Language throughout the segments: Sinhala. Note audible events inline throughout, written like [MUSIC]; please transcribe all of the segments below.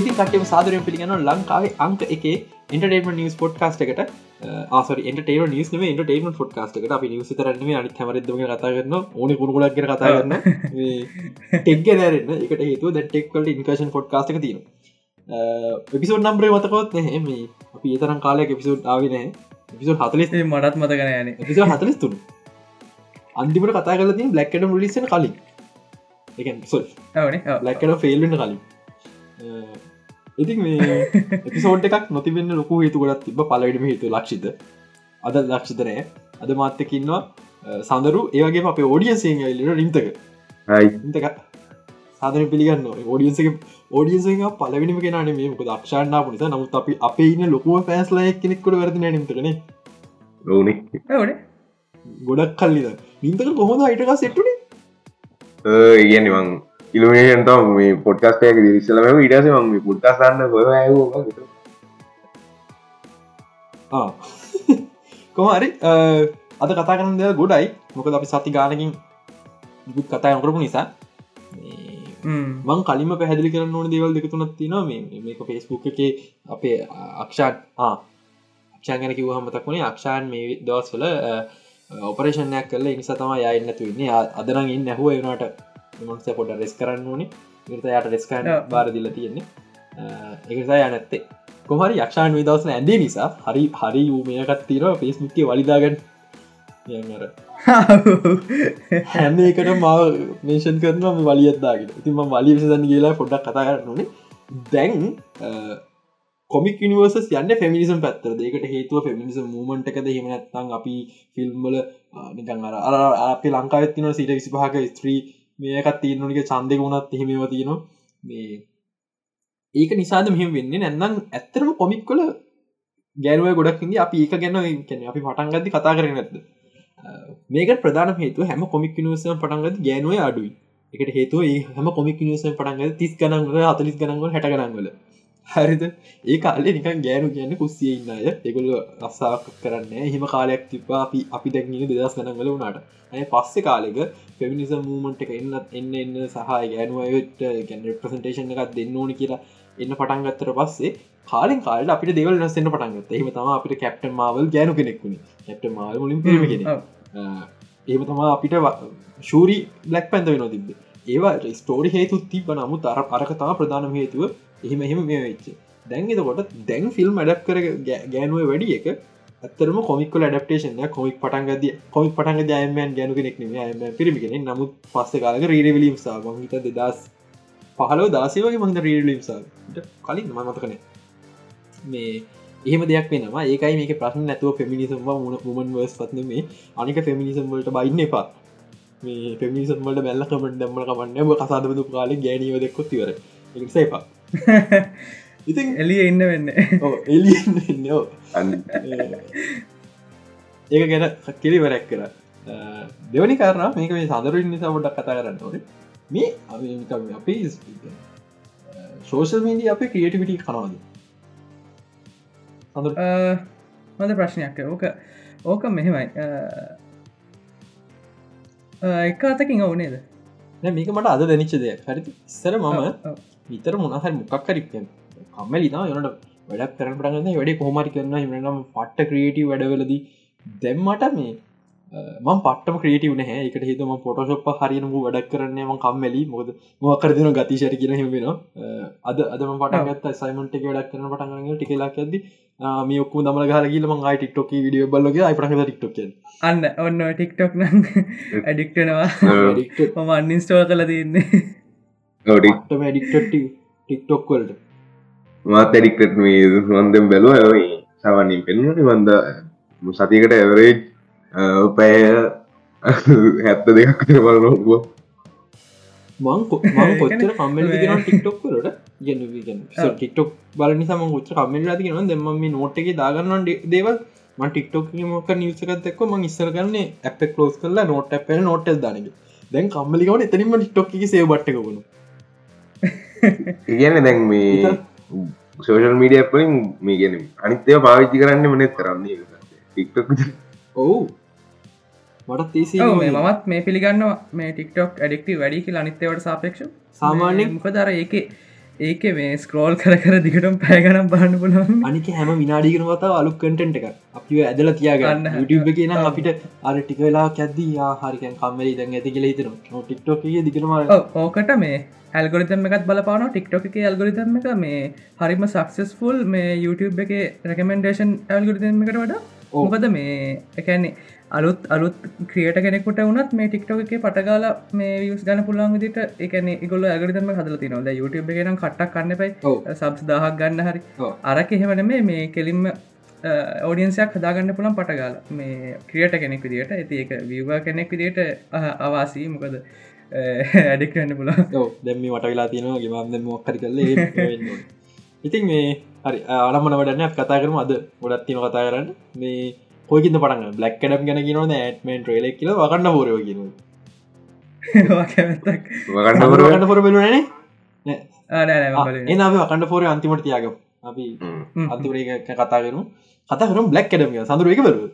ඉතින් කටම සාදරය පිළිගන්න ලංකාවේ අංක එක ඉන්ටේම නිස් පොට් කාස්ට එකට ආසර එන්ටේම නිස් ම ටේම ොට් කාස්ට එකට. අපි නිවස රන්න අනි හමරදම කතා කරන්න ඕන කුණුලක් කර කතා කරන්න ටෙක් දරන්න එකට හේතු ටෙක්වලට ඉන්කශන් පොට් කාස්ක තින එපිසෝඩ් නම්බරේ මතකොත් නෙහෙම අපි ඒතරම් කාලයක් එපිසෝඩ් ආවිනෑ පිසෝ හතලිස් මටත් මතකන යන පිසෝ හතලිස් තුන්. අන්තිමට කතා කල තින බ්ලක්කට ලිස්සන කලින්. ලැක්කට ෆෙල්වෙන්න කලින් ඉතින් මේ එපිසෝට් එකක් නොතිබෙන්න ලොකු හේතු ගොඩත් තිබ පලවිටම හේතු ලක්ෂිත. අද ලක්ෂිතනය අද මාත්‍යකින්නවා සඳරු. ඒවගේ අපේ ඕඩියන්සිං ලිට රින්තක. ඉතක සාධන පිළිගන්න ෝඩියන්සක ෝඩියන්සක පලවිනිම කෙනන මේ මොක දක්ෂාන්නා පුනිස නමුත් අපි අපේ ඉන්න ලොකුව පැස්ලය කෙනෙක්කොට වැරදි නිතරන ඕනෙ. ගොඩක් කල්ලිද නින්තක කොහොඳ අයිටක සෙට්ටුනේ ඉගනිවන් ඉලමේෂන්ට මේ පොට්කස්ටයක දිරිස්සලම ඉටස ම පුට්කසන්න ගො කොමරි අද කතා කරන දෙ ගොඩයි මොකද අපි සති ගානකින් ගුත් කතා යකරපු නිසා මං කලිම පැහදිලි කරන්න ඕන දේවල් දෙකතුනත් තින මේ මේක ෆෙස්බුක් එක අපේ අක්ෂාන් අක්ෂාන් ගැන කිව හමතක් වුණේ අක්ෂාන් මේ දවස්වල ඔපරේෂණයක් කල නිසා තම යන්නතු වෙන්නේ අදරන් ඉන්න නැහුව වනට මන්ස පොඩ රෙස් කරන්න ඕනේ. නිර්ත යට රෙස්කන්න බාර දිල තියෙන්නේ. එකසා යනැත්තේ කොහරි යක්ෂාන් විදවසන ඇදේ නිසා හරි හරි වූමයකත් තීර පේස්මුක්කේ වලිදාගන්න යර හැම එකට මාව මේෂන් කරන වලියත්දාගෙන ඉතිම වලි විසදන්න කියලා පොඩ්ඩක් කතා කරන්න දැන් කොමික් නිවර්ස යන්න ෆෙමිනිසම් පැත්තර දෙකට හේතුව ෆෙමිනිසම් මූමන්ට එකද? හෙමනත්තන් අපි ෆිල්ම්බල නිකං අර අප ලංකාවත්තින සිට විසිපහක ස්ත්‍රී මේකත් තියනනික චන්දක වුණත් එහෙමව තියෙනවා. මේ ඒක නිසාද මෙහම වෙන්න? නැන්නම් ඇත්තරම කොමික් කොල ගැනුව ගොඩක්ගේ අපි ඒක ගැන කැන අපි පටන්ගදදි කතා කරන ඇත්ද මේක ප්‍රධාන හේතු හැම කොමික් නිවසම පටන්ගද ගැනුව අඩුයි. එකට හේතුව ඒ හම කොමික් නිවසම පටන්ගද තිස් ගනන්ගල අතලිස් ගනන්ගල හැට ගනන්ගල හරිද? ඒ කාලේ නිකන් ගෑනු කියන්න කුස්සිය ඉන්න අය. එකොල්ල රස්සාක් කරන්න හිම කාලයක් තිබා අපි අපි දැක්ගින දෙදස් ගනගල වුණට. ඇය පස්සෙ කාලෙක පෙමිනිස මූමන්ට එක එන්නත් එන්න එන්න සහ ගෑනුවයට ගැන ප්‍රසන්ටේෂන් එකත් දෙන්න ඕනි කියලා එන්න පටන්ගත්තර පස්සේ කාලින් කාල අපිට දෙවල් නස්සන්න පටන්ගත් එහම තම අපිට කැප්ට මවල් ගෑනු කෙනෙක්ුණ කැප්ට මල් මුලින් පිරමගෙන ඒම තමා අපිට ශූරි බ්ලක් පැන්ද වෙන තිබේ ඒවා ස්ටෝරි හේතුත් තිබ නමුත් අර අරකතා ප්‍රධාන හේතුව එහෙම එහෙම මේ වෙච්ච. දැන් එතකොට දැන් ෆිල්ම් අඩක් කර ගෑනුව වැඩි එක ඇතරම කොමික්කල ඩප්ටේෂන කොමික් පටන්ගද කොමික් පටන්ග දයමයන් ගැනු කෙනෙක් ම පිරිමිගෙන නමුත් පස්ස කාලක රීඩවිලීම් සා මහිත දෙදස් පහලෝ දාසය වගේ මහිත රීඩලීම් සා කලින් මමතකන මේ එහෙම දෙයක් වෙනවා. ඒකයි මේක ප්‍රශ්න නැතුව ෆෙමිනිසම් මුණ මුමන් වස් පත්න මේ අනික ෆෙමිනිසම් වලට බයින්න එපා. මේ පෙමිනිසම් වලට බැල්ල කමට දැම්මල කමන්න කසාදබතු කාලේ ගැනීව දෙක්කොත්තිවර එකසේපා ඉතින් එලිය ඉන්න වෙන්න. එලි ඒක ගැන කෙලි වරැක් කර දෙවනි කරන මේක මේ සඳරින් නිසා ොඩක් කතා කරන්න ඕන. මේ අපි සෝෂල් මීඩිය අපේ ක්‍රියටිවිටි කනවාද? හොඳ ප්‍රශ්නයක්. ඕක ඕක මෙහෙමයි. එක අතකින් ඕනේද මේක මට අද දැනිච්ච දෙයක්. හරි සර මම විතර මොනහ මොකක්කරික්කෙන් කම්මලිතා යනට වැඩක් කරන පටගන්න වැඩි කොහමරි කරන්න හිමනම් පට්ට ක්‍රියටව වැඩවලදී දැම්මට මේ මං පටම ක්‍රේටව නහ. එකට හිතම පොටෝශොප් හරිනමු වැඩක් කරන්නේ ම කම්මලි. මොද මොකරදින ගතිශයට කියන හිමෙන අද අදම පටගත් සයිමට වැඩක් කරන පටගන්න ටිකලා ඇද මේ ඔක්කු දමල ගහලගල මං ටික්ටොක විඩිය බලගේ අයිපට ටික්ටොක අන්න ඔන්න ටික්ටොක් නම් [LAUGHS] ඇඩික්ටනවා මම අන්නිස්ටෝල් කල තියන්නේ ටම ඩික්ට ටික්ටොක් වලට. මාත ඇඩික්ටට මේ වන්දම් බැලුව ඇයි සවන්නින් පෙන්න්නට වන්ද සතිකට ඇවරේජ් පැය හැත්ත දෙයක් බලනොකුව මං කොච්චර කම්මල් න ටික්ටොක් වලට? ටික්ටොක් බල නිසාම ච්ච කම්මල් තිගෙන දෙම මේ නෝට් එක දාගන්නන් දේවල්. ටික්ටොක් මොක නිවසකත්ෙක්ව ම ඉස්සර කරන්න ඇප කලෝස් කරලා නෝට ඇප නෝට් දානක දැන් කම්මලිකවන එතනිම ටික්ටොක් සේ බට්ටකුණු [LAUGHS] ඉගන්න දැන් මේ සෝෂල් මීඩිය පලින් මේ ගැන අනිත්‍යය පාවිච්චි කරන්න මනෙත් කරන්නේ ටික්ටොක් ඔවු. මටත් තේසි මත් මේ පිළිගන්න මේ ටික්ටොක් ඇඩෙක්ටව වැඩි කියල අනිත්‍යවට සාපේක්ෂ සාමාන්‍ය මොක දර ඒක ඒක මේ ස්ක්‍රෝල් කර කර දිගටම පෑගනම් බාන්න පුලන් අනික හැම විනාඩිගෙන වතාව අලුක් කටෙන්ට් එක අපි ඇදල තියාගන්න. ගන්න. YouTube කියන අපිට අර ටික වෙලා ඇද්දී හරිකන් කම්මරි දැන් ඇති කියල හිතන ටික්ටෝක දිගටම ඕකට මේ ඇල්ගොරිතම එකත් බලපාන ටික්ටොක එක ඇල්ගොරිතම එක මේ හරිම සක්සස්ෆුල් මේ YouTube එක රැකමෙන්ඩේෂන් ඇල්ගොරිතම එකට වඩා. ඕකද මේ එකන්නේ අලුත් අලුත් ක්‍රියට කෙනෙකුට වනත් මේ ටික්ටොක එක පටගාල මේ වියස් ගන පුළන් විදිට එකන ගොල ඇගරිතම හදල තිනවද YouTube එකනම් කට්ටක් කන්න පයි. සබ්ස් දහක් ගන්න හරි. අරක එහෙමන මේ මේ කෙලින්ම ඕඩියන්සයක් හදාගන්න පුළන් පටගාල මේ ක්‍රියට කෙනෙක් විදිට ඇති එක විවා කෙනෙක් විදිට අවාසී. මොකද ඇඩික්න්න පුලා දැම්ම වට වෙලා තියෙනවා. ගෙමම් මොක්කරි කල්ල ඉතින් මේ හරි ආරමන වඩන්න කතා කරම අද. ගොඩත් තින කතා කරන්න. මේ හොකිද පටන් බ්ලක් කඩම් ගැන කියනවද ඇටමෙන් ්‍රේලෙක් කියල වකන්න පෝරව කියන වකන්න පොර? බෙලුනනේ ආනෑ එන අප වකන්න පෝර අන්තිමට තියාගම්. අපි අන්තිමට කතා කරනු කතා කරුම් බ්ලක් කඩම සඳර එක බරුව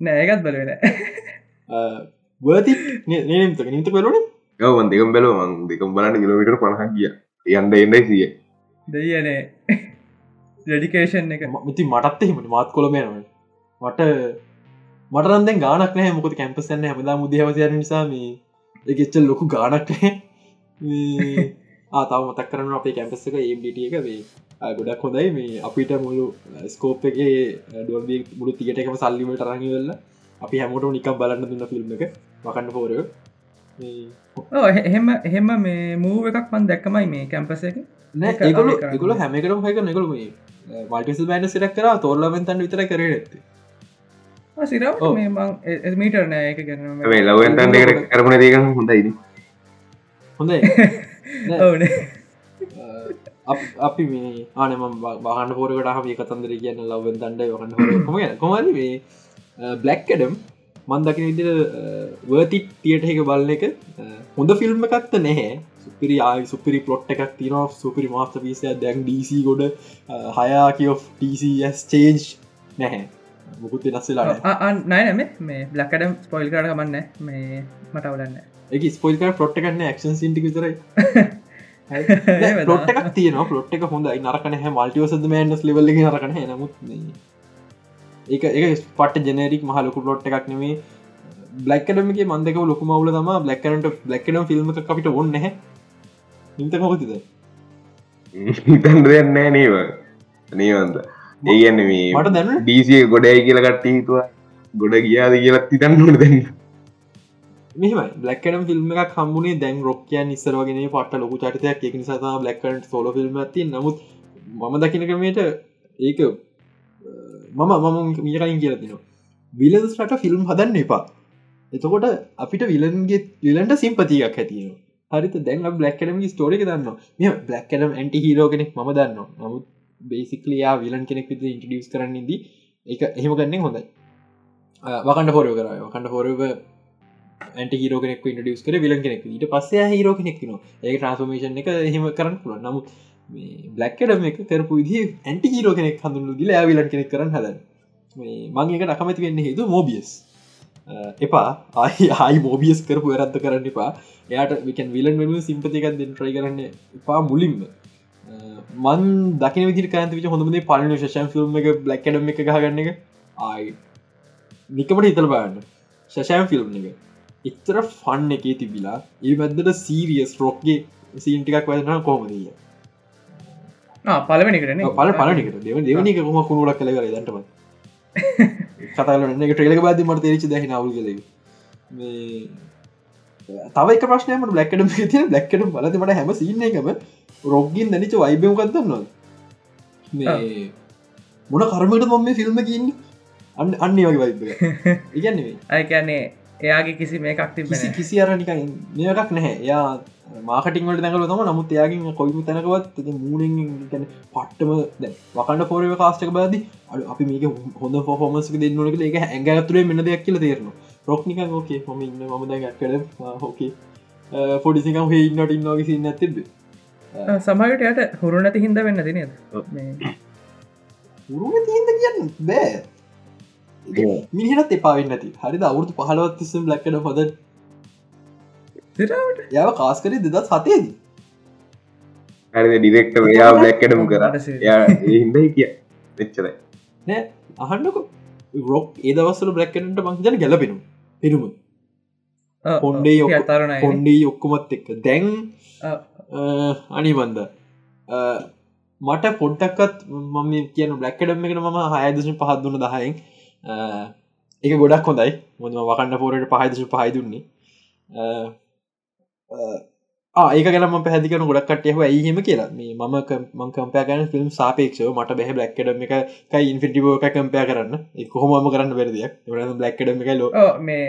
නෑගත් බලවෙන වති නීමතක නිත පෙරුණ ගවන් දෙකම් බැලෝ මං දෙකම් බලන්න කිලමිට පණහ කිය යන්ඩ එන්නයි සිය දෙයනේ ඩෙඩිකේෂන් එක. මති මටත් එහෙමට මාත් කොළමයනව මට මටරන්දෙන් ගානක් නෑ මොකද කැම්පසන්න හැමදා මුදහවසයන නිසාම එකච්චල් ලොකු ගානක් [LAUGHS] ආතාව මතක් කරන අපේ කැම්පස් එක ඒට එක. වේ ගොඩක් හොඳයි. මේ අපිට මුළු ස්කෝප් එක ඩොබ මුළු තියට එකම සල්ලිමට රඟි වෙල්ල අපි හැමෝට නිකම් බලන්න දුන්න ෆිල්ම් එක වකන්න පෝරය එහෙම එහෙම මේ මූව එකක් මන් දැක්කමයි මේ කැම්පස එක. නෑ ඒගොලු. එකගොල හැමකරම හක නිකළු මේ මල්ටිසල් බෑන්ඩ සිරක් කර තොරලවෙන්තන් විතර කරේ ඇත්තේ සිරවට ඔව්. මේ මං මීටර් නෑ එක ගැන මේ ලවන්තන් එකට කරපන දේක හොඳයිද හොඳයි ඕනේ [LAUGHS] අප- අපි මේ ආනම බහන්න පෝරකට හම කතන්දර කියන්න ලවෙන් දන්ඩ වහන්න කොම කොමද මේ බ්ලක්කඩම් මන්දකින විදිර වර්ති තියට එක බලන එක හොඳ ෆිල්ම් එකත්ත නැහැ. සුපිරි ආයි සුපිරි පලොට් එකක් තින සුපිරි මාස්ත පිසිය දැන් ඩීසි ගොඩ හයා කියෝ ටස් චේන්ජ් නැහැ මුකුත් වෙනස්සලා නයනම මේ බ්ලක්කඩම් ස්පොයිල් කරට කමන්න මේ මටවලන්න [LAUGHS] එක ස්පොයිල්ක පොට් එකන්න ක්ෂන් සිටි විතරයි. පොට් එකක් තියන පොට් එක හොඳ නරකන හ මල්ටිවසද මෑන්ස් ලෙවල්ල නරකන නමුත් ඒක ඒක පට ජනරික් මහලොකු පොට් එකක් නෙමේ බ්ලක්කඩමක මන්දක ලොකු මවල තම බ්ලක්කනට බ්ලක්කඩම් ෆිල්ම් අපිට ඔන්න හැ නිත මොකතිද හිතන් [LAUGHS] දෙයන්නෑ නේව නේවන්ද ඒගන්න මේ මට දැන්න. ඩීසිය ගොඩයි කියලා කට්ටි හිතුවා. ගොඩ ගියාද කියලත් හිතන්නට දෙන්න මෙම බ්ලක්කඩම් ෆිල්ම් එකක් හම්බුණේ දැන් රොක්කයන් නිස්සරවගෙන පට ලොකු චරිතයක්. එක නිසා බ්ලක්කට සෝල ෆිල්ම් ඇති නමුත් මම දකින ක්‍රමයට ඒක මම මම මියකයින් කියලතිනවා විලස්ට ෆිල්ම් හදන්න එපා. එතකොට අපිට විලන්ගේ විලන්ට සිම්පතියක් ඇතිනවා හරිත දැන් බ්ලක්කඩම ස්ටෝරික දන්න මෙ බ්ලක්කඩම් ඇන්ටි හිරෝ කෙනෙක් ම දන්න නමුත් බේසිකලයා විලන් කෙනෙක් විත ඉන්ටඩියස් කරන්නදී එක එහෙම ගන්නේ හොඳයි. වකන්ඩ හොරෝ කර. වකන්ඩ හොරව ඇන්ට හිරෝ කෙනෙක් ඉන්ඩියස් කර විලන් කෙනෙක් ඊට පස්සේ හිරෝ කෙනෙක් න ඒ ට්‍රන්ස්මේෂන් එක එහෙම කරන්න පුළ නමුත් බ්ලක්කඩම එක කරපු විදි ඇන්ටි හිරෝ කෙනෙක් හඳුන්නු දිල විලන් කෙනෙක් කරන්න හද මංක නකමති වෙන්න හේතු මෝබියස් එපා. ආයි ආයි මෝබියස් කරපු වැරත්ත කරන්න එපා. එයාට විකන් විලන් වෙන සිම්පතිකක් දෙන්න ට්‍රයි කරන්න එපා මුලින්ම. මන් දකින විදි කාන්ත විච හොඳමදේ පලන ශෂන් ෆිල්ම් එක බ්ලක්කඩම එක ගහගන්න එක. ආයි. නිකමට හිතල බාන්න ශෂයම් ෆිල්ම් එක. එච්චර ෆන්න එකේ තිබිලා ඒ වැදට සීරියස් රොක්ගේ සීන්ටිකක් වැදන කොමදීය පලවෙනිකරන පල පලනිකට දෙව දෙවනික කොම කුණුලක් කළ කර දටම කතාලන එක ට්‍රේලක [LAUGHS] බාද මට තේරච දැහ නවල් කළ තව එක ප්‍රශ්නයම බ්ලක්කඩම තිය බ්ලක්කඩ බලති මට හැම සින්න එකම රොග්ගින් දැනිච වයිබම කත්දන්නවා මේ මොන කරමට මොම ෆිල්ම් කියන්න අන්න අන්න වගේ වයිබ ඉගන්නේ අයකන්නේ එයාගේ කිසි මේ එකක් කිසි තිබෙන කිසි අර නික මේකක් නැහැ. යා මාකටිංවලට දැකල තම නමුත් එයාගින් කොයිම තැනකවත් මූනෙන් පට්ටම වකන්න පොරව කාස්ටක බාද අඩ අපි මේක හොඳ ෆෝමස්ක දෙන්නනක එක ඇඟඇතුරේ මෙන්න දෙයක් කියල තේරන රොක්නික ෝකේ හොම ඉන්න ම දැක්කඩ හෝකේ පොඩිසිකම් හ ඉන්නට ඉන්නගේ සින්න ඇතිබ සමහට යට හුරු නැති හිද වෙන්න තිනද මේ උරුම තියද කියන්න බෑ මිනිහට එපාවෙන්න ඇති හරිද අවුරතු පහලවත් තිස්සම් හොද සිරාවට යව කාස්කරේ දෙදත් සතේදී හරි ඩිරෙක්ට යා බ්ලක්කටම කර මට සේ- හිද කිය එච්චරයි නෑ අහන්නක රොක් ඒ දවස්සල බ්ලක්කනට මංජන ගැලපෙනු පිරුම ඔව්, කොන්්ඩේ ඔව්. අතාරණයි නේ. කොන්්ඩී ඔක්කොමත් එක්ක දැන්. අනිබන්ද මට පොඩ්ඩක්කත් මම කියන බ්ලක්කඩම් එකට මම හයදශ පහත් දුන්න දහයෙන් එක ගොඩක් හොඳයි. මොදම වකන්න පෝරට පහදශ පහයිදුන්නේ ඒක ගැනම පැදිකන ගොඩක් කටයහ ඇයිහෙම කියලා. මේ මම මං කම්පයගන ෆිල්ම් සාපේක්ෂව මට බැහ බ්ලක්කඩම එක ඉන්ෆිටිබෝ එක කම්පය කරන්න. එක හොම කරන්න වැරදියක් එ බ්ලක්කඩම එක ලෝ මේ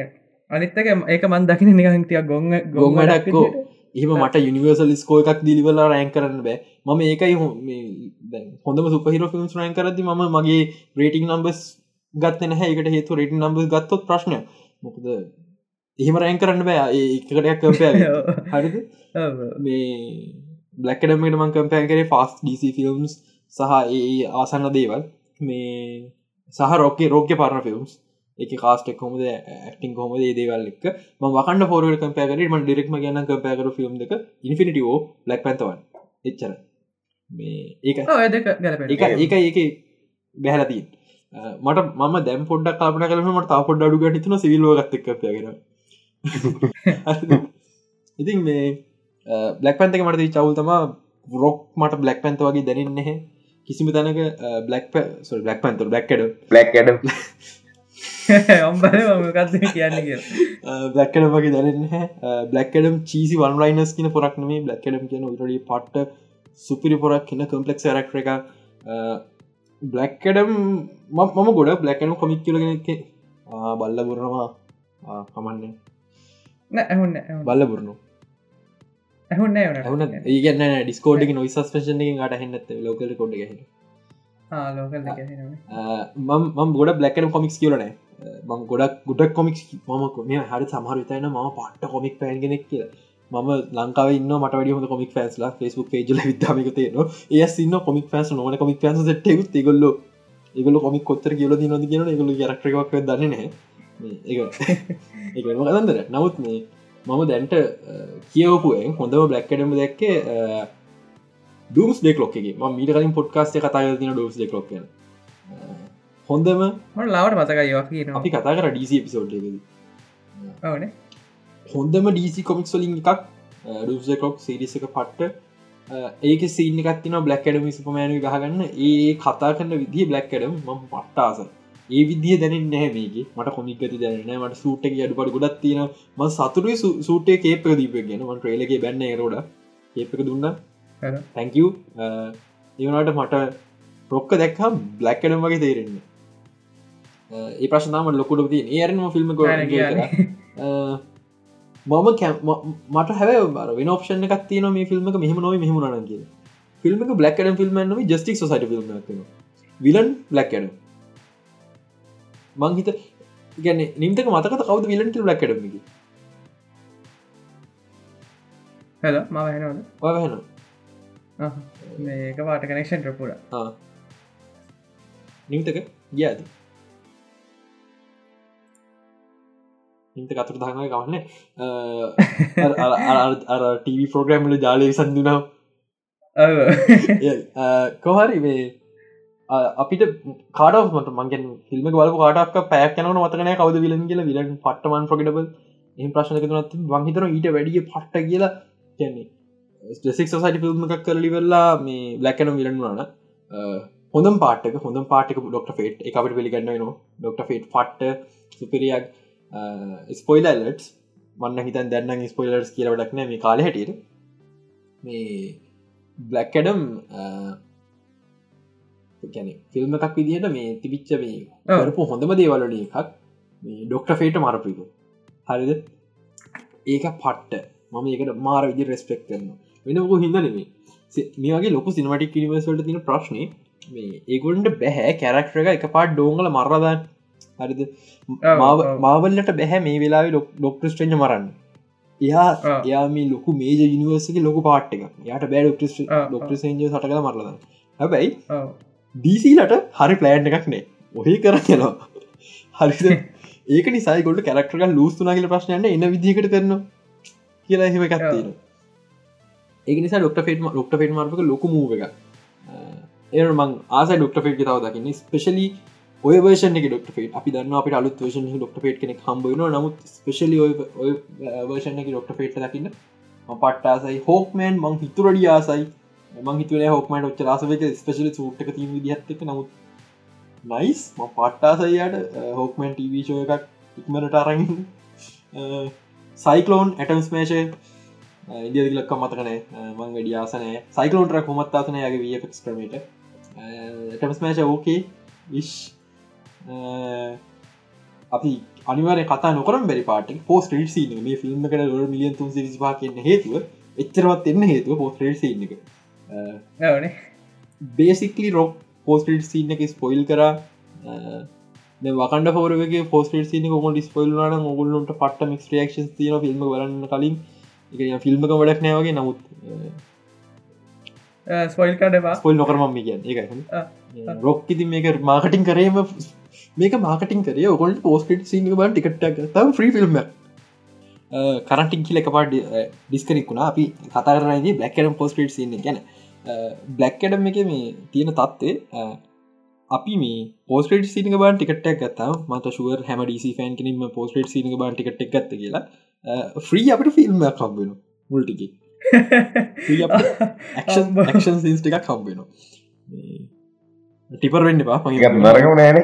අනිත්තක ඒක මන් දකින නිකන්තිය ගොන්න ගොන් වැඩක්කෝ එහෙම මට යනිවර්සල් ස්කෝ එකක් දිලිවලා රෑන් කරන්න බෑ. මම ඒකයි හොඳම සුපහිර ෆිල්ම්ස් රෑන් කරදි ම මගේ රේටිං නම්බස් ගත්ත නැහැ. එකට හේතු රේටින් නම්බස් ගත්තොත් ප්‍රශ්නය මොකද එහෙම රෑන් කරන්න බෑ. ඒ එකකටයක් කම්පය [LAUGHS] හරිද? මේ බ්ලක්කඩමට මං කම්පෑන් කරේ ෆාස් ඩීසි ෆිල්ම්ස් සහ ඒ ආසන්න දේවල්. මේ සහ රෝකේ රෝග්‍ය පරණ ෆිල්ම්ස් එක කාස්ටක් කොමද ඇක්ටිං කොමද ඒ දේවල් එක් ම වකන්න ෆෝර කම්පෑකරම ඩිරෙක්ම ගන්න කම්පෑකර ෆිල්ම් එක ඉනිිනිටෝ ලක් පැන්තවන් එච්චර. මේ ඒක එක ඒක ඒක බැහලතින් මට ම දැම් පොඩ්ඩක් කාපන කලමට තා පොඩ් අඩු ගටිතුන සිවිල්ලෝ ගත්තක් පයගෙන ඉතින් මේ බ්ලක් පැන්තක මට චවල් තම රොක් මට බ්ලක් පැන්ත වගේ දැනන්න කිසිම තැනක බ්ලක් බ්ලක් පැන්තර බ්ලක්කඩ බ්ලක්කඩම් ඔම්බල මකක්ද කියන්න කිය බ්ලක්කඩ වගේ දැනන්න බ්ලක්කඩම් චීසි වන්ලයිනස් කියන පොරක් නේ බ්ලක්කඩම් කියන උටඩ පට්ට සුපිරි පොරක් කියන කම්පලෙක් රක්ර එක බ්ලක්කඩම් මම ගොඩ බ්ලක්කඩම් කොමික් කියලගෙන එක බල්ල බුරනවා. කමන්නේ. ඇහුන්න බල්ල බුරුණු ඇහුන්න ඇවන ඒගන්න ඩිස්කෝඩ් නොයිස් පේෂන් ට හන්නත් ලෝකල කොඩ හ ලෝකල් මම ගොඩ බ්ලක්කන කොමික්ස් කියලන මම ගොඩක් ගොඩක් කොමික් ම මේ හරි සමහර විතයින ම පට්ට කොමික් පෑන්ගෙනෙක් කිය මම ලංකාව න්න මට වැඩි හොඳ කොමික් ෆෑස්ලා ෆස්බුක් පේජල විදාමික තේන ඒ සින්න කොමික් ෆෑස් නොන කොමික් ෆෑස ටෙකුත් ගොල්ල ඒගල කොමික් කොත්තර කියල දී නොද කියන ගොලු රක්ටක් දන්න ඒ කදන්දර නමුත් මේ මම දැන්ට කියවපුුවෙන් හොඳම බ්ලක්කඩම දැක්කේ ඩම්ස් ඩෙක් ලොක්ගේ ම මීට කලින් පොඩ්කාස්ට කතා තින ඩස් ඩෙක් ලොක් හොඳම ලවට මතක යවා කියන අපි කතා කර ඩීසි පිසෝඩ් ඕන හොඳම ඩීසි කොමික් ලින් එකක් ඩස්ලොක් සිරිස එක පට්ට. ඒක සීන එකත්තින බ්ලක්කඩම සිපමෑන ගහගන්න. ඒ කතා කන්න විදිහ බ්ලක්කඩම් ම පට්ටාස. ඒ විදිහ දැන නෑමේගේ මට කොමිකති දැන මට සූට්ක අඩුපට ගොඩත් තියෙන ම සතුරයි සූටේ කේප දීපගෙන ම ට්‍රේලගේ බැන්න රෝඩ ඒපක දුන්න තැංකව ඒවනට මට රොක්ක දැක්හම් බ්ලක්කඩම් වගේ තේරෙන්නේ. ඒ ප්‍රශ්නාම ලොකුට තිය ඒරම ෆිල්ම් මම මට හැව වෙන ඔප්ෂන් එකක් තියන මේ ෆිල්ම් මෙහම නොව මෙහමුණන කිය ෆිල්ම් බ්ලක්කඩම් ෆිල්ම් නොව ජස්ටික් සයිට ෆිල්ම් විලන් බ්ලක්කඩම් මං හිත ගැන නිම්තක මතක කවද විලන්ට බ්ලක්කඩම හැල ම හැනවද වහන මේක පාට කනෙක්ෂන් රපුර නිම්තක ගියාද නිම්ත කතුර දහඟ ගවන්න ටීවි ප්‍රෝග්‍රම්ල ජාලය සඳුනාව [LAUGHS] කොහරි මේ අපිට කාඩමට මගෙන් ෆිල්ම වල කාටක් පැක් යන මතකන කවද විලන් කියල. විලන් පට්ටමන් ප්‍රගටබල් එහි ප්‍රශ්නක තුනත් වංහිතන ඊට වැඩිය පට්ට කියලා කියන්නේ ස්ටෙසික් සයිට ෆිල්ම් එකක් කරලි වෙල්ලා මේ බ්ලක්කන විලන්වාන හොඳම් පාටක හොඳ පාටක ඩොක්ට ෆේට් එකට පිළිගන්න න ඩොක්ට ෆේට් පට්ට සුපිරියක්. ස්පොයිලල්ලට් මන්න හිතන් දැන්න ස්පොයිලර්ස් කියලවටක්න මේ කාල හැටියට. මේ බ්ලක්කඩම් ගැන ෆිල්ම් එකක් විදිහට මේ තිබිච්ච මේ කරපු හොඳම දේවලන එකක් මේ ඩොක්ට ෆේට මරපික හරිද? ඒක පට්ට මම ඒකට මාර විදි රෙස්පෙක්් කරන්න වෙනක හිද නෙමේ මේගේ ලොක සිනමටික් නිවර්සල්ට තින ප්‍රශ්නය මේ ඒගොන්ට බැහැ කැරක්ටර එක එක පාට ඩෝංගල මරදාන් හරිද? මාවල්ලට බැහැ මේ වෙලා ඩොක්ට ස්ට්‍රෙන්ජ මරන්න. එයා එයා මේ ලොකු මේජ යනිවර්සගේ ලොක පාට් එක යට බෑ ඩොක්ට ඩොක්ට සේජ සටකල මරලද හැබැයි ඩීසිලට හරි ප්ලෑන්් එකක් නේ. ඔහේ කර යනවා. හරිද? ඒක නිසායිකොට කැරක්ටරක ලූස්තුනා කියල ප්‍රශ්නයන්න එන්න විදිකට කරනවා. කියලා එහෙම එකත්තින ඒක නිසා ඩොක්ට ෆේට් ඩොක්ට ෆේට් මාර්ක ලොක මූව එක ඒ මං ආස ඩොක්ට ෆේට් තව දකින්න. ස්පෙශලි ඔය වර්ෂන් එක ඩොක්ට ෆේට අපි දන්න අපට අලුත් වර්ෂන් ඩොක්ට ෆේට් කෙනෙ හම්බන නමුත් ස්පෙශලි ඔය වර්ෂන් එක ඩොක්ට ෆේට් දකින්න පට්ටාසයි හෝක්මෑන් මං හිතුරඩි ආසයි. මං හිතුවන හෝක්මට ඔච්ච රසවක ස්පෙශලි සූට්ක තිීම දිහත්තක නමුත් නයිස් ම පට්ටාසයියට හෝක්මන් ටීවීෂෝ එකක් ඉක්මරට අරග සයිකලෝන් ඇටම් ස්මේෂය ඉදිලක්ක මතකනේ මං වැඩියාසනය සයිකලෝන්ට කොමත්තාසනයගේ වෆක් ක්‍රමට ඇටම් ස්මේෂ ඕකේ විශ් අපි අනිවර කතා නොකරම් බැරි පාට පෝස් ට්‍රේට සීන මේ ෆිල්ම් කට ල මිලියන් තුන් සිරිපා කියන්න හේතුව එච්චරවත් එන්න හේතුව පෝස් ට්‍රේට සීන එක. බේසිකලි රොක් පෝස්ටේට සින්න එක ස්පොයිල් කර. වකට පෝරගේ පෝස්ට සින කොම ඩිස්පොයිල් න ඔගුල්ලට පට මික් ක්ෂන් තින ෆිල්ම් වලන්න කලින් එක ෆිල්ම්ක වඩක් නෑවගේ නමුත් ස්පොයිල් කඩවා ස්පොයිල් නොකරම කියන්න. එක රොක් ඉති මේක මාකටින් කරේම මේක මාකටින් කරේ. ඔකොල්ට පෝස්ටේට සිංහ බන් ටිකට්ක් තම් ්‍රී ෆිල්ම් කරටින් කියල එක පාට ඩිස්කරෙක්ුණා අපි කතාරනගේ බ්ලක්කරම් පෝස්ටේට සින්න ගැන. බ්ලක්කඩම් එක මේ තියෙන තත්වේ අපි මේ පෝස්ට සිනක බන් ටිකටක් ගත්තා මත ශුවර් හැම ඩිසි ෆෑන් කනින්ම පෝස්ට සිනක බන් ටිකට එක් ගත්ත කියලා ්‍රී අපට ෆිල්ම් කම්බෙන මුල්ටිකි ක්ෂන් සිස් ටිකක් කම්බෙන ටිපර වෙන්න පා නරකම නෑන.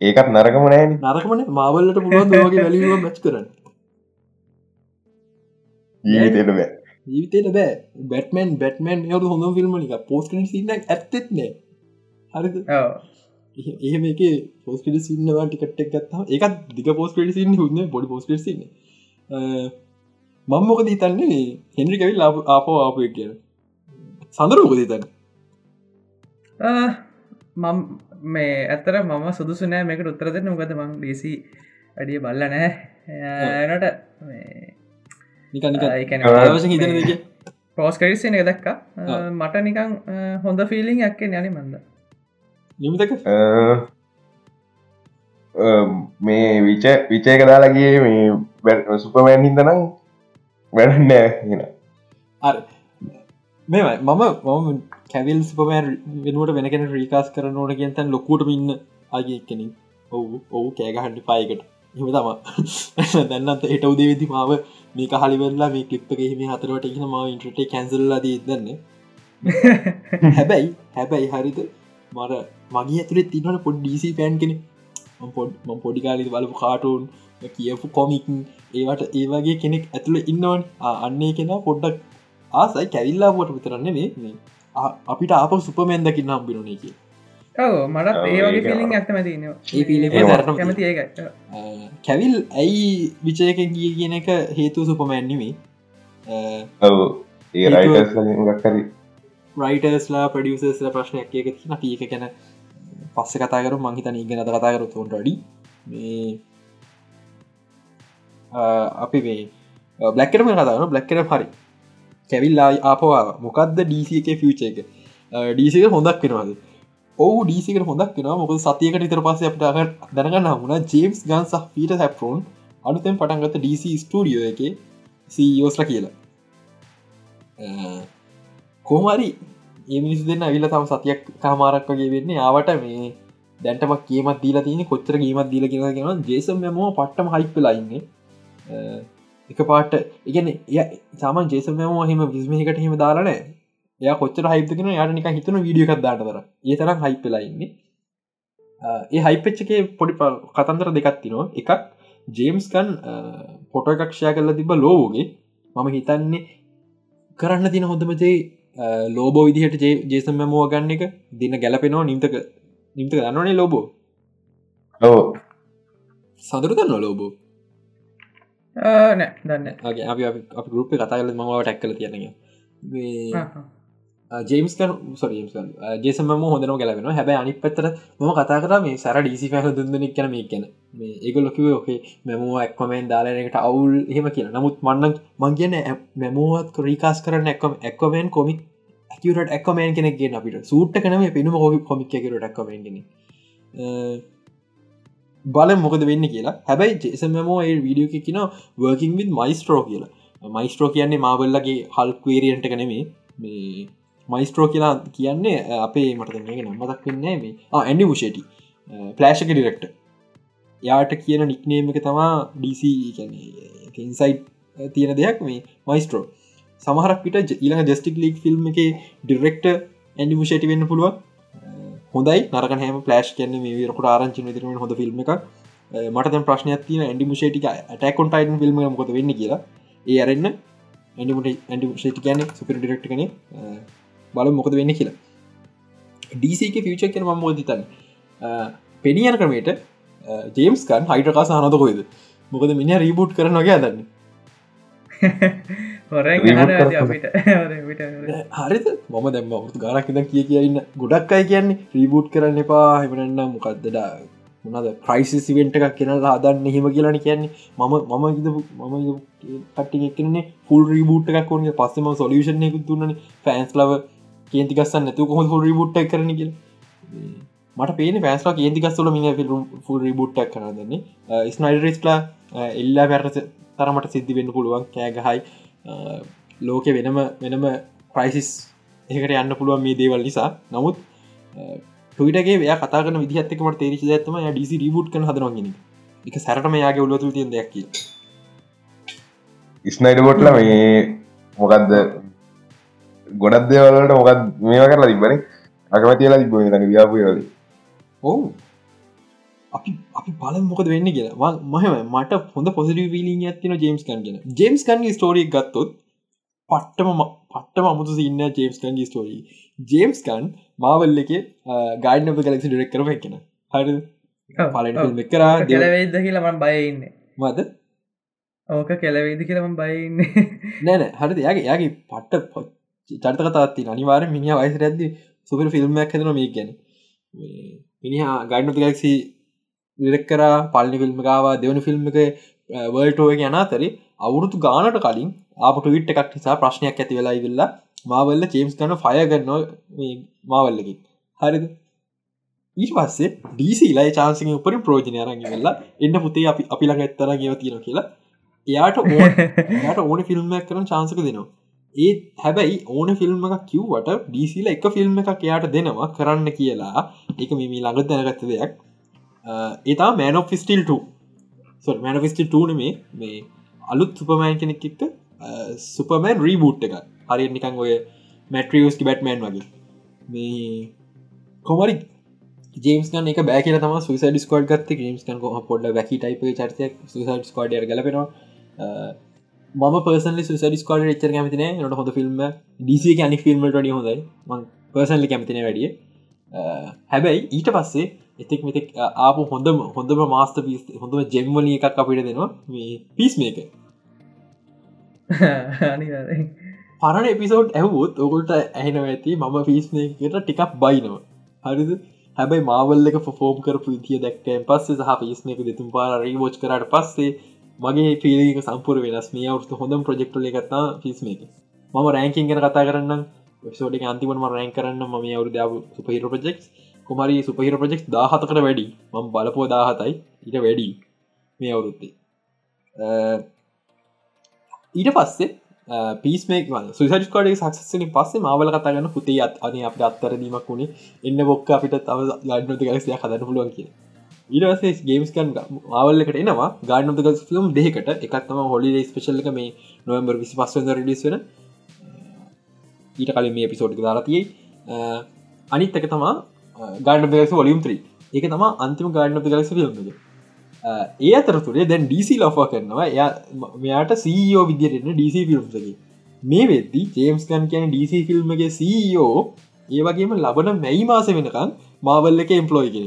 ඒකත් නරකම නෑන. නරකමන මාවල්ලට පුළුවන් දගේ වැලිුව මච් කරන්න. ජීවිතයට බෑ. ජීවිතයට බෑ. බැටමන් බැටමන් යවු හොඳ ෆිල්ම් ික පෝස්කන සින්න ඇත්තෙත් එහෙම එක පෝස්කට සින්නවා ටිකට්ක් ගත්තා එකත් දික පෝස්කට සින්න හුන්න බොඩි පෝස්ට සින්න මං මොකද හිතන්නේ? හෙන්රි කවිල් ආපෝ ආපය කියන සඳරෝකද හිතන්න? මම් මේ ඇත්තර මම සුදුසු නෑ මේකට උත්තර දෙන්න. මොකද මං ඩීසි අඩිය බල්ල නෑ. එනට නිකනික හිතන දෙක පෝස් කරිස්සන දක්ක. මට නිකං හොඳ ෆිලිං ඇක්කෙන් යනි මන්ද නිමතක මේ විච විචය කදාලගේ මේ සුපමෑන් හිදනම් වැඩන්නෑ ගෙන අර මෙමයි මම මම කැවිල් සුපමෑන් වෙනුවට වෙනකෙන රීකාස් කර නොට කියතන් ලොකුට ඉන්න අගේ කෙනින් ඔවු ඔවු කෑගහන්ඩි පායකට හිම තම [LAUGHS] දැන්නත් එට උදේ වෙදි මාව මේ කහලිවෙල්ලා මේ කලිප්පක හිම හතරවට ඉහම ඉන්ට්‍රට කැන්සල්ලාද දන්න. හැබැයි හැබැයි හරිද? මර මගේ ඇතුළේ තින්නට පොඩ් ඩීසි පෑන් කෙන පොඩ් ම පොඩිකාලි බලපු කාටුන් කියපු කොමික් ඒවට ඒවගේ කෙනෙක් ඇතුළ ඉන්නවන්. අන්නේ කෙන පොඩ්ඩක් ආසයි කැවිල්ලා පොට විතරන්න මේ අපිට අප සුපමෙන් දකින්න හම්බිරුණේ කිය ඇත්තම තිනවා කැමති ඒකට කැවිල් ඇයි විචයකෙන් ගිය කියන එක හේතු සුපමැන්නිමේ ඔව ඒ රයිටස්ලා පඩියසස්ල ප්‍රශ්නයක් එක තින පියක කැන පස්ස කතාකරු මංහිතන ඉගෙන අද කතාකරු තුන්ට අඩි මේ අපි මේ බ්ලක්කටම කතාන බ්ලක්කට හරි. කැවිල්ලා ආපවා මොකක්ද ඩීසි එක ෆියච එක? ඩීසික හොඳක් වෙනවාද? ඔහු ඩීසිකට හොඳක් වෙන මොක සතියකට ඉතර පස අපට දැනගන්න හමුණ ජේම්ස් ගන් සහ පීට හැපරෝන් අනුතෙන් පටන්ගත ඩීසි ස්ටඩියෝ එක සීෝස්ල කියලා. කෝමරි ඒමිනිස් දෙන්න ඇවිල තම සතියක් කාමාරක් වගේ වෙන්නේ. ආවට මේ දැන්ටම කියමත් දීලා තියන කොච්චර ගීමත් දීල කියෙන කියෙන ජේසම් මෝ පට්ටම හයිප් ලයින්නේ එක පාට ඉගන එය සාමන් ජේසම මෝ හෙම විස්මහිකට හෙම දාලන එය කොච්චර හයිපගෙන යට නික හිතන වීඩියකක් දාටතර ඒ තරම් හයිප්ලයින්නේ ඒ හයිපච්චකේ පොඩි කතන්දර දෙකත් තිනවා එකක් ජේම්ස්කන් පොට එකක්ෂය කරලා තිබ ලෝෝගේ මම හිතන්නේ කරන්න තින හොඳමජේ ලෝබෝ විදිහට ජේසම් මැමෝ ගන්න එක දින ගැලපෙනවා නිම්තක නිම්ත ගන්නනේ ලෝබෝ. ඕ සඳරුතන්න ලෝබෝ? නෑ දන්න අපි අප ගරුප කතා කල මව ටැක්කල තියෙනග ජේම්ස්කන් සොරම්ස්කන් ජේසම හොඳන ගැලවෙන හැබැ අනි පත්තර ම කතා කර මේ සර ඩිසි පැහ දුන්දනෙක් කන මේ කියන මේ ඒගොල්ලොකිව ඔකේ මෙමෝ එක්කොමෙන් දාලනකට අවුල් එහෙම කියන නමුත් මන්නන් මං කියන මෙමෝත් රීකාස් කරන එක්කොම එක්කොමෙන් කොමික් ඇකරට එක්කොමෙන් කෙනෙක්ගේ අපිට. සූට්ට කනම පිනුම හොි කොමික් එකකට එක්කොමෙන්ගෙන බල මොකද වෙන්න කියලා. හැබැයි ජේසමෝ ඒ වීඩියෝ කියෙන වර්කින් විත් මයිස්ට්‍රෝ කියලා. මයිස්ට්‍රෝ කියන්නේ මාවල්ලගේ හල්ක් වේරියන්ට කනෙමේ මේ මයිස්ට්‍රෝ කියලා කියන්නේ අපේ මට නම්මතක් වෙන්නේ මේ. ඇඩි මුෂේටි. පලෑශක ඩිරෙක්ට යාට කියන නික්නේම එක තමා ඩීසි ඉන්සයිට් තියෙන දෙයක් මේ මයිස්ට්‍රෝ. සමහරක් පිට ඊළඟ ජස්ටික් ලීක් ෆිල්ම් එක ඩිරෙක්ට ඇඩි මුෂේටි වෙන්න පුළුවන්. හොඳයි. නරක හම පලෑශ් කියන්න මේ වරකට ආරංචි විතරම හොඳ ෆිල්ම් එක මට ප්‍රශ්නයක් තින ඇඩි මුෂේටික ටැකොන්ටයින් ෆිල්ම් මොද වෙන්න කියලා. ඒ අරන්න ඇඩිමට ඇඩි ෂේටි කියන සුපර ඩිරෙක්ට කන බල මොකද වෙන්න කියලා. ඩීසික ෆියච කන ම මෝදිතන්න පෙඩියන ක්‍රමේට ජේම්ස්කන් හයිටකාස හනත කොයිද මොකද මිනි රීබුට් කරන වගේ අදන්න [LAUGHS] [LAUGHS] හොරෙන් අපිට. හරිත මම දැම ුතු ගානක් ද කිය කියන්න ගොඩක් අයි කියන්නේ රීබුට් කරන්න එපා. හෙමනන්න මොකක්දඩා මොනද ප්‍රයිසිසිවෙන්ට එකක් කෙනලා අදන්න හෙම කියලන කියන්නේ. මම මම ගිද මම කට්ටි එකන්නේ ෆුල් රීබුට් එකක් කොන පස්සම සොලියෂන් එක තුන්නන ෆෑන්ස් ලව කේන්තිකස්සන්න නැතු කොහ ෆුල් රීබුට් කරන කියල? මට පේන පෑස්ලා කේන්තිකස්සල මිනි ෆුල් රිබුට්ටක් කරදන්නේ ස්නයිඩරිස්ලා එල්ලා පැරස තරමට සිද්ධි වෙන්න පුළුවන් කෑගහයි ලෝකෙ වෙනම වෙනම ප්‍රයිසිස් එකට යන්න පුළුවන් මේ දේවල් නිසා. නමුත් ටවිටගේ ය කතාන විදිහත්තකමට තේරිච ඇත්තම ඩිසි රිබුට් කන හදරගෙන එක. සැරටම යාගේ උලතු තිය දෙයක් ඉස්නයිඩ ගොට්ල මේ මොකක්ද ගොඩක් දේවලට මොකක් මේවා කරලා තිබන අකමතිලා තිබ තන ව්‍යාපුයලදී ඔවු. අපි අපි පල මොකද වෙන්න කියලා. මහම මට හොඳ පොසිටව වීලින් ඇතින ජේම්ස් කන්ගෙන ජේම්ස් කන්ගේ ස්ටෝරිය ගත්තොත් පට්ටම පට්ටම අමුතු සින්න ජේම්ස් කන්ගේ ස්ටෝරී ජේම්ස් කන් මාවල් එක ගයිඩ්නප කලෙක්සි ඩෙක් කරම එකෙන හරි පලට ෆිල්ම් කරා කෙලවෙයිද කියලමන් බයඉන්න මද ඕක කෙලවෙයිද කියලම බයඉන්න නෑන හරි යාගේ යාගේ පට්ට චර්තකතාත්ති අනිවාර මිනි වයිස රැද්දි සුපර ෆිල්ම්මයක් හැදන මේ ගැන. මිනිහා ගයිඩ්නොති ගලක්සි විරක් කරා පල්ලි ෆිල්ම් ගාවා දෙවනි ෆිල්ම් එක වර්ටෝ එක යන තරි අවුරුතු ගානට කලින් අපට විට් එකක් නිසා ප්‍රශ්නයක් ඇති වෙලා ඉවෙල්ලා මාවල්ල චේම්ස් කන ෆය කරනවා මාවල්ලකින් හරිද? ඊට පස්සේ ඩීසිලා චාන්සික උපරින් ප්‍රෝජනය අරග වෙල්ලා එන්න පුතේ අපි අපි ළඟ එත්තර ගව තියෙන කියලා. එයාට යාට ඕන ෆිල්ම්මයක් කරන චාන්සක දෙනවා ඒ හැබැයි ඕන ෆිල්ම් එක කිව්වට ඩීසිල එක ෆිල්ම් එකක් එයාට දෙනවා කරන්න කියලා. එක මිමි ළඟ දැනගත්ත දෙයක්. ඒතා මෑනෝ ෆිස්ටිල්ට මෑන ෆිස්ටි ටන මේ මේ අලුත් සුපමෑන් කෙනෙක් එක්ක සුපමෑන් රීබූට් එක හරි නිකං ඔය මැට්‍රියස්කි බැට්මෑන් වගේ. මේ කොමරි ජේම්ස්කන් එක බෑ කියල තම සුසඩ ස්කෝඩ් ගත්ත. ජේම්ස්කන් පොඩ වැකි ටයිප චර්තයක් සුසඩ ස්කෝඩ් ගලපෙනවා. ම පර්සල සුසඩ ස්කෝඩ ච්චර කැමතින නට හොඳ ෆිල්ම් ඩිසි අනි ෆිල්ම්ට ඩි හොඳයි. මං පර්සන්ලි කැමතින වැඩිය. හැබැයි ඊට පස්සේ එතෙක් මෙතෙක් ආපු හොඳම හොඳම මාස්ත පිස් හොඳම ජෙම්වල එකක් අපිට දෙනවා. මේ පිස් [LAUGHS] මේක පරණ එපිසෝඩ් ඇහවුත් ඔකුල්ට ඇහෙන ඇති මම පිස් මේකට ටිකක් බයිනවා. හරිද? හැබයි මාවල්ල එක ෆෝම් කරපු විතිය දැක්කෑන් පස්සේ සහ පිස් මේක දෙතුම් පාර රීවෝච් කරට පස්සේ මගේ පිලික සම්පුර වෙනස්. මේ අවුතු හොඳම් ප්‍රජෙක්ටල එකත්තා පිස් මේක මම රෑංකින් ගැන කතා කරන්න සෝඩ අන්තිමම රෑන් කරන්න ම අවුරදාව සුපහිර ප්‍රජෙක්් කොමරි සුපහිර ප්‍රජෙක්් දාහතකට වැඩි මම බලපෝ දාහතයි ඊට වැඩි මේ අවුරුත්තේ ඊට පස්සේ පිස්මේක් සුසඩස්කඩ සක්සනි පස්සේ මාවල කතාගන්න පුතේ අත් අන අප අත්තරදීමක් වුණේ. එන්න බොක්ක අපිට තව ගඩනති ගලසිය හදන්න පුළුවන් කිය ඊටසේ ගේම්ස්කන් මාවල්ලකට එනවා. ගාඩනත ගස් ෆිල්ම් දෙකට එකත්තම හොලි ස්පේශල්ල එක මේ නොවම්බර් විසි පස්වද රිඩිස් වෙන. ඊට කලින් මේ පිසෝඩ් දාලාතියි අනිත් එක තමා ගාඩ ගස වලියම් 3 එක තම අන්තිම ගාඩන ගලස ිල්ම්ද ඒ අතරතුරේ දැන් ඩීසි ලොෆ කරනවා. එය මෙයාට සීෝ විදිරෙන ඩීසි ෆිල්ම්සගේ මේ වෙද්දි ජේම්ස්කන් කියන ඩීසි ෆිල්ම්ගේ සීෝ ඒ වගේම ලබන මැයි මාස වෙනකම් මාවල්ල එක එම්පලෝයි කෙන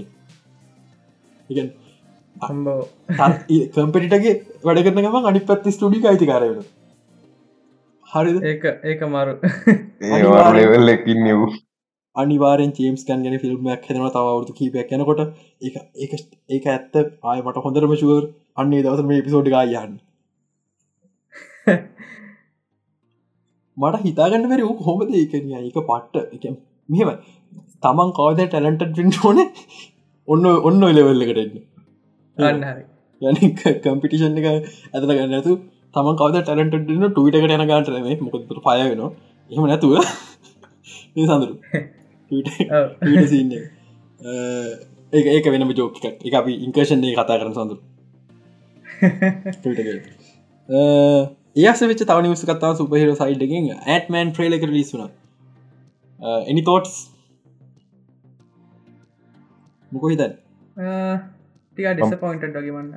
කම්පිටගේ වැඩ කරනම අනි පත්ති ස්ටඩි අයිති කරවෙන හරි ඒ ඒක මරු. ඒවල් එකින් නිවූ අනිවාරෙන් චේම්ස් කන් ගැන ෆිල්ම්මයක් හෙන තවරුතු කීපයක් යනකොට ඒ ඒක ඇත්ත. ආය මට හොඳරම ශුවර් අන්නේ දවස මේ පිසෝඩ් ගයන්න [LAUGHS] මට හිතාගන්න වැරි හොමද ඒකන ඒක පට්ට එක මෙම තමන් කවද ටැලන්ට පින්ට ඕන ඔන්න ඔන්න ලෙවල්ල එකටන්න අන්න හරි. යන කම්පිටිෂන් එක ඇතල ගන්න ඇතු තමන් කවද ටැලටන ටවිට එකට යන ගාන්ටරන මොකතුර පය වෙන එහම නැතුව සඳරු. සින්න ඒ ඒක වෙනම ජෝක එක අපි ඉංකර්ෂණය කතා කරන සඳරු. ඒස වෙච තව නිවස කතා සුපහිර සයිඩ්ගෙන් ඇත්මන් ට්‍රේල එක ලිස්සුන එනි තෝටස් මොකො හිතන් ටික ඩිස පොයින්ට ඩගමන්න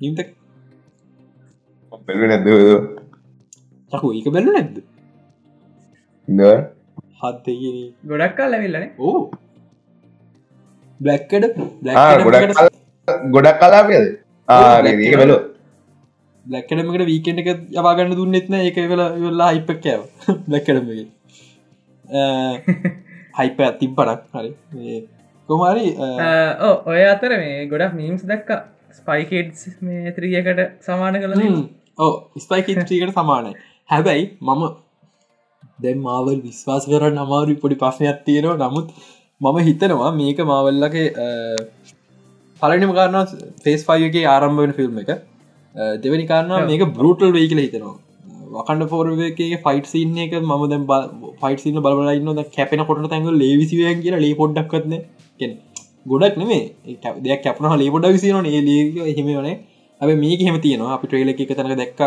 නිම්ත පෙල්ු නැද චකු ඒක බැලු නැද්ද? හත්තේ ගොඩක් කාල් ඇවිල්ලන ඕ බ්ලක්කඩ ගොඩක් ගොඩක් කලාපයද ආක බැලු බ්ලක්කඩමකට වීකෙන්ට එක යවාගන්න දුන්නෙත්න එක වෙලා වෙල්ලා හිපක් කෑව බ්ලක්කඩමගේ හයිප ඇතිම් පටක් හරි කොමරි ඕ ඔය අතර මේ ගොඩක් මීම්ස් දක්ක. ස්පයිකේට්ස් මේ ත්‍රියකට සමාන කළ ඕ ස්පයිකට සමානයි. හැබැයි මම දැම් මාවල් විශ්වාස කරන්න අමාරු පොඩි පස්සනයක් තියෙනවා. නමුත් මම හිතනවා මේක මාවල්ලගේ පලනිම කාරන්න ෆේස් ෆයිගේ ආරම්භ වෙන ෆිල්ම් එක. දෙවැනි කාරන්න මේක බරුටල් වෙයි කියල හිතනවා. වකන්ඩ ෆෝර්ගේ ෆයිට සින්න එක ම දැ ෆයිට සින්න බලන්න කැපෙන කොට තැඟ ලේවිසිවයන් කියලා ලේ පොඩ්ඩක්වත්න කියෙන ගොඩක් නෙමේ දෙයක් කැපන ලේ පොඩ විසින ලේ හෙමවනේ ඇ මේක හෙම තියෙනවා. අපි ට්‍රේල එක තැනක දැක්ක.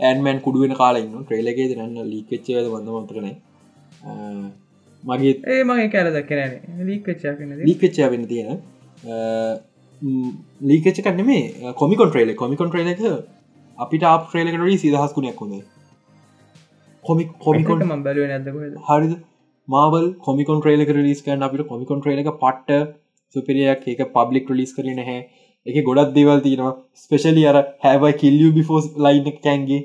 ඇන්මන් කුඩුවෙන කාලන්න ට්‍රේලගේ දන්න ලිකච්චේද බඳමතරන මගේ ඒ මගේ කෑල දක්කන ලීකච්චා ලීකච්චා වෙන්න තියෙන ලීකච්ච කන්න මේ කොමිකොන් ට්‍රේල කොමිකොන් ට්‍රේල එක අපිට අප ට්‍රේලකට සිදහස් කුණයක් හොඳේ කොමික් කොමිකොන් ම බැලුව නැදක හරිද මාවල් කොමිකොන් ට්‍රේලක ලිස් කන්න අපිට කොමිකොන් ට්‍රේල එක පට්ට සුපිරියක්. එක පබ්ලික් ලිස් කරන හැ එක ගොඩක් දේවල් තියෙනවා. ස්පෙශලි අර හැවයි කිල්ලිය බිෆෝස් ලයින කැන්ගේ.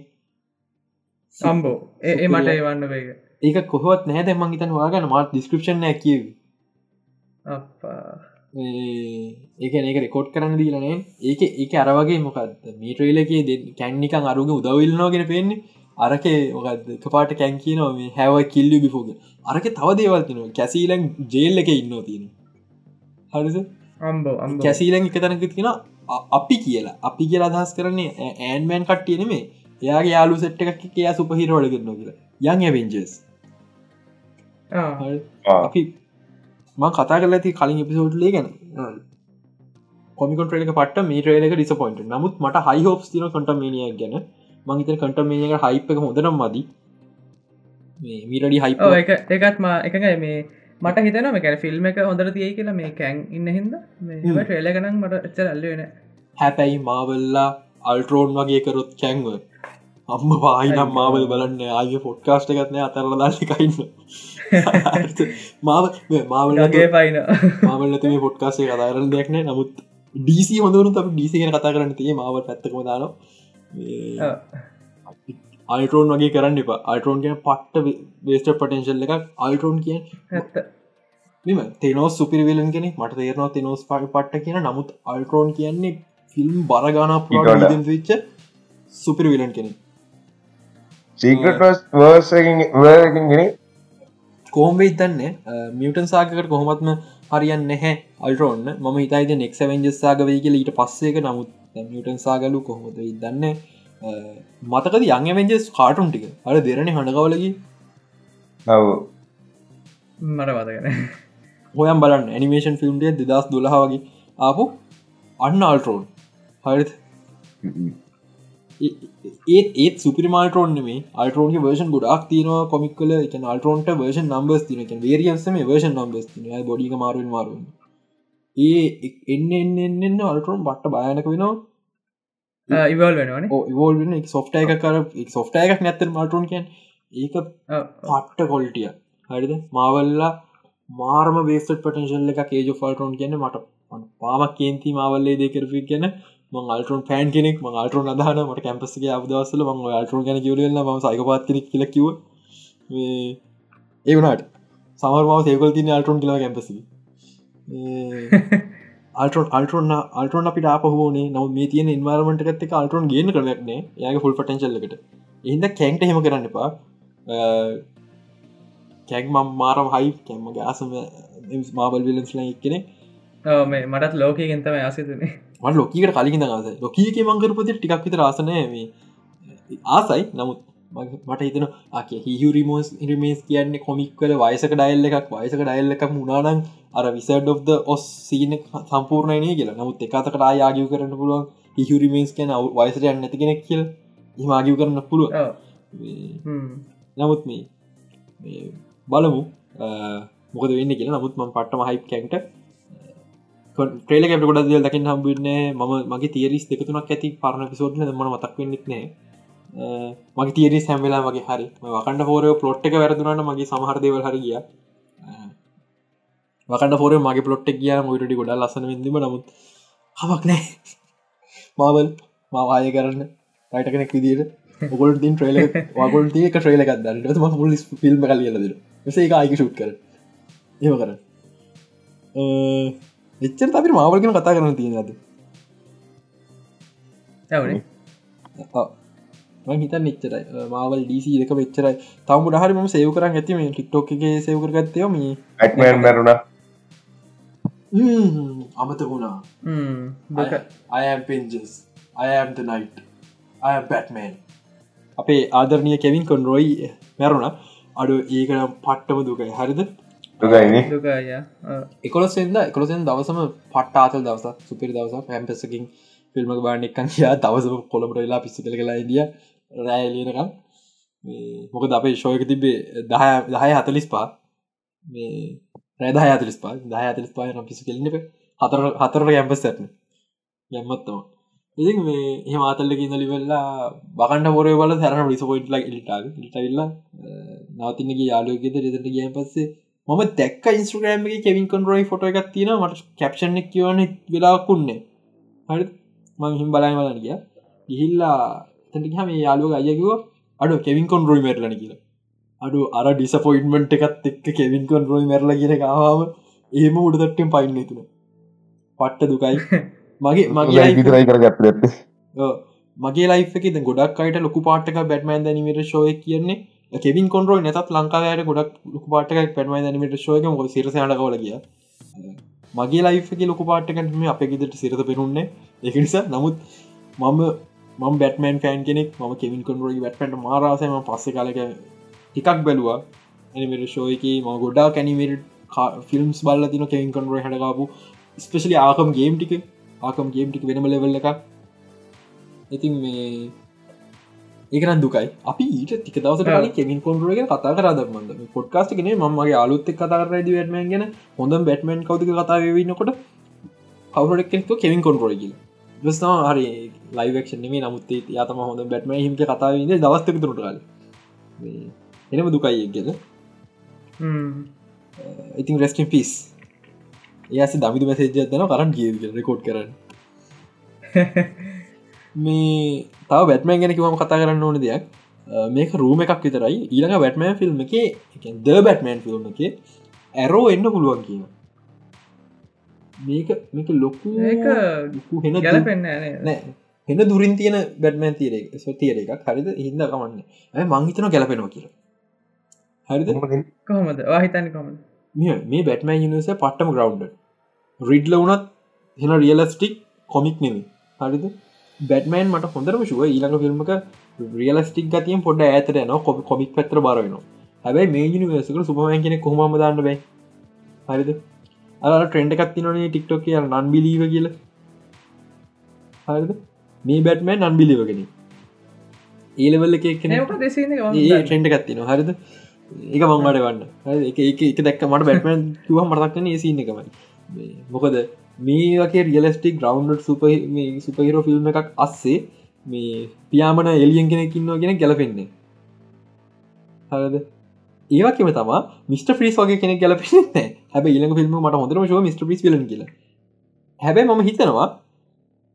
සම්බෝ. ඒ මට ඒවන්න වේක ඒක කොහොත් නෑ මං හිතන් වාගන්න මාත් ඩිස්ක්‍රපෂන් කිය ඒක ඒක රෙකෝඩ් කරන්න දීලනේ ඒක ඒක අරවගේ මොකක්ද මේ ට්‍රේලකේ දෙ කැන්නිකන් අරුග උදවිල්නෝගෙන පෙන්නේ අරකේ මොකද පාට කැන් කියනවා මේ හැව කිල්ලි බිෆෝග අරක තව දේවල් තිනවා කැසීලන් ජේල් එක ඉන්න තියෙන හරිද? අම්බෝ කැසීලන් එක තැනක තියෙන අපි කියලා. අපි කියලා අදහස් කරන්නේ ඇන්මෑන් කට්ටිය නෙමේ එයාගේ යාලු සෙට් එකක් එයා සුපහිරවල කරන්න කියලා. යන් ඇවෙන්ජස් අපි ම කතා කල ඇති කලින් එපිසෝට්ලේ ගැන කොමිකොට්‍රේක පට මේ ට්‍රේලක ඩිසපොයින්ට නමුත් මට හයි හෝප් තින කොටමේනියක් ගැන මංහිත කටමේක හයිප් එක හොඳනම් මදී. මීරඩි හයිප එක එකත්ම එකඟයි මේ මට හිතනම කැන ෆිල්ම් එක හොඳර තියයි කියලා මේ කැන් ඉන්න හිද ට්‍රේල ගනක් මට එච්චර අල්ලවෙන හැපැයි මාවල්ලා අල්ටරෝන් වගේ කරොත් කැන්ව. අම්ම පාහිනම් මාවල් බලන්න ආය පොට්කාස්ට එකත්න අතරල දාශකයින්න මාව මාවල්ගේ පයින. මාවල්ලත මේ පොට්කාසේ කතාරන දෙයක්න නමුත් ඩීසි හොඳරු අප ඩීසිගෙන කතා කරන්න තිය මාව පැත්තකම දාන අල්ටරෝන් වගේ කරන්න එපා. අල්ටරෝන් කියන පට්ට වේස්ට පටන්ශල් එකක්. අල්ටරෝන් කිය ඇත්ත. මෙම තෙනෝස් සුපිරිවෙලන් කෙනෙ මට තේරනවා තෙනෝස් පට පට්ට කියන නමුත් අල්ටරෝන් කියන්නේ ෆිල්ම් බරගාන විච්ච සුපිරිවිලන් කෙනෙ සීකට වර්සගෙන කෝම ඉතන්න මියටන් සාකට කොහොමත්ම හරියන් නැහැ අල්ටරෝන්න ම හිතයිද නෙක් වෙන්ජස් සාගවයි කියල ඊට පස්සේක නමුත් මියටන් සාගලු කොහොමද ඉදන්න? මතකද යං වෙන්ජස් කාටුන් ටික? අර දෙරණ හඬකවලකි නව මට වදගෙන හොයම් බලන්න ඇනිමේෂන් ෆිල්ම්ටිය දෙදස් දොලහාවගේ ආපු අන්න අල්ටරෝන් හරිත් ඒත් ඒත් සුපිරිමාල්ටරෝන් මේ අල්ටරෝන් වර්ෂන් ගොඩක් තියනවා කොමික් කල එක අල්ටරෝන්ට වර්ෂන් නම්බස් තිනක වේරියන්සම වර්ෂන් නම්බස් තින බොඩික මාරුවෙන් මාරුවන් ඒ එන්න එන්න එන්න අල්ටරෝන් බට්ට බයනක වෙනවා. ඉවල් වෙනවන. ඉවෝල් වෙන සොෆ්ට එක කර සොෆ්ට එකක් නැත්තර මල්ටරෝන් කියන් ඒක පට්ට කොල්ටිය හරිද? මාවල්ලා මාර්ම වේස්ට පටන්ශල්ල එක කේජ ෆල්ටරෝන් කියන්න මට පාමක් කේන්ති මාවල්ලේ දෙකරපි ගැන. අල්ටරන් පෑන් කෙනෙක් අල්ටරන් අදහන මට කැම්පස්ගේ අවදවසල ම අල්ටරන් ගැන කිවරල්ල ම සයිකපාත් කෙනෙක් කියලකිව ඒ වනාට සමර්මාව සේකල් තින අල්ටරන් කියල කැම්පසි අල්ටරන් අල්ටරන අල්ටරන් අපිට ආපහෝනේ නව මේ තියන ඉන්වාර්මට එකත් අල්ටරන් ගේන කරනක්නේ යාගේ ෆුල් පටන්ශල්ලකට එහිද කැන්ට හෙම කරන්න එපා. කැක් මම් මාරම් හයි කැම්මගේ අසම මාබල් විලන්ස්ලා එක්කෙනෙ මේ මටත් ලෝකය ගෙන්තම ආසිතුනේ මට ලොකීකට කලින් දස ලොකීක මංකරපති ටිකක් විත රාසනය මේ. ආසයි නමුත් මට හිතන ආක හිහු රිමෝස් ඉරිමේස් කියන්නේ කොමික් කල වයසක ඩයිල්ල එකක් වයසක ඩයිල්ල එකක් මුණනන් අර විසඩ් of ඔස් සීන සම්පූර්ණයනය කියලා. නමුත් එකතකට ආයාගිව කරන්න පුළුවන් හිහුරිමේස් කියන වයසට යන්න ඇති කෙනෙක් කියල. හිමාගිව කරන්න පුළුව. නමුත් මේ බලමු මොකද වෙන්න කියලා. නමුත් ම පට්ටම හයිප් කැන්ට ට්‍රේලකට ගොඩ දල් දකින්න හම්බුන්නේ ම මගේ තේරිස් දෙකතුනක් ඇති පරණ පිසෝඩ් ම මතක් වෙන්නෙත් නෑ අ, මගේ තේරි සැම්වෙලා වගේ හරි. වකන්ඩ හෝරය පලොට් එක වැරදුනට මගේ සමහර දෙවල් හරි ගිය. වකට හෝර මගේ පලොට්ක් කිය මොටඩි ගොඩ ලසන විදීම නමුත් හමක් නෑ මාවල් මවාය කරන්න රයිට කෙනෙක් විදිට ඔගොල් තින් ට්‍රේල වගොල් තියක ට්‍රේල එකක් දන්නට ම මුල් ෆිල්ම් කල ලද සේ එක අයික ශුට් කර ඒම කර එච්චර අපි මාවල්ගෙන කතා කරන තියෙනද ඇවනේ හිත නිච්චරයි මාවල් ඩීසි එක වෙච්චරයි තම හරි ම සයව කරන්න ඇතිම ටික්ටෝක් එක සයව කරගත්තයම ඇක්මන් මැරුණ. අමත වුණා. හ්ම්. දුක. අයම් පෙන්ජස් අයම්ත නයිට් අය බැට්මන් අපේ ආදරණය කෙවින් කොන්රොයි මැරුණ. අඩු ඒකනම් පට්ටම දුකයි. හරිද? දුක. එකොලොසෙන්ද එකොලොසෙන් දවසම පට්ට ආතල් දවස සුපිරි දවස පැම්පසකින් ෆිල්ම කියා දවසම කොළඹට වෙලා පිස්සි කළ කලා ඉදිය රෑලියනකම් මොකද අපේ ශෝයක තිබේ දහ දහය හතලිස් පා මේ රෑදහ අතලිස් පා දහ අතලිස් පායන පිසි කෙලින්නක හතර හතරට කැම්පස් ඇත්න. යම්මත්තම ඉතින් මේ එහ මාතල්ලක ඉඳලි වෙල්ලා බකන්ඩ පොරේ බල සැරන රිස පොයිට්ල ඉලිටාව ඉටවිල්ලා නවතින්නගේ යාලෝගෙද රෙදට ගිය පස්සේ මම දැක් ඉන්ස්ට්‍රගෑම කෙවින් කොන්රෝයි ෆොට එකක් තියෙන මට කැප්ෂන් එක කියවන වෙලාකුන්නේ හරි මං හිම් බලයි බලන ගිය. ගිහිල්ලා තැටික මේ යාලුව අයකිව අඩු කෙවින් කොන් රෝයි මැරලන කියලා. අඩු අර ඩිසපොයින්මට එකත් එක්ක කෙවින් කොන් රෝයි මැරල කියෙන කාවාම ඒම උඩතට්ටෙන් පයින්න තුන පට්ට දුකයි. මගේ [LAUGHS] මගේ විතරයි කර ගත්ත ඇත්ත. මගේ ලයිෆ් එක ගොඩක් අයට ලොකු පාටක බැටමන් දැනිමට ශෝය කියන්නේ. කෙවින් කොන්රෝයි නැතත් ලංකාවයට ගොඩක් ලොකු පාටක පැටමයි දැනිමට ශෝයක මො සිරස හටකවල කිය මගේ ලයිෆක ලොකු පාටකටම අප ගෙදට සිරත පෙනුන්නේ. එක නිසා නමුත් මම මම බැටමන් ෆෑන් කෙනෙක් ම කෙවින් කොන්රෝයි බැට්ට මාරසම පස්ස කාලක ටිකක් බැලවා. ඇනිමට ශෝයක ම ගොඩා කැනිමට ෆිල්ම්ස් බල්ල තින කෙවින් කොන්රෝයි හටකාපු ස්පෙශලි ආකම් ගේම් ටික. ආකම් ගේම් ටික වෙනම ලෙවල්ල එකක්. ඉතින් මේ ඒකන දුකයි. අපි ඊට ටික දවස. කෙමින් කොන්රුවගෙන කතා කරදමන්ද පොඩ්කාස්ට කෙනේ මගේ අලුත්ත කතා රද වැටමන් ගැන හොඳ බැටමන් කවතික කතා වෙන්නකොට කවුරක් කෙනෙක් කෙමින් කොන්රෝයගල දස්නා හරි ලයිවක්ෂ නෙේ නමුත්තේ යතම හොඳ බැටම හිම කතාව ද දවස්තක තුරට කාල. එනම දුකයි ගෙද හ්ම්. ඉතින් රෙස්ටින් පිස් ඒස දමිතු මැසේජ දන කරන්න ගිය රෙකෝඩ් කරන්න. [LAUGHS] මේ තව බැටමන් ගැන කිවම කතා කරන්න ඕන දෙයක්. මේක රූම එකක් විතරයි. ඊළඟ බැටමන් ෆිල්ම් එක ද බැටමන් ෆිල්ම් එක ඇරෝ එන්න පුළුවන් කියන මේක මේක ලොකු ලොකු හෙන ගැලපෙන්න නේ නෑ. හෙන දුරින් තියෙන බැටමන් තීර සොතියර එකක්. හරිද? හිද කමන්න. ඇ මංහිතන ගැලපෙනවා කියලා. හරිද? කොහොමද? වාහිතන්න කොමද මේ මේ බැටමන් යනිස පට්ටම ග්‍රවන්් රිඩ්ල වනත් හෙන රියලස්ටික් කොමික් නෙමි හරිද? බැටමන් මට හොඳරම ශුව ඊළඟ ෆිල්ම්ක රියලස්ටික් ගතියෙන් පොඩ ඇතට න කො කොමික් පත්‍ර බරවෙන හැබයි මේ නිවසක සුපමන් කෙනෙ කොහම දාන්න බයි හරිද අර ට්‍රෙන්ඩ එකත්තිනේ ටික්ටොක් කිය නන් බිලීව කියල. හරිද? මේ බැටමන් නන් බිලිවගෙන ඒලවල්ල එක ඒ ට්‍රෙන්ඩ එකත්තින හරිද? ඒක මංවට වන්න එක එක එක දැක්ක මට බැටමන් කිව මරක්න ඒසින්න එකමයි. මොකද මේ වගේ realistic ground super superhero film එකක් අස්සේ මේ පියාමන එලියෙන් කෙනෙකින්නවා ගෙන ගැලපෙන්නේ හරද ඒවකම තම මිට ්‍රීස් වගේ කෙනෙ ගැලපෙන්නේ හැබ ඉලඟ ෆිල්ම් මට හොඳරම ශව මිට පිස් ල කියල. හැබැයි මම හිතනවා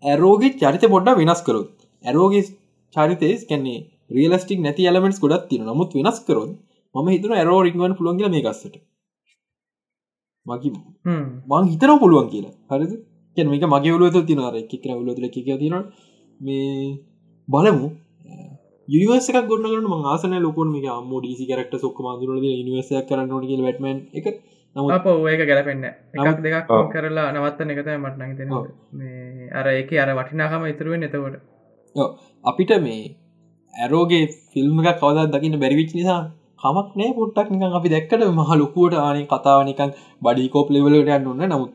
ඇරෝගේ චරිත පොඩ්ඩ වෙනස් කරොත් ඇරෝගේ චරිතේස් කැන්නේ රියලස්ටික් නැති එලමෙන්ස් ගොඩත් තින නමුත් වෙනස් කරොත් ම හිතන ඇරෝ රික්වන් පුළොන්ගල මේ ගස්සට මකි මං හිතන පුළුවන් කියලා. හරිද? කියන මේක මගේ ඔලුවත තිනර එකකර ඔලුවත එක තින මේ බලමු යනිවස ගොන්න ම ආසන ලොක මේ ම ඩීසි කරක්ට සොක් මදුරද නිවස කරන්න ට වැටමන් එක නමුත් අප ඒක ගැලපෙන්න්න එකක් නමුත්- දෙකක්. කරලා නවත්තන එකතයි මට. මේ අර එක අර වටිනාකම ඉතුරුවෙන් එතකොට ඔව්. අපිට මේ ඇරෝගේ ෆිල්ම් එක කවදත් දකින්න බැරිවිච් නිසා කමක් නෑ පොට්ටක් නිකන් අපි දැක්කට මහ ලොකුවට ආනේ කතාවනිකන් බඩිකෝප් ලෙවලට යන්න ඔන්න නමුත්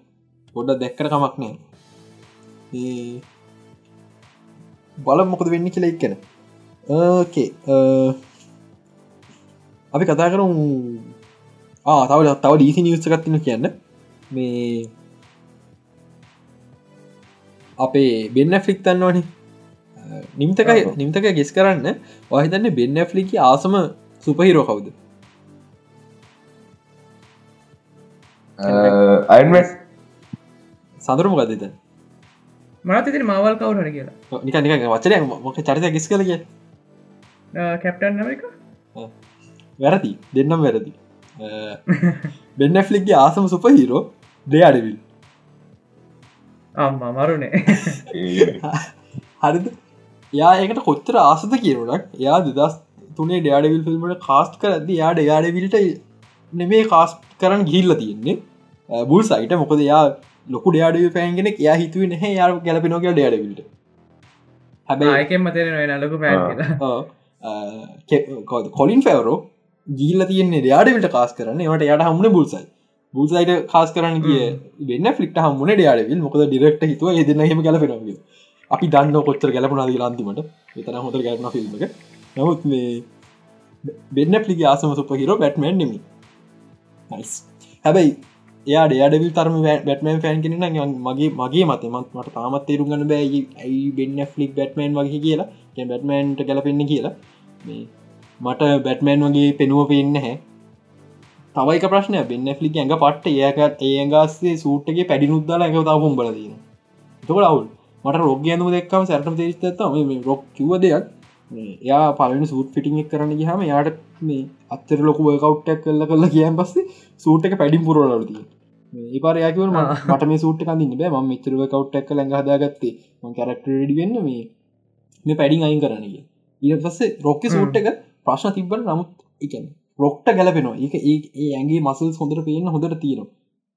පොඩ්ඩ දැක්කට කමක් නෑ ඒ බල මොකද වෙන්න කියලා එක්කෙන ඕකේ අපි කතා කරු ආතාව තව ඩීසි නිියස්කත්තින කියන්න. මේ අපේ බෙන්න ෆ්ලික් තන්නවනේ නිම්තකයි. නිම්තක ගෙස් කරන්න. ඔහිතන්න බෙන්න ෆ්ලිකි ආසම සුපහිරෝ කවුද? අයින්ම සඳරම ගදත මනත් ඉතින් මවල් කවුහර කියලා. නික නික වචනය මොක චරිත ගෙස් කලගේ කැප්ටන් නමක වැරදි. දෙන්නම් වැරදි. බෙන්න ෆ්ලික්ගේ ආසම සුපහිරෝ දෙයාඩවිල් අම්මා මරුණේ. [LAUGHS] හරිද? යා ඒකට කොච්චර ආසද කියනටක් එයා දෙදස් තුනේ ඩයාඩවිල් ෆිල්මට කාස්ට කරද යාඩ යාඩවිල්ට නෙමේ කාස් කරන්න ගිල්ල තියෙන්නේ. බුල් සයිට මොකද යා ලොකු ඩයාඩව පෑන්ගෙන එයා හිතුව නැහැ යා ගැලපෙනෝක ඩයාඩවිල්ට හැබැයි ආයකෙන් මතෙන නලකු පෑන් කියලා කොලින් ෆැවරෝ ගීල්ල තියන්නේ ඩයාඩවිල්ට කාස් කරන්න. ඒට යට හමුණ බුල්සයි බුල්සයිට කාස් කරන්න කිය වෙන්න ෆලික්ට හමුණ ඩයාඩවිල් මොකද ඩිරෙක්ට හිතුව දෙන්න හෙම ගැලපෙනගේ අපි දන්න කොච්චර ගැලපුනාද ලන්තිමට විතන හොඳ ගැලපන ෆිල්ම් එක. නමුත් මේ බෙන්න පලිගේ ආසම සුප හිරෝ බැට්මන් නෙමි නයිස් හැබැයි එයා ඩයාඩවිල් තරම බැටමන් ෆෑන් කෙන මගේ මගේ මතමත් මට තාමත් තේරු ගන්න බෑ. ඇයි බෙන්න ෆලික් බැටමන් වගේ කියලා. බැටමන්ට ගැලපෙන්න්න කියලා මට බැටමෑන් වගේ පෙනුව පෙන්න්න හැ තවයික ප්‍රශ්නය බෙන්න ෆලික් ඇඟ පට්ට ඒකට ඒගස්සේ සූට්ගේ පැඩි නුද්දාලා එක තවුම් බලදන තකට අවුල්. මට රෝගයනු දෙක්කම සැරටම තේරිස්තත්ම රොක් කිව දෙයක්. එයා පලන සූට ෆිටිං එක් කරන්න ගහම යාට මේ අත්තර ලොකු කවට්ටක් කල්ල කල්ල කියන් පස්සේ සූට එක පැඩිම් පුරලතිය ඒපර යකව මට මේ සූට කඳන්න බෑ. ම මෙචරව කවට්ටක් කල හදාගත්තේ. ම කරක්ට ඩි වෙන්න මේ මේ පැඩිං අයින් කරන්නග ඊට පස්සේ රොක්ක සූට් එක ප්‍රශ්න තිබ්බට නමුත් එකන රොක්ට ගැලපෙනවා. එක ඒ ඇගේ මසල් හොඳට පේන්න හොඳට තියෙනවා.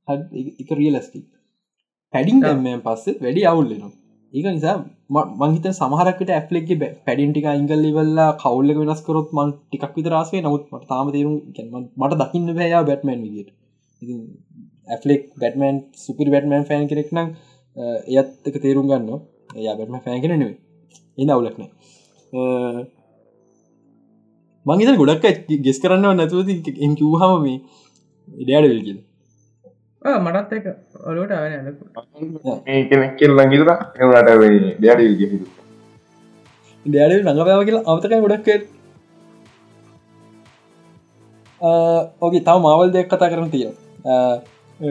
එක රියලස්ටි පැඩිං දැම්මයන් පස්සේ වැඩි අවුල්ලෙනවා ඒක නිසා මංහිත සමහරකට ඇෆලෙක්ගේ පැඩින්ටික ඉංගල් වෙල්ලා කවල්ල වෙනස් කරොත් මන් ටිකක් විතරාසේ නමුත් මට තාම තේරුම් මට දකින්න බෑයා බැට්මන් විදිට ඇෆලෙක් බැටමන් සුපිරි බැටමන් ෆෑන් කෙනෙක් නම් එයත් එක තේරුම් ගන්න එයා බැටම ෆෑන් කෙන නෙවේ එන්න අවුලක්න මංහිත ගොඩක් ගෙස් කරන්න නැතුවති එම් කිව්හම මේ ඉඩයාඩ වෙල්ගිල මටත් එක ඇලකු කෙනෙක් කියල ලඟිතර එනට ඩඩ ඩයාඩ නඟපෑව කියලා අවතකයි ගොඩක් ඕගේ තව මවල් දෙයක් කතා කරන තිය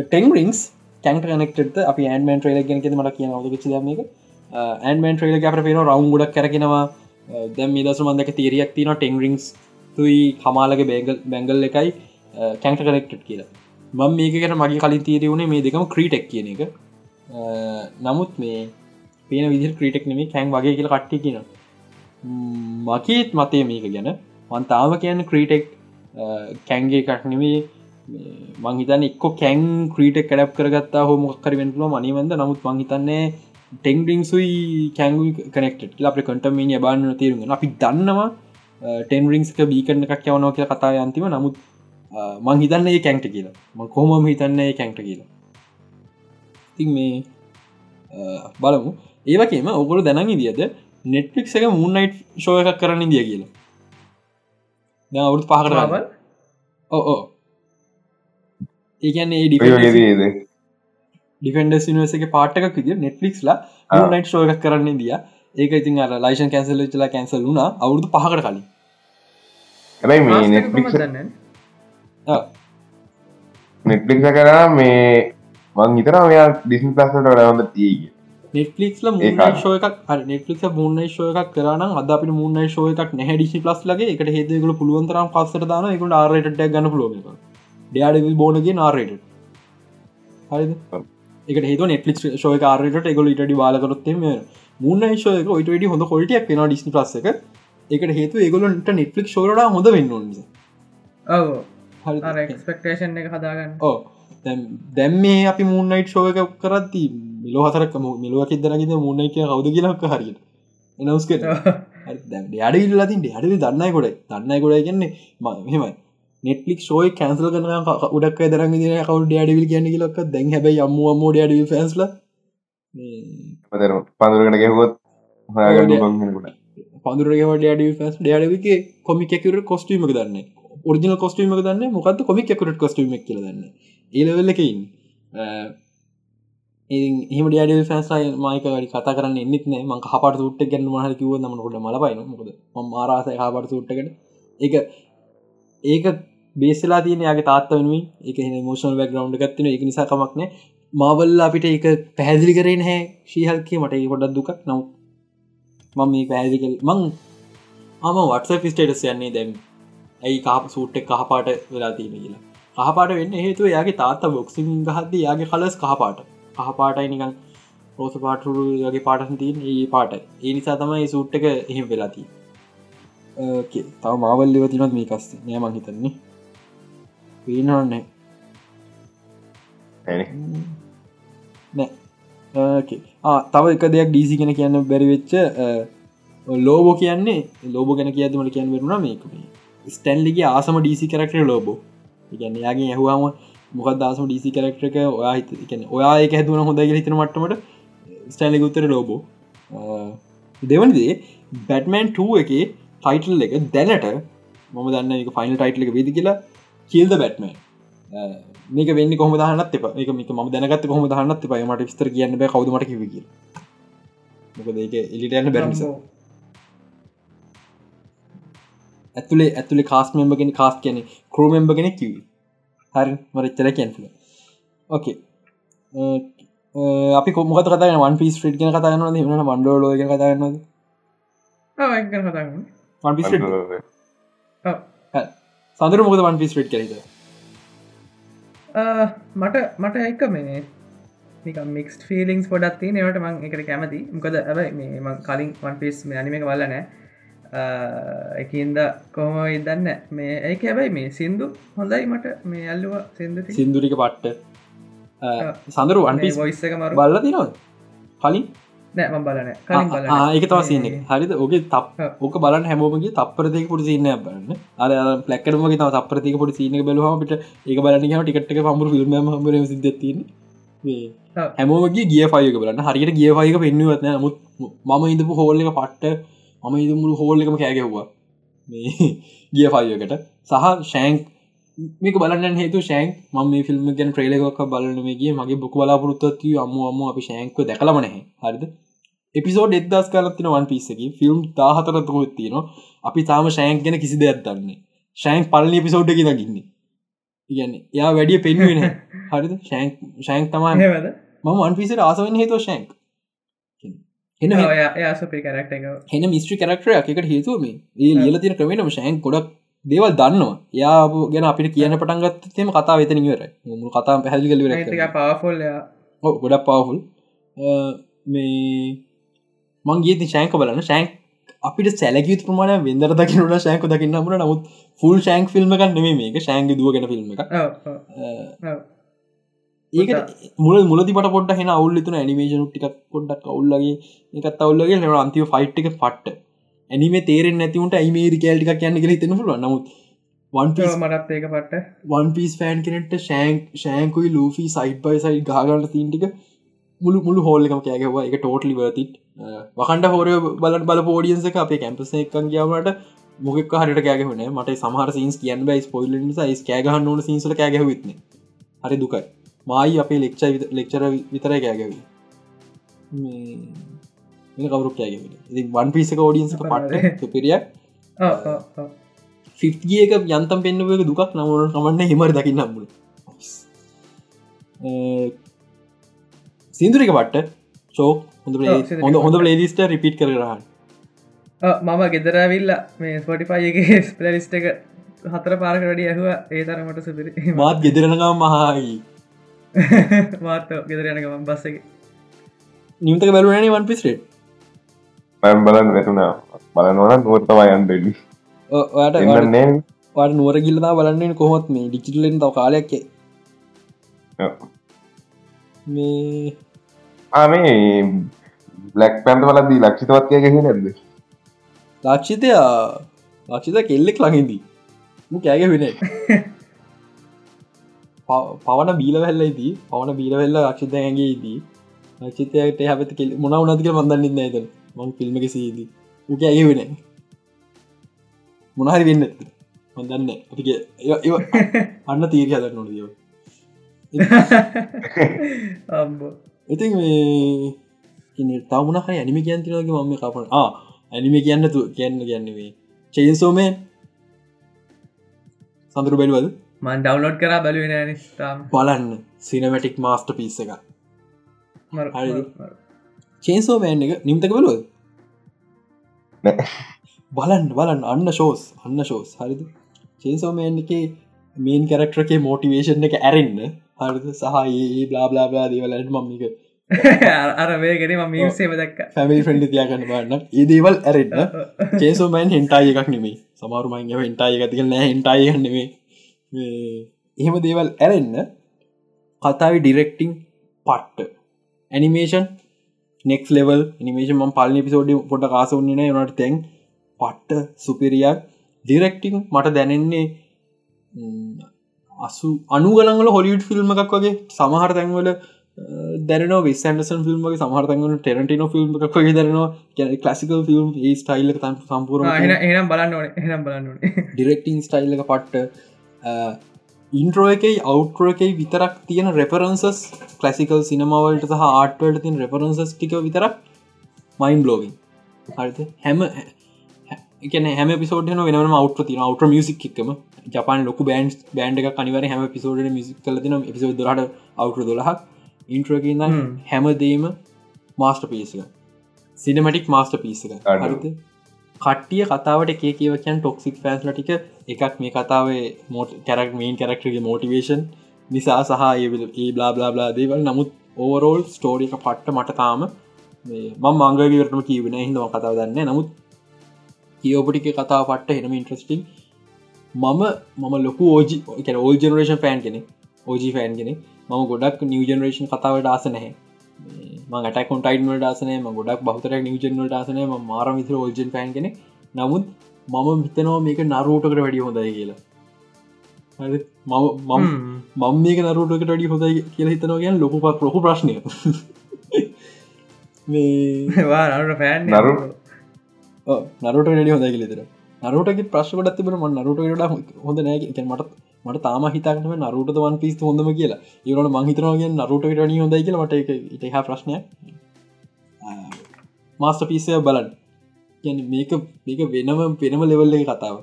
ටෙන් රිංස් කැන්ට කනෙක්ට අපි ඇන්මන් ්‍රේල ගෙන මට කියන ද ච එක ඇන්මන් ්‍රේල ගැපර පේන රවුන් ගොඩක් කරගෙනවා දැම් මිදසු මන්දක තීරයක් තින ටෙන් රිංස් තුයි හමාලගේ බේගල් බැංගල් එකයි කැන්ට කනෙක්ට් කියලා. මං මේකට මගේ කලින් තීරය වුණේ මේ දෙකම ක්‍රීටෙක් කියන එක. නමුත් මේ පේන විදි ක්‍රීටෙක් නෙමේ කැන් වගේ කියල කට්ටි කියන මකේත් මතය මේක ගැන. වන්තාව කියන්න ක්‍රීටෙක් කැන්ගේ කට්නෙවේ මංහිතන්න එක්ක කැන් ක්‍රීටෙක් කඩප් කරගත්තා හෝ මොක්කර වෙන්ටල මනිවද නමුත් මංහිතන්නේ ටෙන්ඩිං සුයි කැංග කනෙක්ට අප කටම බාන්න තේරුම අපි දන්නවා ටෙන්රිංස්ක බීකරන එකක් යවනෝ කිය කතා අන්තිම. නමුත් මං හිතන්න ඒ කැන්ට කියලා. ම කොමම හිතන්න ඒ කැන්ට කියලා. ති මේ බලමු. ඒවකේම ඔගොල දැනග දිියද නෙට්ලික් එක මුන්නයිට් ෂෝ එකක් කරන්න දිය කියලා. අවුත් පහකට මවල් ඕ ඒකන්නේ ේද ඩිෆෙන්ඩස් නිවස එක පාටක විදි නෙට්ලික්ස්ලා නයිට් එකක් කරන්න දිය ඒක ඉතින් අර ලයිෂන් කැන්සල් චලා කැන්සල් වුණා අවුරුදු පහකට කලින්. හැබයි මේ නෙට්ලික් කරා මේ මං හිතර මෙයා ඩිසින් පසට වඩවඳ තියග නෙටලික්ල එකක් නෙටලික් මුන්න ෂෝ එකක් කරන අද අපි මුන්න ෂෝ එකක් නැ ඩිසි පලස් ලගේ. එකට හේදකල පුළුවන්තරම් පස්සට දාන එක ආරට ගන්න පුළුව ඩයාඩ බෝනගේ නාරට හරි ඔව්. එක හේතු නෙටලික් ෂෝ කාරට එකගොල ඉටඩි බාලකරොත්තෙම මුන්න එක ඔයිට වැඩි හොඳ කොල්ටියක් වෙන ඩිස්ි පස්ස එක. හේතු ඒගොලන්ට නෙටලික් ෂෝට හොඳ වෙන්න ඔව. හරි. එක්ස්පෙක්ටේෂන් එක හදාගන්න. ඕ දැම් මේ අපි මුන්නයිට් ශෝක කරත්ති මිලෝ හතරක්ම මිලුවක් ඉදරගද මුන්නයි කිය කවද කියලක් හරියට එනවස් කර අඩ ලතින් අඩි දන්නයි ගොඩ දන්නයි ගොඩ කියන්නේ මෙමයි නෙට්ලික් ෝය කැන්සල් කන උඩක් දරන්න කවු ඩඩවිල් කියන ලක් දැන් හැබ යම්ම මෝඩ ඩ ෆස්ල පඳුරගෙන ගැහුවොත් හොයාගන්නකුට පඳුරගේ ඩ ෆස් ඩඩවිගේ කොමිකැකර කොස්ටීමක දන්න. ඔරිිනල් කොස්ටීමක දන්න. මොකද කොමිකැකරට කොස්ටීම කියල දන්න. ඒලවෙල්ලකින් එහම ඩ ෆැන්ස්යි මයිකඩි කතා කරන්න එන්නෙත් නෑ. මං හපට සුට්ට ගැන්න මහ කිව නමකට මලබයින මොකද මාරාස හපට සුට්ටකට එක ඒක බේසලා තියන යාගේ තාත්ත වෙනුවෙන්. එක මෝෂන් වැග්‍රවන්් ගත්තින එක නිසාකමක්න මාවල්ල අපිට එක පැහැදිලි කරෙන හැ ශීහල්කේ මට ඒ පොඩක් දුකක් නව මම මේ පැහැදිකල් මං ආම වටස පිස්ටේටස් යන්නේ දැම් ඇයි කාප සූට්ට කහපාට වෙලා තියෙන කියලා. කහපාට වෙන්න හේතුව යාගේ තාත්ත බොක්සිං ගහද යාගේ කලස් කහපාට. කහපාටයි නිකන් රෝස පාටරු වගේ පාටන් තියන් ඒ පාට ඒ නිසා තමයි සූට් එක එහෙම වෙලාතිී තව මාවල්ලිව තිනොත් මේ කස්ත නෑමං හිතන්නේ. පීනන්නේ. තව එක දෙයක් ඩීසි කෙන කියන්න බැරිවෙච්ච ලෝබෝ කියන්නේ ලෝබ ගැන කියදමට කියන්න වෙරුණ මේක ස්ටැන්ලිගේ ආසම ඩීසි කරක්ටර ලෝබෝ. ගැන්න යාගේ ඇහවාම මොකක් දසම ඩීසි කරක්ටර එක? ඔයා හිතන ඔයා එක හැදුවන හොඳ හිතන මටමට ස්ටැන්ලි උත්තර ලෝබෝ. දෙවනිදේ බැටමන් 2 එක ටයිටල් එක දැනට මම දන්න එක ෆයිනල් ටයිටල එක වෙදි කියලා කියල්ද බැට්ම මේක වෙන්න කොම දහනත් එප. එක මේක ම දැනගත් කොම දහනත් පයි මට විස්තර කියන්න බෑ කවදමට කිවකි මොකද ඒක එලිට යන්න බැරනිස ඇතුලේ ඇතුලේ කාස් මෙම්බගෙන කාස් කියන කරෝමෙම්බගෙන කිවී හරි මරච්චර කැන්ල ඕකේ අපි කොමක කතන වන් පිස් ්‍රිට් ගෙන කතාන්න න්න මන්ඩෝලෝ කතාන්නද සඳර මොකද වන් පිස් ්‍රිට් කරද? මට මට එක මේ මික්ස් ෆිලිංස් පොඩත් නවට මං එකට කැමති. මොකද ඇබ මේ කලින් වන් පිස් මේ අනිමක වල්ලනෑ එකින්ද කොහොම ඉදන්න මේ ඇයි ඇබයි මේ සින්දු හොඳයි මට මේ අල්ලුව සිින්ද සිින්දුරික පට්ට. සඳරු අන්පිස් වොයිස්ස එක මර. බල්ල තිනවා කලින් නෑ බලන ඒක තව සින්න හරිද? ඔගේ තප ඕක බලන්න හැමෝමගේ තපරදක පුට සින්න බලන්න. අර පලක්කටමගේ තව තපරතික පොට සින බලහමට ඒක බලන්න ටිකට්ක පමුර ිල්ම හමර සිදතින හැමෝගේ ගිය ෆයක බලන්න. හරියට ගිය ෆයක පෙන්නුවත්න මුත් මම ඉඳපු හෝල්ල එක පට්ට මම ඉද මුළු හෝල්ල එකම කෑගෙව්වා ගිය ෆයකට සහ ශෑන්ක් මේක බලන්න හේතු ශෑන්ක් ම මේ ෆිල්ම් ගැන ට්‍රේලක බලනමගේ මගේ බොක බලාපොරොත්තුව අම්ම අම්ම අපි ශෑන්ක දැකලමනහ හරිද එපිසෝඩ් එදස් කාලත්තින වන් පිස්සකි ෆිල්ම් දාහතරතුත් තියන අපි තාම ශෑන්ක් ගැන කිසි දෙයක් දන්නේ ශෑන්ක් පල්ලි පිසෝඩ් එක දකින්නේ. ඉගන්න එයා වැඩිය පෙන්වෙන හරිද? ශෑන්ක් ශෑන්ක් තමා හෙවද මම වන් පිසට ආසවෙන් හේතුව ශෑන්ක් හෙන මිස්ට්‍රි කරක්ටර එකට හේතුවම ඒ ලියල තින ක්‍රමේටම ශෑන් ගොඩක් දේවල් දන්නවා. යා ගැන අපිට කියන්න පටන්ගත්තේම කතා වෙතනිවර මුළු කතා පැහදිි කලවර පාෆොල්ල ගොඩක් පවෆුල් මේ මංගේ ශෑක බලන්න. ශෑන්ක් අපිට සැලකිත ප්‍රමාණ වෙදර දකිනට ශෑක දකින්න මට නමුත් ෆුල් ශෑන්ක් ෆිල්ම් එක නෙේ මේක. ශෑන්ග දුවගෙන ෆිල්ම් එක ඒක මුල මුලදිට පොට හෙන අවුල්ලතුන ඇනිමේෂන් ටික් පොඩ්ඩක් අවුල්ලගේ එකත් අවුල්ලගේ නව අන්තිව ෆයිට් එක පට්ට. ඇනිම තේරෙන් නැතිවුට ඇයිමේරි කෑල්ටික් කියන්න කර හිතන පුල නමුත් වන් මටත් ඒක පට්ට. වන් පිස් ෆෑන් කෙනෙට ශෑන්ක් ශෑන්කුයි ලූෆී සයිට් බයි සයි ගාගන්න තිීන්ටික මුළු මුළු හෝල්ලකම කෑගවා එක ටෝටලි වතිත් වකන්ඩ හෝර බල බල පෝඩියන්ස එක අපේ කැම්පස එකන් ගියාවට මොකක් හරිට කෑගහන මට සමහර සින්ස් කියන්න බයි ස්පොයිල් නිසා කෑගහන්න ඕන සිංසල කෑගහවිත්න හරි දුකයි. මයි අපේ ලෙක්ෂ ලෙක්චර විතර කෑගවී මේ කවරු කෑග වන් පිසක ෝඩියන්සක පට පිරිය ෆිගියක යන්තම් පෙන්නුවක දුකක්. නමුණට කමන්න. හෙමර දකින්න මුල සිින්දුරික පට්ට චෝක් හොඳ හොඳ හොඳ ලේදිස්ට රිපිට් කරහන් මම ගෙදරවිල්ල මේ ස්පොටිපයිගේ ස්පලලිස්ට [LAUGHS] එක හතර පාරකරඩිය ඇහුව. ඒ තරමට සුපිරි මාත් ගෙදරනගම් මහයි [LAUGHS] මාත ගෙදරයනකම බස්සක නිම්තක බැලුවන වන් පිස්ටේ බැම් බලන්න නැතුනා බලනවන නුවර්තමයන් දෙලි ඔයාට එන්නේ වට නුවර ගිල්ලා බලන්නේ කොහොත් මේ ඩිචිටලෙන් තව කාලයක්කේ මේ ආමේ බ්ලක් පැන්ත වලදී ලක්ෂිතවත්කය ගැහි නැද ලක්ෂිතය ලක්ෂිත කෙල්ලෙක් ළඟින්දී මු කෑග වෙන [LAUGHS] පවන බීල වෙල්ලයිදී පවන බීල වෙල්ල ලක්ෂිත ඇගේදී ලක්ෂිතයට හැපති කෙල් මොන උනතික මන්දන්න ඇද මං ෆිල්ම් එක සීදී උක ඇගේ වෙන මොනහරි වෙන්න. මන්දන්න අපි [LAUGHS] අන්න තීර හදර නොදියෝ අම්බෝ ඉතින් මේ තවමන හරි ඇනිමි කියන්තිනගේ මම කපන ආ ඇනිමි කියන්න තු කියන්න කියන්නවේ චේන්සෝමන් සඳරු බැලුවද? මන් ඩවලෝඩ් කරා බලුවෙන තාම. බලන්න. සිනමටික් මාස්ට පිස්ස එක චේන්සෝමෑන් එක නිම්තක බලුවද? බලන්න බලන්න. අන්න ශෝස් අන්න ශෝස් හරිද? චේන්සෝමෑන් එක මේන් කැරක්ටරගේ මෝටිවේෂන් එක ඇරෙන්න්න හරිද? සහයේ බ්ලාබ්ලාබ්ලා දේවලට මම්මික අර වේගෙන ම මියසේම දක්ක. පැමිලි ෆ්‍රෙන්ඩ් තියාගන්න බන්න ඒදේවල් ඇරෙන්න්න චේසෝමයින් හෙන්ටාය එකක් නෙමේ සමාරුමයින් හෙන්ටාය එකතික නෑ හෙන්ටාය නෙමේ එහෙම දේවල් ඇරෙන්න්න කතාව ඩිරෙක්ටිං පට්ට ඇනිමේෂන් නෙක් ලෙවල් නිමේෂන් ම පල් පිසෝඩි පොට කාසවන්නන නට තැන් පට්ට සුපිරියක් ඩිරෙක්ටිං මට දැනෙන්නේ අසු අනුගලංගල හොලිඩ් ෆිල්ම් එකක් වගේ සමහර තැන්වල දැන විසන්ඩසන් ෆිල්ම්ගේ සමහරතන්ගල ටෙරටින ෆිල්ම් එකක් වගේ දරනවා ගැන කලසිකල් ෆිල්ම් ඒ ස්ටයිල්ල තන් සම්පූර් එනම් බලන්න එනම් බලන්න ඩිරෙක්ටිං ස්ටයිල්ල [LAUGHS] එක පට්ට ඉන්ට්‍රෝ එකයි අවට්‍රෝ එකයි විතරක් තියෙන රෙෆරන්සස් කලසිකල් සිනමවලට සහ ආටවලට තින් රෙෆරන්සස් ටික විතරක් මයින් බ්ලෝගින් හරිත හැම එකන හැම පිසෝඩන වෙනම අවට්‍ර තින අවට්‍ර මියසික් එක්කම ජපාන ලොක බෑන්ස් බෑන්ඩ එක කනිවර හැම පිසෝඩ මිසික් කල තින පිසෝ දරට අවට්‍ර දොලහක් ඉන්ට්‍රකින්න හැමදීම masterpiece cinematic masterpiece හරිත කට්ටිය කතාවට එකේ කියවකයන් ටොක්සික් ෆෑන්ස් ලටික එකක් මේ කතාවේ මෝට කැරක් මේන් කැරක්ටගේ මෝටිවේශන් නිසා සහ ඒ බලා බලා දේවල්. නමුත් ඕවරෝල් ස්ටෝරික පට්ට මට තාම මං මංගවරටම කියවෙන හිදම කතාව දන්න නමුත් කියෝපටික කතාව පට්ට හෙනම ඉන්ට්‍රස්ටිං මම මම ලොකු ඕජි ඕල් ජනරේෂන් ෆෑන් කෙනෙ ඕජි ෆෑන් කෙනෙ මම ගොඩක් නිව ජනරේෂන් කතාවට ආස නැහැ. මට කොටයින් ඩාසනය ම ගොඩක් බහතර නිව ජනල් ඩාසනය මාර විතර ෝල්ජන් පෑන් කෙනෙ නමුත් මම හිතනවා මේක නරෝටකට වැඩි හොඳයි කියලා. මම මම මේක නරුටකට වැඩි හොඳයි කියලා හිතනවා ගැන් ලොකුපත් ලොකු ප්‍රශ්නය [LAUGHS] [LAUGHS] වා නරුට ෆෑන් නරු නරුට වැඩි හොඳයි කියලෙතර නරුටගේ ප්‍රශ්කට තිබන ම නරුට ට හොඳ නෑ මට මට තාම හිතක්ම නරුට වන් පිස් හොඳම කියලා. ඒවන මංහිතරනගේ නරුට ටනි හොඳයි කියල. මට ඉට හ ප්‍රශ්නය මාස්ට පිස්සය බලන් ගැන මේක මේක වෙනම පෙනම ලෙවල්ල කතාව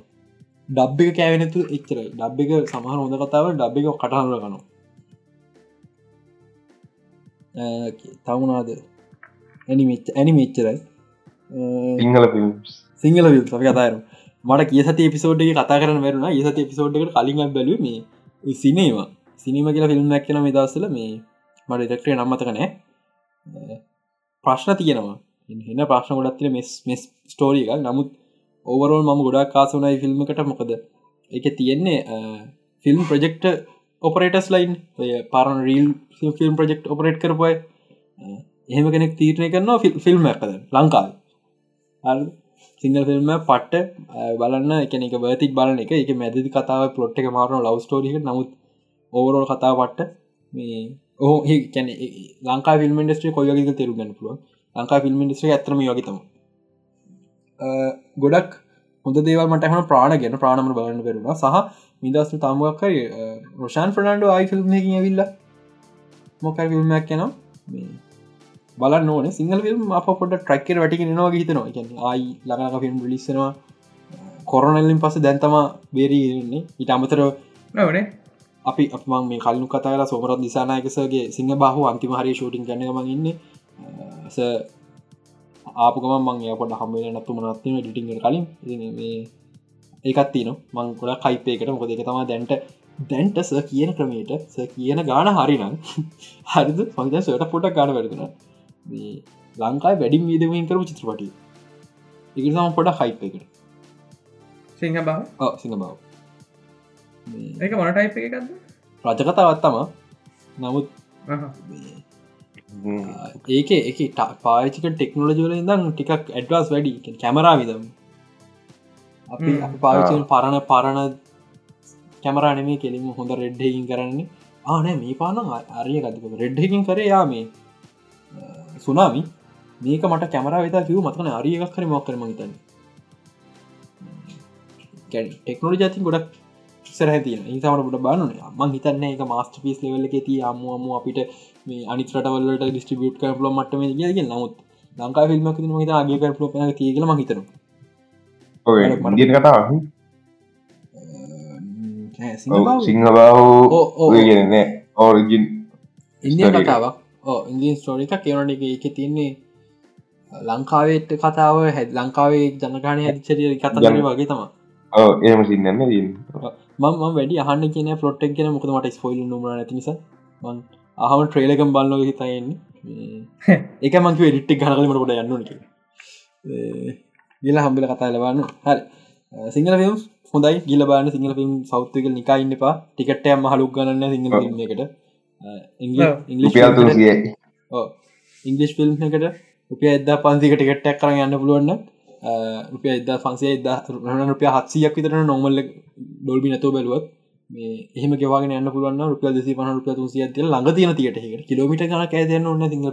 ඩබ් එක කෑවෙනතු එච්චර ඩබ් එක සමහර හොඳ කතාව ඩබ් එක කටහර කනු තවුණාද ඇනිමච් ඇනි මෙච්චරයි සිංහල සිංහල අපි කතාරු මට කිය සති පිසෝඩ්ගේ කතා කරන වැරුණ ඒ සති පිසෝඩ්කට කලින් බැලු මේ සිනේවා සිනීම කියලා ෆිල්ම් ැක්කන මේ දස්සල මේ මට ඉරක්ටේ නම්මතක නෑ ප්‍රශ්න තියෙනවා. එන්න ප්‍රශ්න ගොඩත් තින මෙස් මෙස් ස්ටෝරිය එකල් නමුත් ඕවරෝල් මම ගොඩක් කාසුනයි ෆිල්ම්කට මොකද එක තියෙන්නේ ෆිල්ම් ප්‍රජෙක්ට ඔපරේටස් ලයින් ඔය පරන රීල් ෆිල්ම් ප්‍රජෙක්් ඔපරේට් කරපුයි එහෙම කෙනෙක් තීරණය කරනවා ෆිල්ම් ඇකද ලංකාව සිංහල් ෆිල්ම් පට්ට බලන්න එකන එක බතික් බලන එක. එක මැදදි කතාව පලොට් එක මාරන ලව් ස්ටෝරික නමුත් ඕවරෝල් කතා පට්ට මේ ඕහ කැන ලංකා ෆිල්ම් ඩස්ට්‍රි කොයගක තෙරුගන්න පුළුව ලංකා ෆිල්ම් ඩස්ට්‍රි ඇතරම යගතම ගොඩක් හොඳ දේවල්මට හම ප්‍රාණ ගැන. ප්‍රාණම බලන්න පෙරුණ සහ මිදස්ම තමුවක්කර රෝෂාන් ෆ්‍රනාන්ඩ අයි ෆිල්ම් එකින් ඇවිල්ල මොකර ෆිල්ම්මක් යනවා. බලන්න ඕන. සිංහල ිල්ම් අප පොට ට්‍රක්කර වැටි නවා හිතනවා. අයි ලඟනක ෆිල්ම් ලිස්සෙනවා කොරනල්ලින් පස දැන්තම බේරීන්නේ ඉට අමතර නවනේ අපි අපමන් මේ කල්ලු කතාලා සෝමරත් දිසානායකසගේ සිංහ බාහු අන්තිම හරි ෂූටින් ගන්නම ඉන්න. ආපුගම මං යට හම්බල නත්තු මනත්ම ඩිටිංග කලින්. ඒකත් තින මං ගොඩ කයිපේකට මොක දෙක තම දැන්ට දැන්ටස කියන ක්‍රමයට ස කියන ගාන හරිනම් [LAUGHS] හරිද? පංද සට පොට ගාන වැරදුන ලංකායි වැඩිම් වීදමින් කරු චිත්‍රපටි එක සම පොඩ හයිප එකට සිංහ බව සිංහ බව එක මොන ටයිප එකක්ද? රජකතාවත්තම නමුත්. ඒක එක පාචික ටෙක්නෝලජල දම් ටිකක් ඇඩ්වාස් වැඩි. කැමරා විදම් අපි පාවිචෙන් පරණ පරණ කැමරා නෙමේ කෙලිම හොඳ රෙඩ්ඩකින් කරන්නේ. ආනෑ මේ පාන අරිය ගතික රෙඩ්ඩකින් කරේ යා මේ සුනාමි මේක මට කැමර වෙත කිව මතන අරිය එකක් කර මොක් කරම හිතන්න. ටෙක්නෝලි ජති ගොඩක් සරහතින ඒසමට ගොඩ බානුන ම හිතන්න එක මස්ට පිස් ලෙවල්ල එක ති අම්මුවම අපිට මේ අනිතරටවල්ලට ඩිස්ටිබියට් කරපල මටම ගේ නමුත් ලංකා ෆිල්ම හිත අගේ කරපල පන කියගල හිතන ඉදින් කතාව සිංහ බාහු ගෙනන්නේ ඕරිජින් ඉන්දිය story එක. කතාවක්. ඕ ඉන්දියන් ස්ටෝරි එක කියවන එක එක තියන්නේ ලංකාවේට කතාව හැ ලංකාවේ ජනගානය හැදිචරිය කතර වගේ තම එම සින්නන්න දීන් මම වැඩි අහන්න කියන පොට්ක් කියන මොකද මට ස්පොයිල් නුම නැති නිසා මන් අහම ට්‍රේලකම් බල්ලො හිතයෙන්නේ එක මංක ඩිට්ක් ගනලමට ොඩ යන්න ගිල හම්බිල කතා ලබන්න හරි. සිංහල ෆිම් හොඳයි. ගිල බාන සිංහල ෆිම් සෞත්්‍යක නිකයින්න පා ටිකට්ටයම් හලුක් ගන්න සිංහල. ෆිල්ම් එකට ඉංගලිස් ෆිල්ම් එකට රුපිය එදා පන්සික ටිකට්ටක් කරන යන්න පුළුවන්න රුපිය එදා පන්සේ එදා රන රුපිය හත්සියක් විතර නොමල්ල ඩොල්බි නතෝ බැලුවත් මේ එහෙම ගෙවාගෙන යන්න පුළුවන් රුපිය දෙසි පන රුපිය තුන්සිය තිය ළඟ තියන තියට කිලමිට ගන කෑදයන්න ඔන්න සිංහ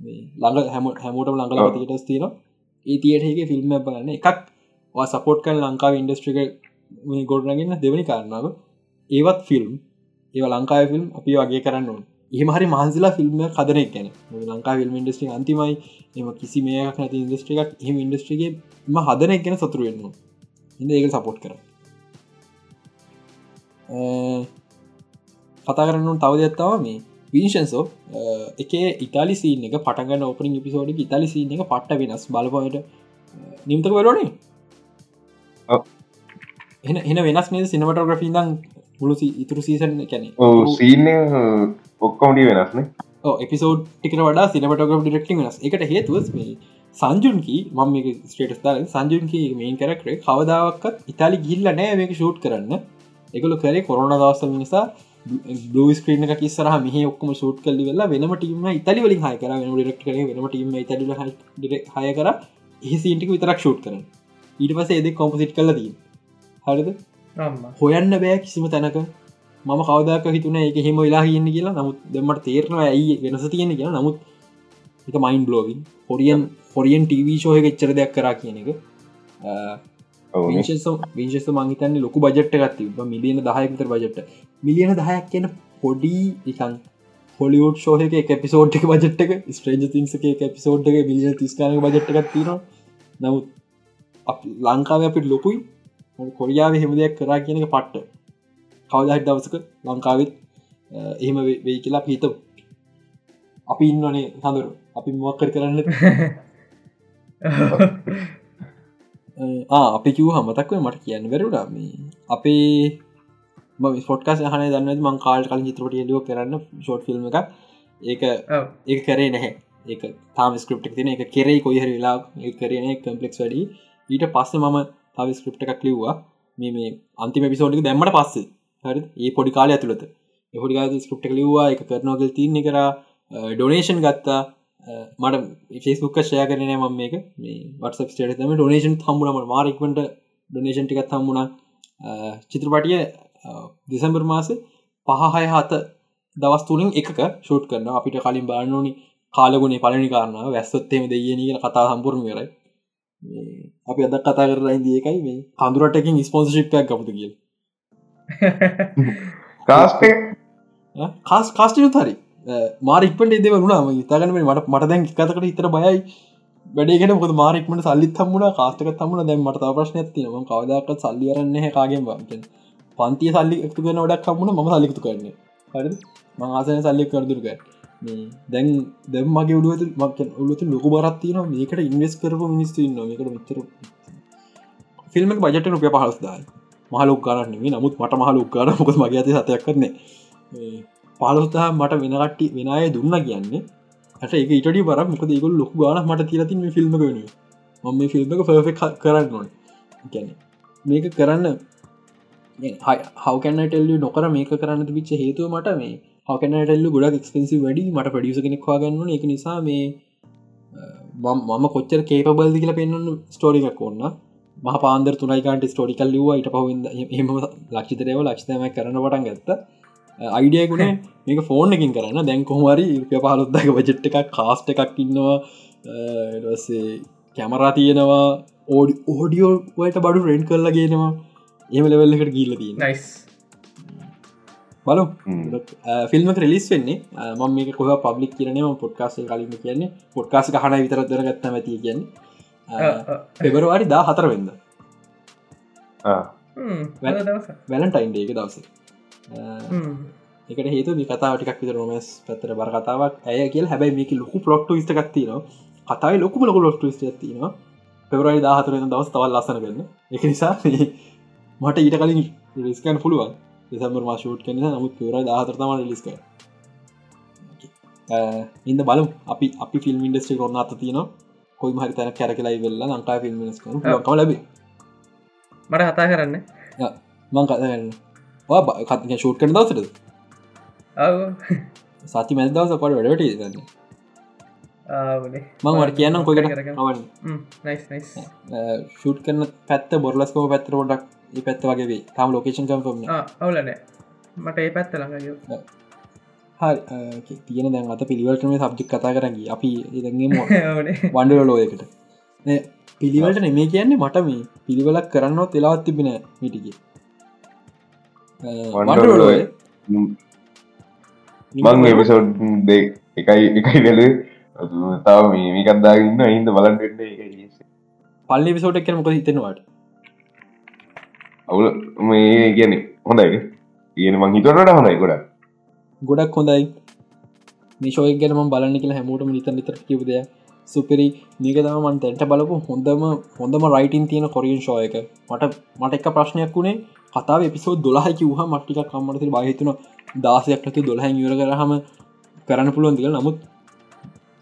මේ ළඟ හැම හැමෝටම ළඟල ඔව්. තියට ස්තින ඒ තියට එක ෆිල්ම් බලන්න. එකක් සපෝට් කන් ලංකාව ඉන්ඩස්ට්‍රික මේ ගොඩනගන්න දෙවනි කාරණාව. ඒවත් ෆිල්ම් ඒව ලංකාව ෆිල්ම් අපි වගේ කරන්න ඕන. එහම හරි මහන්සිලා ෆිල්ම් කදනෙක් ගැන. ලංකා ෆිල්ම් ඉන්ඩස්ට්‍රි අන්තිමයි. එම කිසි මේක නැති ඉන්දස්ට්‍රිකක් එහම ඉන්ඩස්ට්‍රිගේ ම හදනෙක් ගැන සතුරුවෙන්න්න ඉද ඒක සපෝට් කර කතා කරන්න තවද ඇත්තාව මේ විනිශන්සෝ එක ඉතාලි සීන එක පටගන්න ඕපනින් පිසෝඩි ඉතාලි සීන එක පට්ට වෙනස්. බලපොයට නිම්තක වලනේ ඔව්. එන වෙනස් මේ සිනමටෝග්‍රෆී දම් මුළු ඉතුරු සීසන් කැනෙ සීන ඔක්කොමටි වෙනස්නේ එපිසෝඩ් ටිකට වඩා සිනමටෝග්‍ර ඩිරෙක්ටි වෙනස්. එකට හේතුව මේ සංජුන්කි මම ස්ටේටස් දාල සංජුන්කි මේන් කරක්රේ කවදාවක්කත් ඉතාලි ගිල්ල නෑ මේක ෂූට් කරන්න. එකකු කරේ කොරුණ දවස නිසා ස්ක්‍රීන එක කිස්සරහ මෙහ ඔක්කම ෂූට් කල්ලි වෙලා වෙනම ටීම ඉතලි වලින් හය කර. වෙන ඩෙක්ට කර වෙනම ටීම ඉතල හය කර. එහි සීන්ටික විතරක් ෂූට් කරන ඊට පස එද කොම්පසිට් කල දී හරිද. හොයන්න බෑ කිසිම තැනක. මම කවදක් හිතුන එක හෙම වෙලා කියන්න කියලා. නමුත් දෙමට තේරනවා ඇයි වෙනස තියෙන කියලා. නමුත් එක මයින් බ්ලෝවින් හොරියන් හොරියන් ටව ෂෝය එච්චර දෙයක් කරා කියන එක. විශේෂ මංහිතන්න ලොකු බජට් එකත් තිබ මිලියන දහයකතර බජට්ට මිලියන දහයක් කියන පොඩි එකන් හොලිවුඩ් ෂෝහක එක පිසෝඩ් එක බජට් එක ස්ට්‍රේජ තිංස එක පිසෝඩ් එක මිලියන තිස්කාන බජට් එකක් තියෙන නමුත් අප ලංකාව අපිට ලොකුයි කොරියාව හෙම දෙයක් කරා කියන එක පට්ට. කවදහට දවසක ලංකාවිත් එහෙම වෙයි කියලා හිත අපි ඉන්නනේ හඳුරු අපි මොක්කර කරන්න [LAUGHS] අපි කිව හමතක්ව මට කියන්න වැරුඩා මේ අපේ ෆොට්කාස හන දන්න මං කාල් කල චිත්‍රපට ලියෝ කරන්න ෂෝට් ෆිල්ම් එක ඒක. ඒ කරේ නැහැ. ඒක තාම ස්ක්‍රප් තින එක කෙරේ කොයිහර වෙලා ඒ කරන කම්පලෙක්ස් වැඩි. ඊට පස්ස මම තව ස්ක්‍රප්ට එකක් ලිව්වා. මේ මේ අන්තිම පිසෝඩික දැම්මට පස්සේ. හරි ඒ පොඩි කාලය ඇතුළත. එහොඩි ගා ස්ක්‍රප්ට ලිව්වා එක කරනෝගල් තින්නේ කර ඩොනේෂන් ගත්තා. අ, මට ෆෙස්බුක් ෂය කරන ම මේක. මේ වටස ට තම ඩොනේෂන් හම්මුණම මාරක්වට ඩොනේෂන් ටිකත් හම්මුණ චිත්‍රපටිය දෙසැම්බර් මාස පහහය හත දවස් තුළින් එකක ෂූට් කරන අපිට කලින් බානෝනි කාලගුණේ පලනි කාරන්න වැස්සොත්තේම දෙයන කියල කතා සම්පුරම කරයි අපි අද කතා කරලා ඉදිකයි මේ කඳුරටකින් ස්පොන්සිිප්යක් කියල. කාස්ට කාස් කාස්ටිනු හරි. මාරික්පට එදව වුණාම ඉතාගන මට මට දැන් කතකට ඉතර බයයි. වැඩේගෙන මාරක්මට සල්ලිත් හම්මුණ කාස්ටක තමුණ දැන් මට ප්‍රශ්න ඇතිනම කවදක් සල්ලියරන්න කාගෙන් වාගෙන් පන්තිය සල්ලි එක්තු කන ඩක් හම්මුණ ම සල්ලිතු කරන්න. හරි මංආසන සල්ලි කරදුරක දැන් දැම් මගේ උළුව මක් උලතු ලොක බරත්තින මේකට ඉන්වස් කරපු මිනිස්තු ඉන්න මේකට මෙතර ෆිල්ම බජට රුපිය පහස්දායි මහලුක් කරන්නේ නමුත් මට මහලුක් කර මොකද මගේ ඇති සතයක් කරන්නේ පාලොස්ථා මට වෙනකට්ටි වෙනය දුන්න කියන්නේ. හට එක ඉටඩි බර මොක ඒකුල් ලොක් ගාන මට තිරතින් ෆිල්ම් වෙන මම මේ ෆිල්ම් එක ෆර්ෆෙක් කරන්න ඕන. ගැන මේක කරන්න හවකැනටෙල්ලි නොකර මේක කරන්න පිච්ච හේතුව මට මේ හකනටල්ල ගොඩක් එක්ස්පෙන්සි වැඩි. මට පඩියස කෙනෙක් වාගන්න එක නිසා මේ මම කොච්චර කේපබල්දි කියලා පෙන්න්න ස්ටෝරිකක් ඔන්න මහ පාන්දර තුනයිකාන්ට ස්ටෝරිකල් ලිවා ඊට පහුද එම ලක්ෂිතරයව ලක්ෂතම කරන පටන් ගත්ත. අයිඩියකුණේ මේක ෆෝන් එකින් කරන්න. දැන් කොහමරි පහලොත්දක බජෙට් එකක් කාස්ට එකක් ඉන්නවා. සේ කැමරා තියෙනවා. ඕඩි ඕඩියෝවට බඩු රෙන්් කරලා ගෙනවා. ඒම ලෙවල්ලකට ගිල්ල තිය නයිස් බලු. ෆිල්ම ්‍රලිස් වෙන්නේ. ම මේක කොහ පබ්ලික් කියනම පොඩ්කාස කලින්ම කියන්නේ. පොඩ්කාස හන විතර දරගත්ත ඇති කියන්නේ. පෙබරවාඩි දා හතර වෙන්න වැලන්ටයින්ඩ එක දවස. එකට හේතු මේ කතාවටික් විත රෝමස් පැතර බර කතාවක් ඇය කියල්. හැබයි මේක ලොකු පලොට්ට ස්ට ගත්තින කතායි ලොකුම ලොකු ලොට්ට ස්ටතින පෙබරයි දාහතරෙන දවස් තවල් ලසන වෙන්න. එක නිසා මට ඊට කලින් රිස්කන් පුළුවන් දෙසම්බර් මාශූට් කන නමුත් පවර දාහතරතම ලිස්ක ඉන්න බලම්. අපි අපි ෆිල්ම් ඉන්ඩස්ට්‍රි කොන්න අත තියන කොයි මහරි තැන කැරකලයි වෙල්ලා ලංකා ෆිල්ම් කම ලැබ මට හතා කරන්න. මං කතන්න කත් ෂූට් කන දවසට සති මැද දවස පට වැඩට දන්න මං වට කියන්න කොකට ෂූට් කරන පැත්ත බොරලස්කෝ පැත්තර ොඩක් පැත්ත වගේ වේ තම ලෝකේෂන් කම්ම අවුලන මට ඒ පැත්ත ළඟ හරි. තියෙන දැන් අත පිළිවල්ටම සබ්ජික් කතා කරග අපි ඉදගේම වන්ඩල ලෝයකට පිළිවලට නෙමේ කියන්නේ මට මේ පිළිවෙලක් කරන්න තෙලාවත් තිබෙන මිටිගේ. මං එපසෝඩ් එකයි එකයි වෙල තාව මේ මිකත්දාගන්න හින්ද බලන්ට පල්ලි විසෝට කරමක හිතෙනවාට අවුල මේ කියන හොඳයි. කියන මං හිතනට හොඳයි ගොඩක්. ගොඩක් හොඳයි. මේශෝය ගැනම බලන්න කියලා හැමෝටම නිත නිතර කිවදය සුපිරි මේකතමන් තැන්ට බලපු හොඳම හොඳම රයිටන් තියෙන කොරියන් ශෝය එක. මට මට එක ප්‍රශ්නයක් වුණේ. කතාව එපිසෝ දොලාහකි වහ මට්ටික කම්මටති බහිතන දාසයක්ටති දොලහැ යර කරහම කරන්න පුළුවන් දිල නමුත්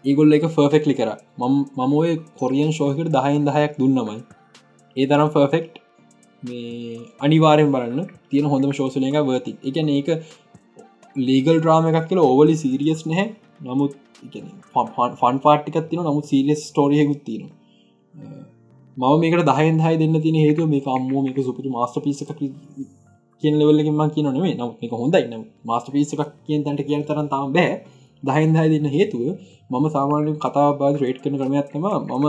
ඒගොල්ල එක ෆර්ෆෙක්ලි කර. මම ඔය කොරියන් ශෝයකට දහයින් දහයක් දුන්නමයි. ඒ තරම් ෆර්ෆෙක්් මේ අනිවාරයෙන් බලන්න තියෙන හොඳම ශෝසනය එක වර්ති එකන ඒක ලීගල් ්‍රාම එකක් කියල ඕවලි සීරියස් නැහැ. නමුත් ෆන් පාටිකත් තින නමුත් සීරියස් ස්ටෝරියකුත් තියෙන මම මේකට දහයෙන් හය දෙන්න තින හේතු මේ අම්මෝ මේක සුපිරි මස්ට පිස එකක් කිය ලෙවල්ලකින්ම කියන නේ නමුත් එක හොඳයි. මස්ට පිස එකක් කියෙන් තැන්ට කියන තරන් තම බෑ. දහයින් හය දෙන්න හේතුව මම සාමාන්‍යෙන් කතා බාද රේට් කන කරමයක්ත්තම මම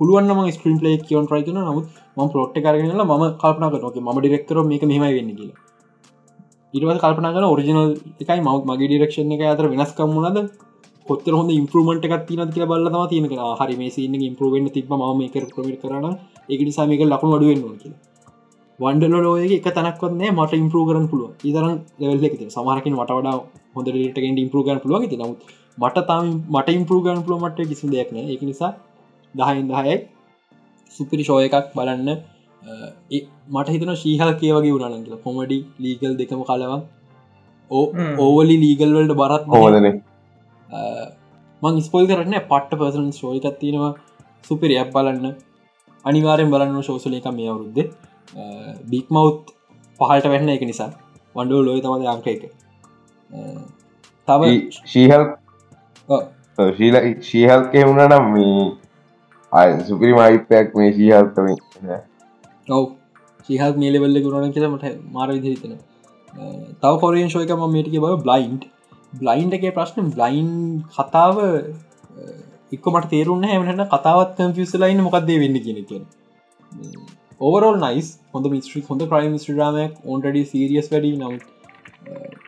පුළුවන්ම ස්ක්‍රීන් ලේ කියවන් ්‍රයි කන නමුත් ම පොට් කරගල ම කල්පන කරනක ම ඩිරෙක්තර මේක මෙමයි වෙන්න කියලා. ඉටව කල්පන කන ඔරිජිනල් එකයි මවත් මගේ ඩිරක්ෂණ එක අතර වෙනස්කම්මුණද කොත්තර හොඳ ඉම්පරමට එකක් තින කියල බලම තියෙන හරි මේ සින්න ඉම්පරවෙන්න තිබ ම එක ප්‍රමිට කරන එක නිසා මේක ලකුණු අඩුවෙන්න්න කියලා. වන්ඩල ලෝයක එක තනක්වන්නේ මට ඉම්පරූ කරන පුළුව ඉතරන් ලෙවල්ලෙක සමාරකින් මට වඩා හොඳ ටගෙන් ඉම්පරූ ගන්න පුළුව ති නමුත් මට තම මට ඉම්පරූ ගන්න පුළුව මට කිසි දෙයක්න එක නිසා දහයින් දහයයි. සුපිරි ශෝය එකක් බලන්න. මට හිතන ශීහල් කියවගේ වුණනගල කොමඩි ලීගල් දෙකම කලවන් ඕ ඕවලි ලීගල් වලට බරත් හෝදන මං ස්පොල් කරන්න පට්ට පර්සන් ශෝයකත් තියෙනවා. සුපිරියක් බලන්න. අනිවාරෙන් බලන්න ශෝසල එක මේ අවුරුද්ද. බික් මවුත් පහල්ට වැන්න එක නිසා. වන්ඩෝ ලොය තමද අංක එක. තව ශීහල්? ශීල ශීහල්කය වුණ නම් මේ සුපිරි මයිපයක් මේ ශීහල්තම ඔව. ශීහල් මේලෙවල්ල ගුණන කියලමට මාර විදිහිතන තව කොරෙන් ශෝයක ම මේටික බව බ්ලයින්් බ්ලයින්් එක ප්‍රශ්න බ්ලයින්් කතාව එක්ක මට තේරුන්න හැමට කතාවත් කම්ෆියසලයින්න මොකක්දේ වෙන්න කියෙන කිය ඕවරල් නයිස් හොඳ මිස්ට්‍රි හොඳ ප්‍රයිම් ස්ට්‍රාමයක් ඔන්ටඩි සිරියස් වැඩි. නවත්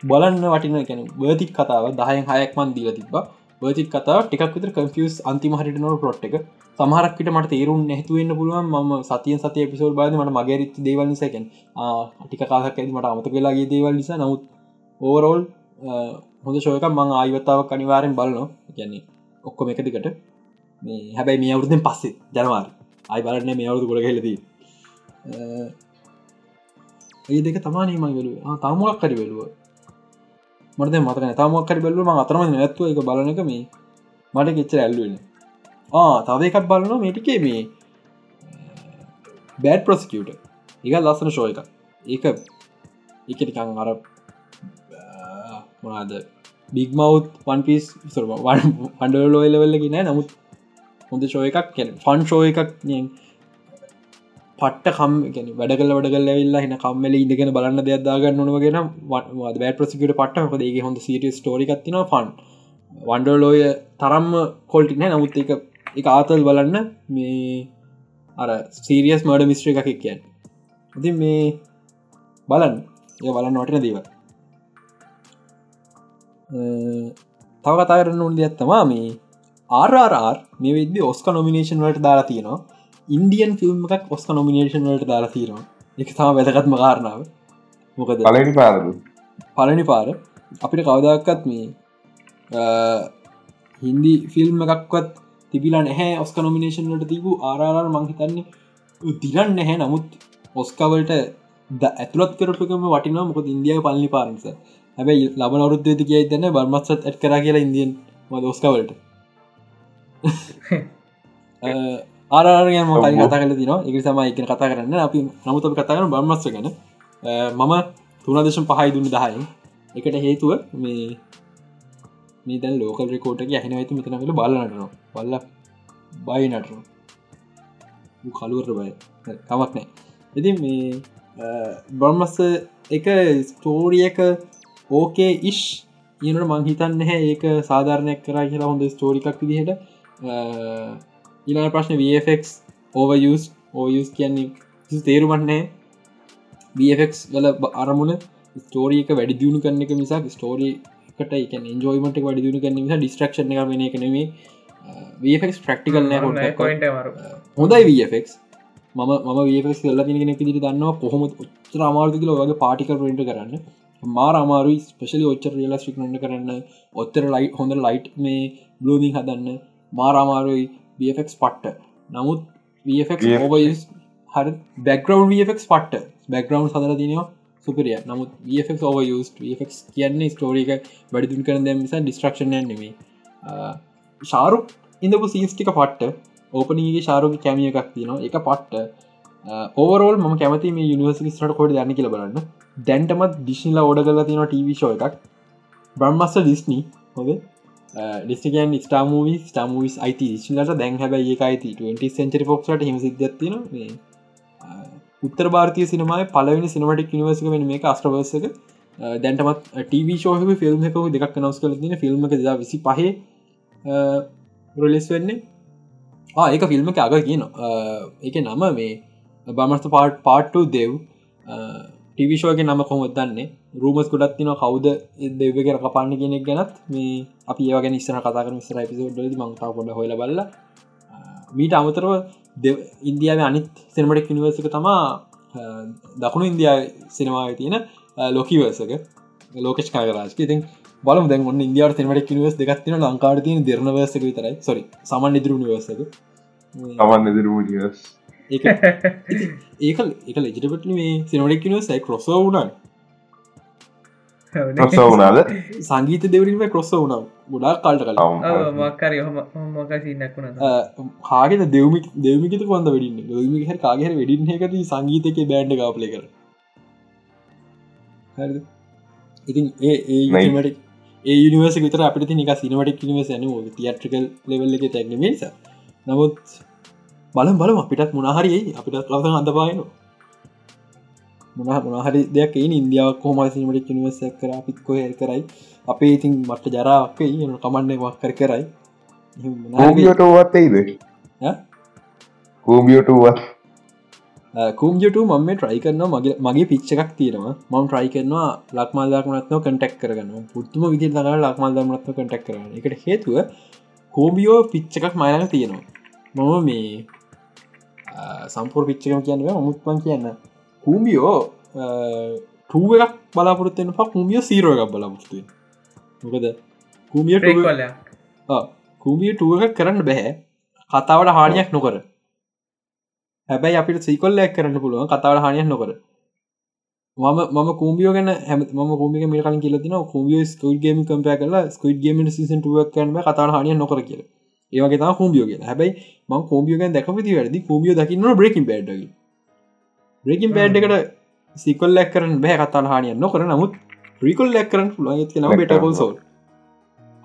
බලන්න වටින කැන බර්තික් කතාව. දහයෙන් හයක්මන් දීල තිබ බර්තික් කතා ටිකක් විතර කම්ෆියස් අන්තිම හරිට නොට පොට් එක. සමහරක්කට මට තේරුම් නැතුවෙන්න පුළුවන් ම සතිය සතිය පිසෝල් බාද මට මගේ රිත් දේවල් නිසකෙන් ටික කාසක් ඇති මට අමත වෙලාගේ දේවල් නිසා. නමුත් ඕවරෝල් හොඳ ශෝයක මං ආයවතාව කනිවාරෙන් බලනවා. කියන්නේ ඔක්කොම එක දිකට මේ හැබැයි මේ අවුරුදෙන් පස්සේ ජනවාර. අයි බලන්න මේ අවුදු ගොඩ හෙලදී ඒ දෙක තමානීම වෙලු තමුවක් කරි වෙලුව මට මතන තමක් කරි බැලුව ම අතරම නැත්ව එක බලන එක මේ මට කෙච්චර ඇල්ලුවෙන තව එකක් බලනවා මේටිකේ මේ බෑඩ් ප්‍රොසිකියට එක ලස්සන ශෝය එක ඒක එකටිකං අර මොනාද බික් මව් පන්පිස් පන්ඩලෝයිලවෙල්ලගෙන නමුත් හොඳ ශෝය එකක් කැන ෆන් ශෝ එකක් පට්ට කම් ගැන වැඩ කල වැඩ කල වෙල්ලා හින කම්මල ඉදගෙන බලන්න දෙයක්දාගන්න නොවගෙන බෑ ප්‍රසිකට පට්ට ේ හොඳ සිට ස්ටෝරිකත්තින ෆන් වන්ඩලෝය තරම්ම කොල්ටින නමුත් එක එක ආතල් බලන්න මේ අර සීරියස් මඩ මිස්ට්‍ර එකක් කියන්න ඉති මේ බලන්න. ඒ බලන්න වටින දේව තව කතා කරන්න උන් දෙයක්ත්තමා මේ ආරරර් මේ විදදි ඔස්ක නොමිනේෂන් වලට දාලා තියෙනවා. ඉන්දියන් ෆිල්ම් එකක් ඔස්ක නොමිනේෂන් වලට දාලා තියෙනවා. එක තම වැදගත්ම කාරණාව. මොකද? පලනි පාරදු පලනි පාර. අපිට කවදක්කත් මේ හින්දි ෆිල්ම් එකක්වත් තිබිලා නැහැ ඔස්ක නොමිනේෂන් වලට තිබූ ආරර් මංහිතන්නේ තිරන්න නැහැ. නමුත් ඔස්කවලට ද ඇතුළත් කරටකම වටිනවා. මොක ඉන්දියාව පලනි පාරස හැබැයි ලබන අවරුද්ධ කිය දන්න බර්මත්සත් ඇත් කර කියලා ඉන්දියන් ම ඔස්කවලට ආරයම කලින් කතා කල තින එක සම එක කතා කරන්න. අපි නමුත කතා කරන බර්මස්ස ගැන. මම තුනදශම් පහයි දුන්න දහයි එකට හේතුව මේ මේ දැන් ලෝකල් රෙකෝටක ඇහෙන ඇති මෙතනල බලන්නටනවා බල්ල බයි නටන කලුවර බය. කමක් නෑ ඉති මේ බර්මස්ස එක ස්ටෝරියක ඕකේ ඉශ් ඒනට මංහිතන්න හැ ඒක සාධාරණයක් කරා කියලා හොඳ ස්ටෝරිකක් විදිහට ඊලාන ප්‍රශ්න වෆක් ඕවයස් ඕයස් කියන්නේ තේරුමන්නේ බෆක් වල අරමුණ ස්ටෝරියක වැඩි දියුණු කරන එක මිසක් ස්ටෝරී කට එක ජෝයිමට වැඩි දියුණු කරන නිසා ඩිස්ට්‍රක්ෂණ එක එක නෙවේ වෆක් ප්‍රක්ටිකල් නෑ මරු හොඳයි වෆක් මම ම වෆක් ල්ල තිෙන පිදිරි දන්නවා කොහොම උත්තර අමාර්තිකල වගේ පාටිකල් පෙන්ට කරන්න. මාර අමාරුයි ස්පෙශලි ඔච්චර රියලස්ටික් නට කරන්න. ඔත්තර ලයිට් හොඳ ලයිට් මේ බ්ලෝමිං හදන්න. මාරාමාරුයි BFX පට්ට නමුත් VFX හර බැක්ග්‍රවන්් VFX පට්ට බැක්ග්‍රවන්් සදර තිනවා සුපරිය නමුත් VFX ඕවස් VFX කියන්නේ ස්ටෝරික වැඩිදුන් කරන දැ නිසා ඩිස්ට්‍රක්ෂණ නෙමේ ශාරුක් ඉඳපු සීස්ටික පට්ට. ඕපනගේ ශාරුක කැමිය එකක් තිනවා එක පට්ට. ඕවරෝල් ම කැමති මේ යනිවර්සි ස්ට කොට දන්න කියල බලන්න. දැන්ටමත් දිශ්නිලා ඕඩ කල තියෙන ටීවිශෝ එකක්. බ්‍රම්මස්ස ඩිස්නී හොද ඩිස්ටිකන් ස්ටාමවි ස්ටාමවිස් අයිති ශලට දැන් හැබයි ඒ අයිති 20 සෙන්චරි ෆොක්ට හිම සිද්ධත්තින මේ උත්තර භාරතය සිනමයි පලවෙනි සිනමටික් නිවර්සික වෙන මේ අස්ට්‍රවර්සක දැන්ටමත් ටව ශෝහ ෆිල්ම් එකක දෙක් නවස් කල තින ෆිල්ම් එක දා විසි පහ රොලෙස් වෙන්නේ ඒක ෆිල්ම් එක අග කියන එක නම මේ බමස්ත පාට් පාට්ටු දෙව් ටිවිශෝක නම කොහොත් දන්නේ? රූමස් කොඩත් තින කවුද දෙව කර කපාන්න කෙනෙක් ගැනත්. මේ අපි ඒවගෙන ඉස්සන කතාකර මිස්ර පිසෝඩ් මංතාව කොඩ හොල බල්ල. මීට අමතරව ඉන්දියාව අනිත් සෙනමටක් නිවර්සක තමා දකුණු ඉන්දයා සිනමාව තියෙන ලොකිවර්සක ලෝකෙස් කාරාජක ඉතින් බලම දැන් ඔන්න ඉන්දියාව තෙනමට නිවස් දෙගත්තින ලංකාර තියන දෙරනවර්සක විතරයි. සොරි සමන් ඉදිරු නිවර්සක තමන් ඉදිරූ නිවස් ඒක ඒක එක ලෙජිටපට මේ සිනොඩෙක් නිවසයි කොස වුණන්. වුණාද? සංගීත දෙවරීම කොස්ස වුණම් ගොඩා කාල්ට කල කාගෙන දෙවමි දෙවමික කොන්ද වැඩින්න? දමික හ කාගෙර වැඩින්න එකති සංගීතක බෑන්ඩ ගාපලය කර ඉතින් ඒ ඒමට ඒ නිවස විතර අපට නික සිනමටක් නිවස න තියට්‍රිකල් ලෙවල්ල එක තැක්නමේස නමුත් බලම් බලම. අපිටත් මොනහරි අපිටත් ලවස අඳපායන මොන මොනහරි දෙයක් ඒ ඉන්දියාව කෝම සිනමටක් නිවස කර පිත්කො හෙල් කරයි. අපේ ඉතින් මට ජරාවක් න කමන්නේ වක්කර කරයි. කෝමියටවත් එයිද? කෝමියටුවත් කූම්ජට මම ට්‍රයි කරන මගේ මගේ පිච්ච එකක් තියෙනවා. මම ට්‍රයි කරනවා ලක්මල්දක්මනත්ව කටෙක් කරගන්න. පුත්තුම විදි දර ලක්මල්දමනත්ව කටෙක් කරන එකට හේතුව කෝබියෝ පිච්ච එකක් මයනක තියෙනවා. මම මේ සම්පූර් පිච්චකම කියන්න මුත්මන් කියන්න කූමියෝ ටුව එකක් බලාපොරත්වෙන පක් කූමිය සීරෝ එකක් බලාපොරත්තුව මොකද කූමිය කූමිය ටුව එකක් කරන්න බැහැ කතාවට හානියක් නොකර. හැබැයි අපිට සීකොල්ලයක් කරන්න පුළුව කතාවට හානියක් නොකර. මම මම කූමියෝ ගැන හැම ම කූමික මේ කලින් කියලතින කූමිය ස්කයිඩ් ගේම කම්පය කලා ස්කයිඩ් ගේම සිසන් ටුවක් කරන කතාට හානිය නොකර කියල ඒවගේ තා කූමියෝ කිය හැබයි ම කෝමියෝගන් දැකපති වැරදි කෝමියෝ දකින්න බ්‍රේකින් පඩ්ඩ බ්‍රේකින් පෑඩ් එකට සිකොල්ලක් කරන බෑ. කතාන හානිය නොකර. නමුත් ප්‍රිකොල් ලැක් කරන්න පුළුවන්. ඇති නම Black බෙටකොල් සෝල්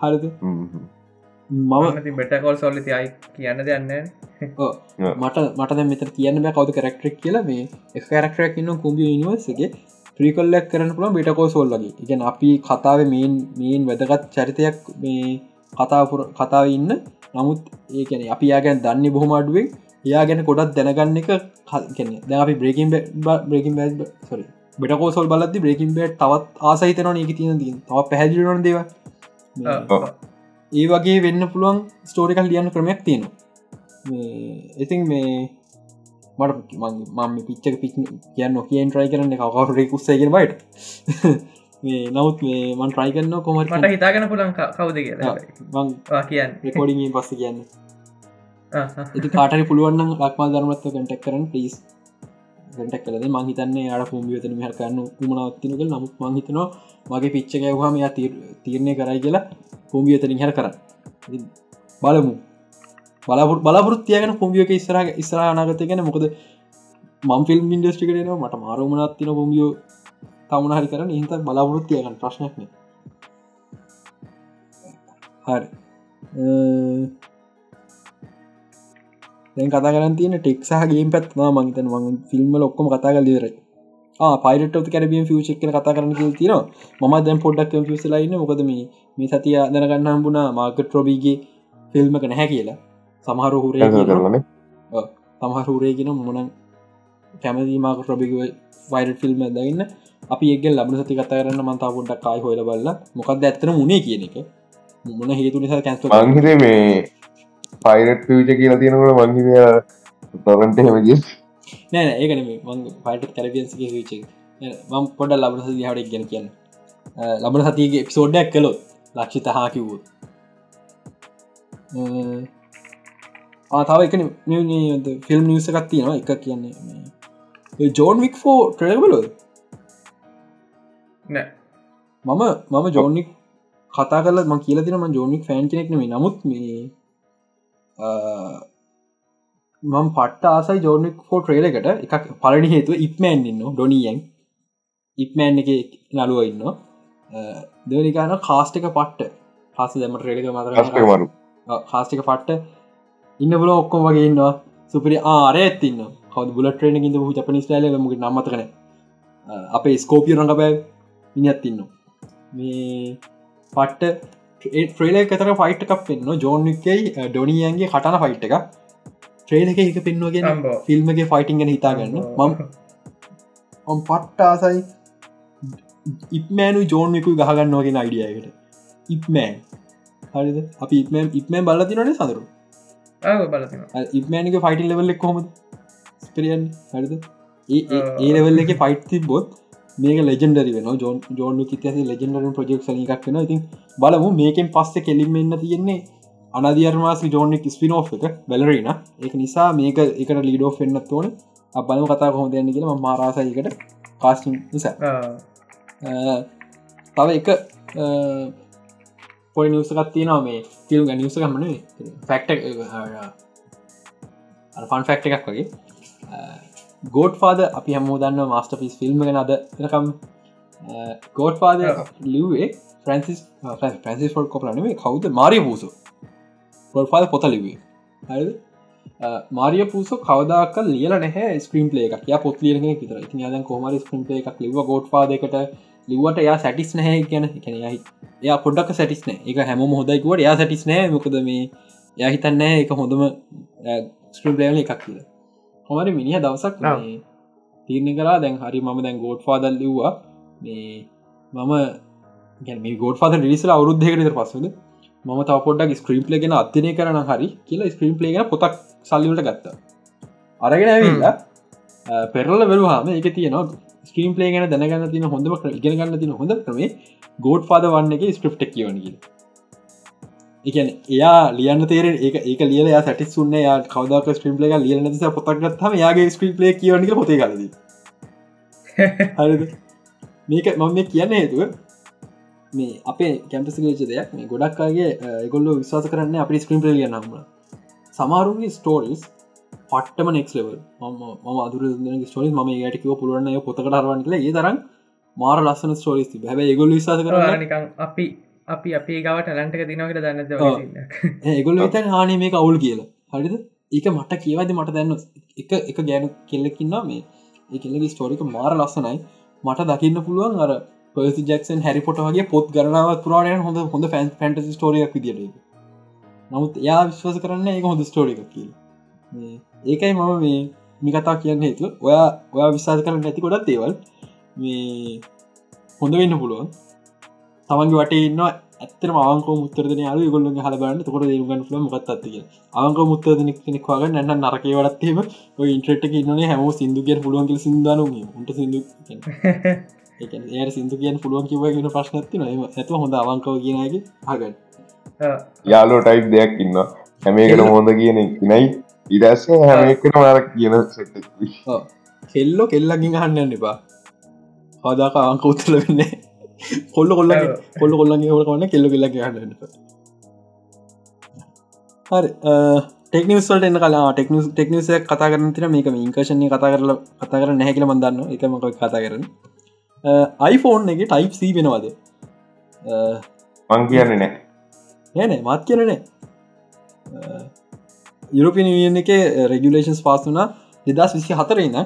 හරිද? මම බෙටකොල් සොල්ලි අයි කියන්න දෙන්න මට මට මෙත කියන්න බෑ කවද කරක්ටරක් කියලා. මේ එක කරක්ටරක් ඉන්න කුම්බි නිවර්සගේ ප්‍රිකොල්ලක් කරන්න පුළන් බිටකෝ සෝල්ලගේ ඉගැන අපි කතාව මේන් මේන් වැදගත් චරිතයක් මේ කතාපුර කතාව ඉන්න නමුත් ඒකැන අපි යාගැන් දන්න බොහොම අඩුවෙන් එයා ගැන කොඩත් දැනගන්න එක කැන ද අපි බ්‍රේකින් බ්‍රේකින් බ සොරි බෙටකෝසල් බලද බ්‍රේකින් බට තවත් ආසහිතන ඒක තියන දී. තව පැහැදිලන දේව ඒ වගේ වෙන්න පුළුවන් ස්ටෝරිකල් ලියන්න ක්‍රමයක් තියෙනවා. ඉතින් මේ මට මම පිච්චක පිච් කියන්න කියෙන් ට්‍රයි කරන්න කවරු කුස්සේගෙන බයිට [LAUGHS] මේ නවත් මේ මන් ට්‍රයි කරන්න කොමට මට හිතාගෙන පුලන් කවුද කියලා කියන්න. රෙකෝඩින් පස්ස කියන්න. ඉති කාටරි පුළුවන්න ලක්මල් ධර්මත්ව කටක් කරන්න පිස් ටක් කලද මහිතන්නේ අඩ පුම්ියතන හර කරන්න උමනවත්තිනක නමුත් මංහිතනවා මගේ පිච්චක යවහම යා තීරණය කරයි කියලා පුම්ියතනින් හර කරන්න. බලමු. බලපුර බලාපොරත් තියගෙන කොම්ියක ඉස්සර ඉස්ර අනාගත ගැන මොකද? මම් ෆිල්ම් ඉන්ඩස්ටිකටන මට මාරුමනත් තින කොම්ියෝ තමුණ හරි කරන හිත බලාපොරොත් තියගන්න ප්‍රශ්නයක්න හරි. දැන් කතා කරන්න තියෙන ටෙක්සාහගේ පැත්වා මංතන මං ෆිල්ම් ලොක්කොම කතා කල දරයි පයිට කැරබිය ෆියචක් කතා කරන තින ම දැන් පොඩ්ඩක් ෆිසලයින්න මොකද මේ මේ සතිය දැනගන්න හම්බුණා මාර්කට් රොබීගේ ෆිල්ම්ක නැහැ කියලා. සමහර හුරේ කරන සමහර හුරේගෙන මොන කැමති මාක ප්‍රබිග වයිරට ෆිල්ම් දන්න අපි එක් ලබන සති කතා කරන්න මන්තා පොඩ්ඩක් කායි හොල බල්ල. මොකක්ද ඇත්තන මුණේ කියන එක. මොන හේතු නිසා කැන්ස්ල මංහිතේ මේ පයිරට් පිවිච කියලා තියෙනකට මංහිතය තොරන්ට හෙමජ නෑ ඒකන මං පයිට කැරබියන්සගේ විච මං පොඩ ලබන සති හට ගෙන කියන්න. ලබන සතිගේ එපිසෝඩ්ඩක් කළොත් ලක්ෂිත හා කිවූත් ආතාව එක ෆිල්ම් නිවසකත් තියෙනවා. එක කියන්නේ ජෝන් වික් ෆෝ ට්‍රලබලොද නෑ. මම මම ජෝනික් කතා කල ම කියල තිනම ජෝනික් ෆෑන් කෙනෙක් නෙේ නමුත් මේ මම පට්ට ආසයි ජෝනික් ෆෝ ට්‍රේල එකට. එකක් පලනි හේතුව ඉක්මෑන් ඉන්න ඩොනියන් ඉක්මෑන් එක නළුව ඉන්න. දෙවනිකාන කාස්ට එක පට්ට. කාස දැම ට්‍රේලක මතර මරු කාස්ටික පට්ට. ඉන්න බල ඔක්කොම වගේ ඉන්නවා. සුපරි ආරය ඇතින්න කව බුල ට්‍රේන හු ජපනිස් ල මගේ නම්මතකන අපේ ස්කෝපිය රඟ බෑ මිනිත්තින්න මේ පට්ට ට්‍රේල එකතර ෆයිට් එකක් පෙන්න්න ජෝන්කයි ඩොනියන්ගේ කටන ෆයිට් එක ට්‍රේල එක එක පෙන්වගෙන අම්බෝ. ෆිල්ම්ගේ ෆයිටිං ගැන හිතාගන්න මම ඔම් පට්ට ආසයි ඉක්මෑනු ජෝන්යකු ගහගන්නවගෙන අයිඩියයකට ඉක්මෑන් හරිද? අපි ඉක්මෑම් ඉක්මෑම් බල්ල තිනනේ සඳරු? ඉක්මෑනක ෆයිටල් ලෙවල්ලෙක් කොමද ස්පරියන් හරිද? ඒ ඒ- ආ. ඒ ලෙවල්ල එක ෆයිට් තිබොත් මේක ලෙජෙන්ඩරි වෙන ජෝන් ජෝන් කිතස ලෙජෙන්ඩර ප්‍රජෙක් එකක් වෙන ඉතින් බලමු මේකෙන් පස්ස කෙලින්මන්න තියෙන්නේ අනදියර්මාසි ජෝනික් ස්පිනෝ් එක බැලරීන ඒක නිසා මේක එකට ලීඩෝ එන්නත් ඕන. බලම කතා කොහොම දෙන්න කියලා. මාරාසයකට කාස්ටිං නිසා. තව එක පොයි නිවසකත් තියනවා මේ ෆිල්ම් නිවස ගමන ෆක්ට ෆන් ෆක්ට එකක් වගේ ගෝඩ් පාද අපි හම දන්න මස්ට පිස් ෆිල්ම් ගෙන අද එනකම් ගෝඩ් පාද. ලිවේ ෆ්‍රන්සිස් ෆ්‍රන්සිස් ෆොඩ් කොපලනේ කවුද? මාරිය පූසු ගොඩ් පාද පොත ලිවේ හරි මාරිය පූසෝ කවදාක ලියල නැහැ ස්ක්‍රීම් ලේ එකක්. ය පොත් ලියන ඉතින් යද කොමරි ස්ක්‍රීම් ලේ එකක් ලිව ගෝඩ් පාදකට ලිවට එයා සැටිස් නැහැ ගැන එකන යයි එයා පොඩ්ඩක් සැටිස්න එක හැම හොදයිකුවට එයා සැටිස් නෑ මොකද මේ යා හිතන්න එක හොඳම ස්ක්‍රීම් ලේවල එකක් කියලා හොමරි මිනිහ දවසක්. මේ තීරණ කරා දැන් හරි මම දැන් ගෝඩ් ෆාදල් ලිව්වා. මේ මම ගැන ගෝඩ් ෆාද රිසල අවරුද්ධයකට පස්සද ම තව පොඩක් ස්ක්‍රීම් ලගෙන අධ්‍යනය කරන හරි කියලා ස්ක්‍රීම් ලේගෙන පොතක් සල්ලිවට ගත්තා. අරගෙන ඇවිල්ලා පෙරල වෙරුහම එක තියනවා ස්ක්‍රීම් ලේ ගැන දැනගන්න තින හොඳම ක්‍ර- ඉගෙන ගන්න තින හොඳ ක්‍රමේ ගෝඩ් පාද වන්න එක ස්ක්‍රප්ටක් කියවනග එකන එයා ලියන්න තේර ඒ ඒක ලියල සැටි සුන්න යා කවදක් ස්ක්‍රීම් ලේ ලියන නිසා පොතක්ගත්හම යාගේ ස්ක්‍රීම් ලේ කියවනක පොතේ කලද [LAUGHS] මේක මම කියන්න හේතුව මේ අපේ කැම්පසිගේච දෙයක් මේ ගොඩක්කාගේ ගොල්ල විශවාස කරන්න අපි ස්ක්‍රීම් ලිය නම්ම සමාරුගේ ස්ටෝරිස් පට්ටම නෙක් ලෙවල් ම අදුර ස්ටෝරි ම ඒටකව පුළුවන්න පොතකටරවන් කළ ඒ තරම් මාර ලස්සන ස්ටෝරිස් තිබ හැබ ඒගොල විශවාස කරන්න නිකං අපි අපි අපි ගවට ලන්ටක දිනකට දන්නද ඔව්. ඒගොල්ල විතන් හානේ මේ අවුල් කියලා. හරිද? ඒක මට කියවද මට දැන්න එක එක ගෑනු කෙල්ලකින්නා මේ. ඒ කෙල්ලගේ ස්ටෝරික මාර ලස්සනයි. මට දකින්න පුළුවන් අර පර්සි ජක්සන් හැරිපොට වගේ පොත් ගරනාව පුරාණය හොඳ හොඳ ෆැන් ෆැන්ටසි ස්ටෝරියක් විදිට නමුත් එයා විශ්වාස කරන්න ඒ හොඳ ස්ටෝරික කියල. ඒකයි මම මේ මිකතා කියන්න හේතු ඔයා ඔයා විශවාස කරන්න නැති ගොඩත් ඒවල් මේ හොඳ වෙන්න පුළුවන් තමන්ගේ වට ඉන්න ඇත්තර ආක මුත්තරන යාල ගොල්ල හල බන්න තකොට දේරුගන්න ල මොත් අත්තික ආක මුත්තදන කෙනෙක් වග නැන්න නරකේ ඔය ඉන්ට්‍රට් න්න හැම සිදුගිය පුළුවන්ගේ සිදාන උට සිදු ඒ සිදු කියෙන් පුළුවන් කිවගෙන ප්‍රශ්නත්ති න ඇත හොඳ අවංකව කියනගේ හගන්න යාලෝ ටයිප් දෙයක් ඉන්න හැමේකට හොඳ කියන නයි. ඉදස්සේ හැමකට නරක් කියන සෙට් කෙල්ලෝ කෙල්ලගින් අහන්න එපා. හදාක අවංක උත්තල වෙන්නේ කොල්ල කොල්ල කොල්ල කොල්ලගේ හොල කන්න කෙල්ල කෙල්ලගේ හන්න හරි ටෙක්නිවස්වලට එන්න කලා ටෙක්නිස් ටෙක්නිස කතා කරන තින මේක ඉංකශනය කතා කරල කතා කර නැහැකිල මන්දන්න එක මක කතා කරන iPhoneෆෝන් එක ටයිප් සී වෙනවාද? මං කියන්නේ නෑ නෑනෑ මත් කියනනේ යුරපින වියන් එක රෙගුලේෂන්ස් පාස් වනා දෙදස් විසි හතරන්න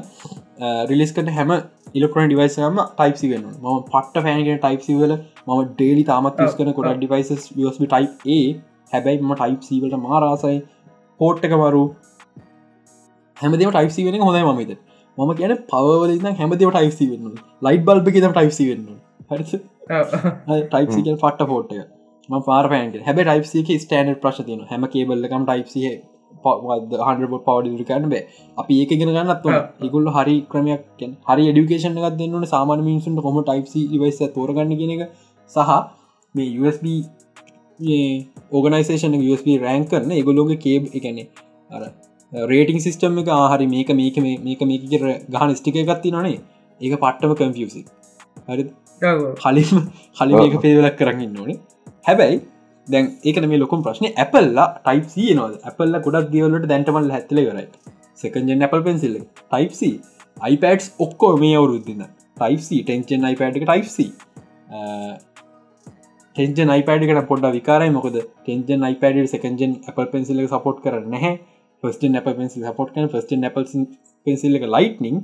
රිලිස් කට හැම ඉලෙක්ට්‍රොන ඩිවයිසම ටයිප්සි වෙන ම පට පෑනගෙන ටයිප්සිවල ම ඩේලි තාමත් ස් කන කොට ඩිවයිස් USB ටයි් ඒ හැබැයි ම ටයිප්සීවලට මාරාසයි පෝට් එක මරු. හැමදම ටයිප්සි වෙන හොඳයි මමද මම කියන පවවලන්න හැමදම ටයිප්සි වෙන්න ලයිට් බල්බ ම ටයිප්සි වෙන්න ටයිප්සිකල් පට්ට පෝට් එක. ම පාර පෑන්ට හැබ ටයිප්සික ස්ටන්ඩ් ප්‍රශ් තියන හැම කේබල්ලකම් ටයිප්සිහ හන්ඩ පවඩි කරන්න බෑ. අපි ඒක ගෙන ගන්නත් ඉකුල්ල හරි ක්‍රමයක් හරි ඩිකේෂන එකක් දෙන්නට සාමාන මිනිසුන්ට කොම ටයිප්සි ලිවයිස තෝරගන්න කියෙන එක සහ මේ USB ඕගනයිසේෂන USB රෑන් කරන එකගොලෝගේ කේබ් එකනේ අර රේටිං සිිස්ටම් එක ආහරි මේක මේක මේක මේක ගහන ස්ටික එකත්ති නොනේ ඒක පට්ටම කම්පියසි හරි කලින් කලින් ඒක පේවලක් කරන්න ඕනේ. හැබැයි දැන් ඒක මේ ලොකුම් ප්‍රශ්න ඇපල්ලා ටයිප් නවද ඇපල්ල ගොඩක් දියවලට දැන්ටමල් හැත්තල කරයි සකජන් ඇපල් පෙන්සිල්ල ටයිප් iPads ඔක්කෝ මේ අවුරුද්දින්න ටයිප් ටෙන්චන් iPad එක ටයිප් ටෙන්ජන් iPad එකට පොඩ්ඩ විකාරයි. මොකද tenth gen iPad second gen Apple පෙන්සිල්ල සපෝට් කර නැහැ. First gen Apple pencil support කන ෆස්ටන් Apple පෙන්සිල් එක ලයිට්නිං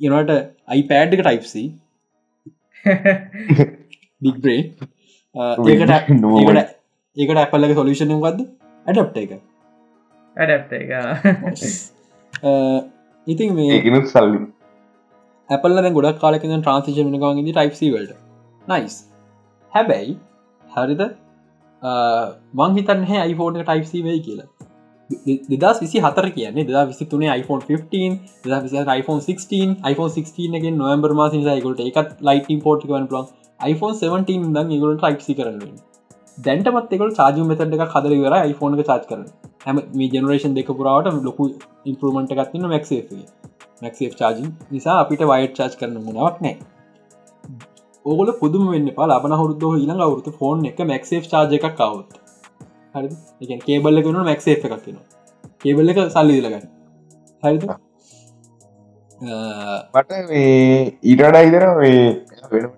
යනට iPad එක ටයිප් බිග්බ්‍රේ [LAUGHS] ඒකට ඒකට ඇපල්ලක සොලිෂන ගද ඇඩප්ට එක. ඇඩප් එක. [LAUGHS] ඉතින් මේ ඒකනුත් සල්ලි. ඇපල්ල ගොඩක් කාලක ට්‍රන්සිෂන ගගේ ටයිප්සිවල්ට නයිස් හැබැයි හරිද? මංහිතන් හැ iPhone ටයිප්සි වෙයි කියලා. දෙදස් විසි හතර කියන්නේ දෙදා විසි තුනේ iPhone 15 දෙදා විසි iPhone 16 iPhone 16 ගෙන් නොවම්බර් මාසි යිකොට එකත් ලයිටන් පෝට් වන පලන් iPhone 17 දන් ඒගොලට ටයිප්සි කරන්න දැන්ටමත් එකක චාජ මෙතට එක කදර වර එක චාච් කරන හැම මේ ජනරේෂන් දෙක පුරාවට ලොකු ඉම්පරමට එකත්තින්න මැක්සේ මැක්සේ චාජි නිසා අපිට වයිට චාච් කරන මුණවක් නෑ ඕගල පුදුම වෙන්න පා ලබන හුරුද්ද ඊළඟ අවුරුතු ෆෝන් එක මැක්සේ චාජ එකක් කවුත් හරි එක කේබල්ල කනු මැක්සේ එකක් කියෙන කේබල්ල එක සල්ලි දිලගන්න හරිද? මට මේ ඊටඩා ඉදර මේ වෙන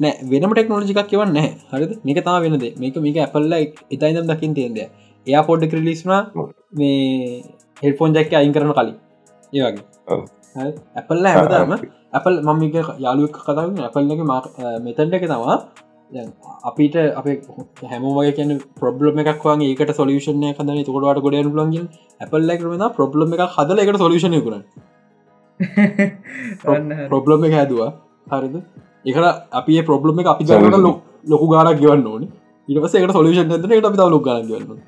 නෑ වෙනම ටෙක්නෝජිකක් කියවන්න හරිද? මේක තා වෙනද මේක මේක ඇපල්ල ඉතයිදම් දකිින් තියෙන්ද එයා පොඩ්ඩ ක්‍රලිස්නා මේ හෙල්ෆෝන් ජැක්ක අයින් කරන කලින්. ඒවගේ ඇපල්ල හැමදාම ඇපල් මම යාලුවක් කතා ඇපල්ලක මෙතැන්ට එක තමා අපිට අප හැමෝගේ කියන ප්‍රබ්ලම එකක් වගේ ඒකට සොලියෂනය කදන තොකට ගොඩ ලන්ගින් ඇපල්ල කරම ප්‍රබ්ලම එක හදල එකට සොලිෂණය කරන ප්‍රබ්ලම එක හැදවා. හරිද එකට අපි ප්‍රබ්ලම එක අපි ජනට ලො ලොකු ගානක් ගවන්න ඕන. ඉටස එකට සොලිෂන් ට අපි ලොක් ගන්න ගන්න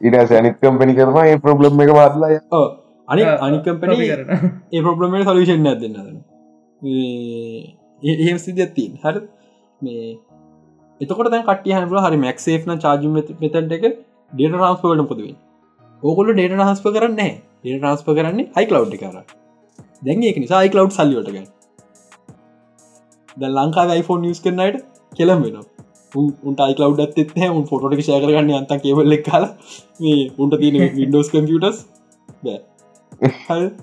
ඉට සැනිකම්පනි කරම ඒ ප්‍රබ්ලම් එක බදලා අනි අනිකම්පන ඒ ප්‍රබ්ලම සොලිෂන් ඇදන්න එහෙම සිද ඇත්තින් හර. මේ එතකොට දැන් කටිය හැනල හරි මැක්සේන චාජු මෙතට එක ඩේට රන්ස්පවලට පොදුවේ ඕකොල ඩේට රහන්ස්ප කරන්න ඩේට රන්ස්ප කරන්නේ අයිකලව් කර දැන් ඒක නිසා අයිකලව් සල්ලියටගන්න ද ලංකා iPhone නිස් කරනයට කෙලම් වෙන උන්ට අයිකලව් ඇත් උන් ෆොටට ෂය කරගන්න අන්ත කෙවල්ල කාල. මේ උන්ට තියෙන විඩෝස් කම්පියටස්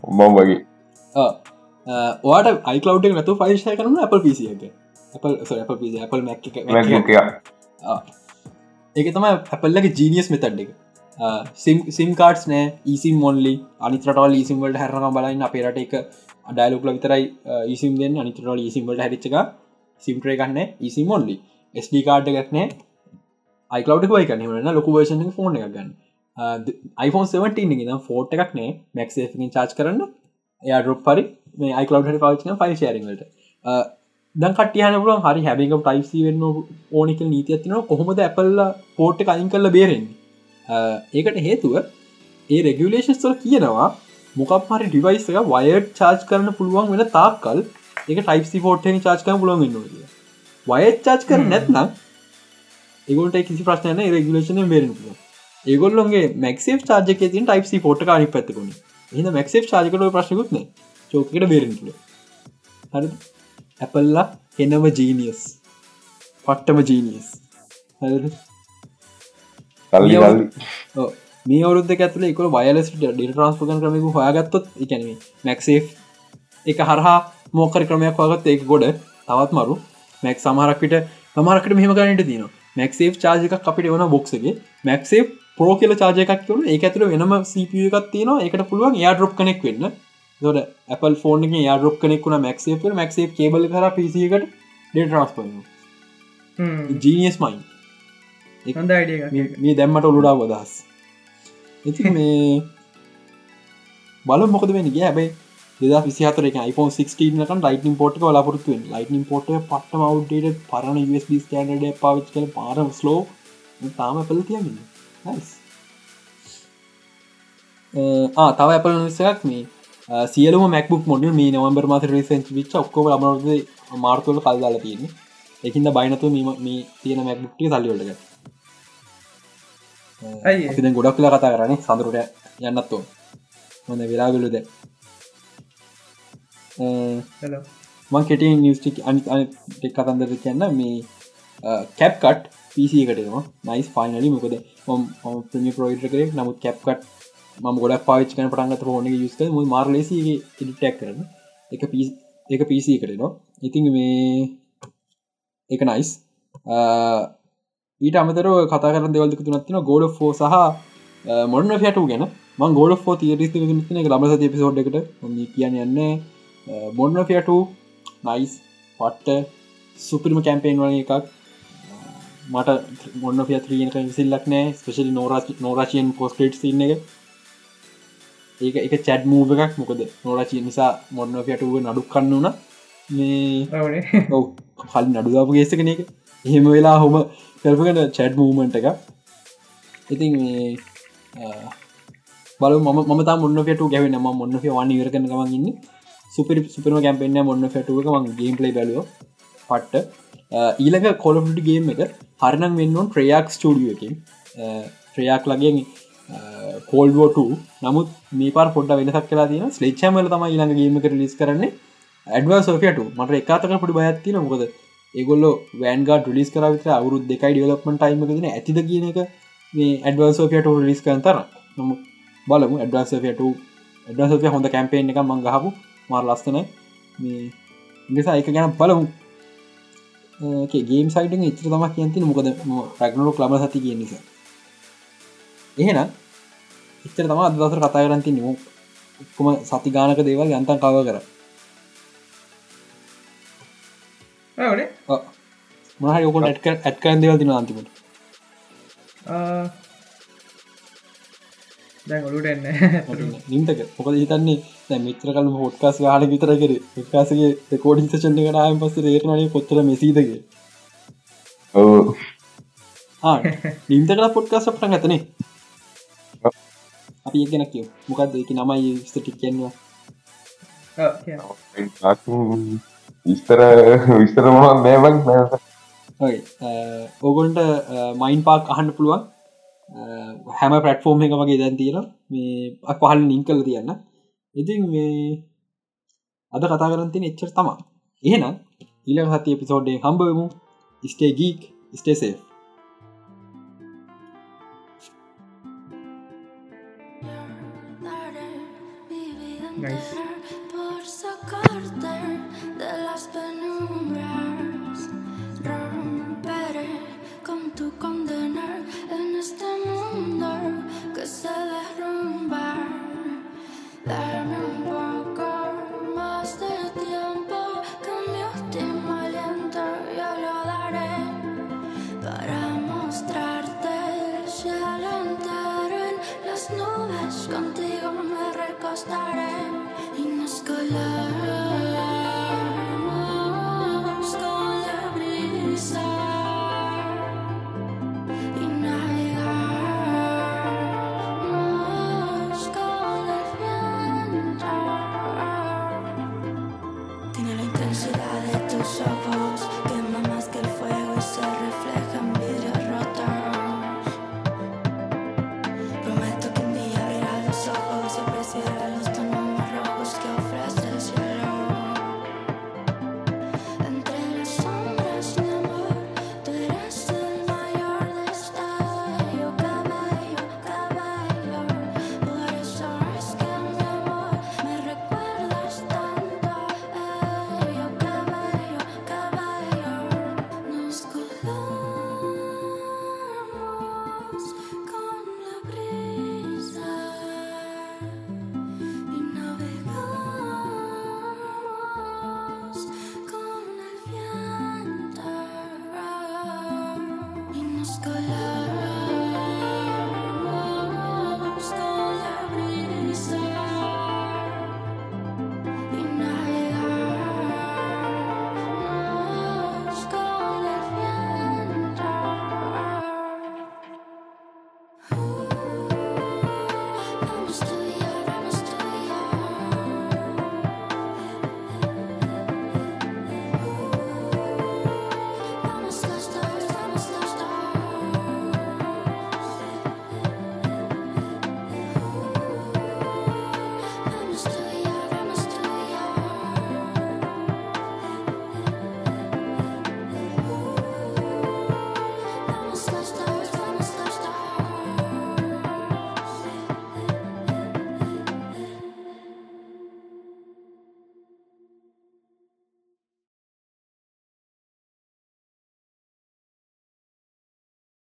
උඹම් වගේ. වාට අයිකලව් නතු ෆයිල්ෂය කරන අප Mac එක. එක. ආ. ඒක තමයි ඇපල්ලගේ ජීනියස් මෙතඩ් එක. සිම් කාඩස් නෑ ඊසිම් මොල්ලි අනිතරටල් ඊසිම්වලට හැරන බලන්න අපේරට එක අඩයිලුක්ල විතරයි ඊසිම් දෙන්න. අනිතරල් ඊසිම්වලට හැරිච්චක සිම්ට්‍රේ කන්න ඊසිම් මොල්ලි ස්ඩ කාඩ් ගක්නෑ අයිකලව් වයි කන්නන ලොක වර්ෂන් ෆෝන් එක ගන්න. iPhone 17 ද ෆෝට් එකක් නෑ මැක්සේකින් චාච් කරන්න. එයා ඩොප් පරි. මේ අයිකලව් පාචන ෆයිල් ශරිංලට දැන් කටියනපුලන් හරි හැබික ටයිසි වෙන්න ඕනික නීති ඇතින කොහොමද ඇපල්ල පෝට් අයින් කල්ල බේරෙන් ඒකට හේතුව ඒ රෙගුලේෂන් තොල කියනවා මොකක් හරි ඩිවයිස් එක වයර් චාර්ජ් කරන පුළුවන් වෙන තාක්කල් එක ටයිප්සි ෆෝට්ටෙන් චාර්ජ් කන පුළුවන් වෙන්න වය චාර්ජ් කර නැත්නම් ඒගොට කිසි ප්‍රශ්නයන රෙගුලේෂන බේරෙන ඒගොල්ලොන්ගේ මැක්සේ චාර්ජක තින් ටයිප්සි ෆෝට් කාරි පැත්තකුණ එහ මැක්සේ චාර්ජකට ප්‍රශ්නකුත්න චෝකට බේරෙන හරි ඇපල්ලා එනම ජීනියස් පට්ටම ජීනියස් කල්ලි කල්ලි මේ අවුද්ධ ඇතුල එක වයලස් ඩ ට්‍රන්ස්පගන් ක්‍රමක හොයාගත්තොත් එකැනීම මැක්සේ එක හරහා මෝකර ක්‍රමයක් වගත් ඒක ගොඩ තවත් මරු. මැක් සමහරක්විට මරකට මෙහම ගනට තින මැක්සේ චාජක අපිට වන බොක්සගේ මැක්සේ පෝ කියල චාජකක් වන ඒ ඇතුළ වෙනම සප එකක් තියෙන එකට පුළුවන් යා ඩොප් කනෙක් වෙන්න. දොට Apple ෆෝන් එක යාඩරොප් කෙනෙක්ුණ මක්සේ මක්සේ කේබල කර පිසිකට ඩේ ට්‍රස්ප ජීනියස් මයින් අයිඩිය මේ දැම්මට ඔලුඩා වදහස් ඉති මේ බල මොකද වෙන ගිය හැබයි දෙදා විසිහතර එක iPhone 16 කන් ලයිටන් පොට් ලපුරත්තුවෙන් ලයිටන් පොට පට්ම අවු්ඩට පරණ USB ස්ටන්ඩ පාවිච් කල පාරම ස්ලෝ තාම පෙල තියමින්න ආ තව ඇපල නිසයක් මේ සියලම මැක්බුක් මොඩ මේ නවම්බර් මාත රේසෙන්ච් විච් ඔක්කොම අමරද මාර්තුවල කල්දාල තියෙන එකින්ද බයිනතු මේ තියෙන මැක්බුක්ටිය සල්ලිවලට ඇ ගොඩක් ලා කතා කරන්නේ සඳරුට යන්නත්තුව හොඳ වෙලාගලුද මං කෙට නිස්ටික් අනි අනෙක් කතන්දර කියන්න මේ කැප්කට් පිසි එකටම නයිස් ෆයිනලි මොකද ම ප්‍රමි ප්‍රෝයිට කරෙක් නමුත් කැප්කට් ම ගොඩක් පාච් කන පටන්ගත ඕන යුස්ක ම මාර ලෙසි ටක් කරන එක පිස් එක පිසි කරනවා ඉතින් මේ එක නයිස් ඊට අමතර කතා කර දෙවල්ක තුනත්තින ගෝඩ ෆෝ සහ මොන්න ෆට ගැන. මං ගෝඩ ෝ තිරිස් න ලබස පිසෝඩ් එකට කියන්න යන්න මොන්න ෆට නයිස් පට්ට සුපරිම කැම්පේෙන් වන එකක්. මට මොන්න ිය ත්‍රියක සිල්ලක් නෑ ස්පෙශලි නෝරා නෝරාශයෙන් පෝස්ටේට් සින්න එක. ඒක එක චැඩ් මූව එකක්. මොකද නොරචි නිසා මොන්න ෆයටුව නඩු කන්න වන මේ ඔව. කල් නඩුදාපු ගේසකන එක එහෙම වෙලා හොම කල්පකට චැඩ් මූමන්ට එක ඉතින් බල ම මත මොන්න ට ගැවෙන ම මොන්න වාන වරකන ගමන් ඉන්න. සුපරි සුපරම කැම්පෙන්න්න මොන්න ෆැටුව මං ගේම් ලයි බැලුව. පට්ට. ඊලක කොලපට ගේම් එක හරනම් වෙන්නම් ට්‍රයක් ස්ටඩිය එකින්. ට්‍රයක් ලගේ කෝල්ඩුවට නමුත් මේ පාර පොඩ්ඩ වෙනසක් කලා තින ස්ලේච්චමල තම ඊළඟ ගේමක ලිස් කරන්නේ. ඇඩවා සෝෆයට මට එකතක පොඩි බයත්තින මොකද ඒගොල්ල වෑන්ගා ලිස් කරවිත අවුරු දෙකයි ඩියලපමට ටයිම න ඇතිද කියන එක මේ ඇඩවා සෝෆයට ලිස් කරතර නමු බලමු ඇඩවා සෝෆයට ඇඩවා සෝෆය හොඳ කැම්පේෙන් එක මං ගහපු මාර ලස්තන මේ නිසා එක ගැන බලමු. ගේම් සයිට ඉත්‍ර තම කියන්ති මොකද රැගනරු ලබ සති කිය නිසා එහෙනම් එච්චර තම අදසර කතා කරන්ති නමු ඔක්කොම සති ගානක දේවල් යන්තන් කව කර. මහ යොකොට ඇටක ඇත්කරන් දේවල් තින අන්තිමට. ඔලුට එන්න. නිම්තක මොකද හිතන්නේ? මිත්‍ර කල හොට්කාස් ගාන විතර කර. කාසගේ කෝඩි සචන්ය කනායම් පස ඒටනය කොත්තර මෙසීදගේ නිම්තකට පොට්කාස පටන් ඇතනේ. අපි ඒ ගැන කිය මොකක්ද එක නමයි ස්ටික් කියන්නවා විස්තර විස්තර මහ නෑවන් ඕගොන්ට මයින් පාක් අහන්න පුළුවන්. Uh, හැම ප්‍රට්ෆෝර්ම් එක වගේ දැන් තියෙන මේ පහල් නිින් කල තියන්න. ඉතින් මේ අද කතා කරන්තින එච්චර තමා එහෙනම් ඊළඟ හති පිසෝඩ්ඩේ හම්බවමු stay geek stay safe Nice. around.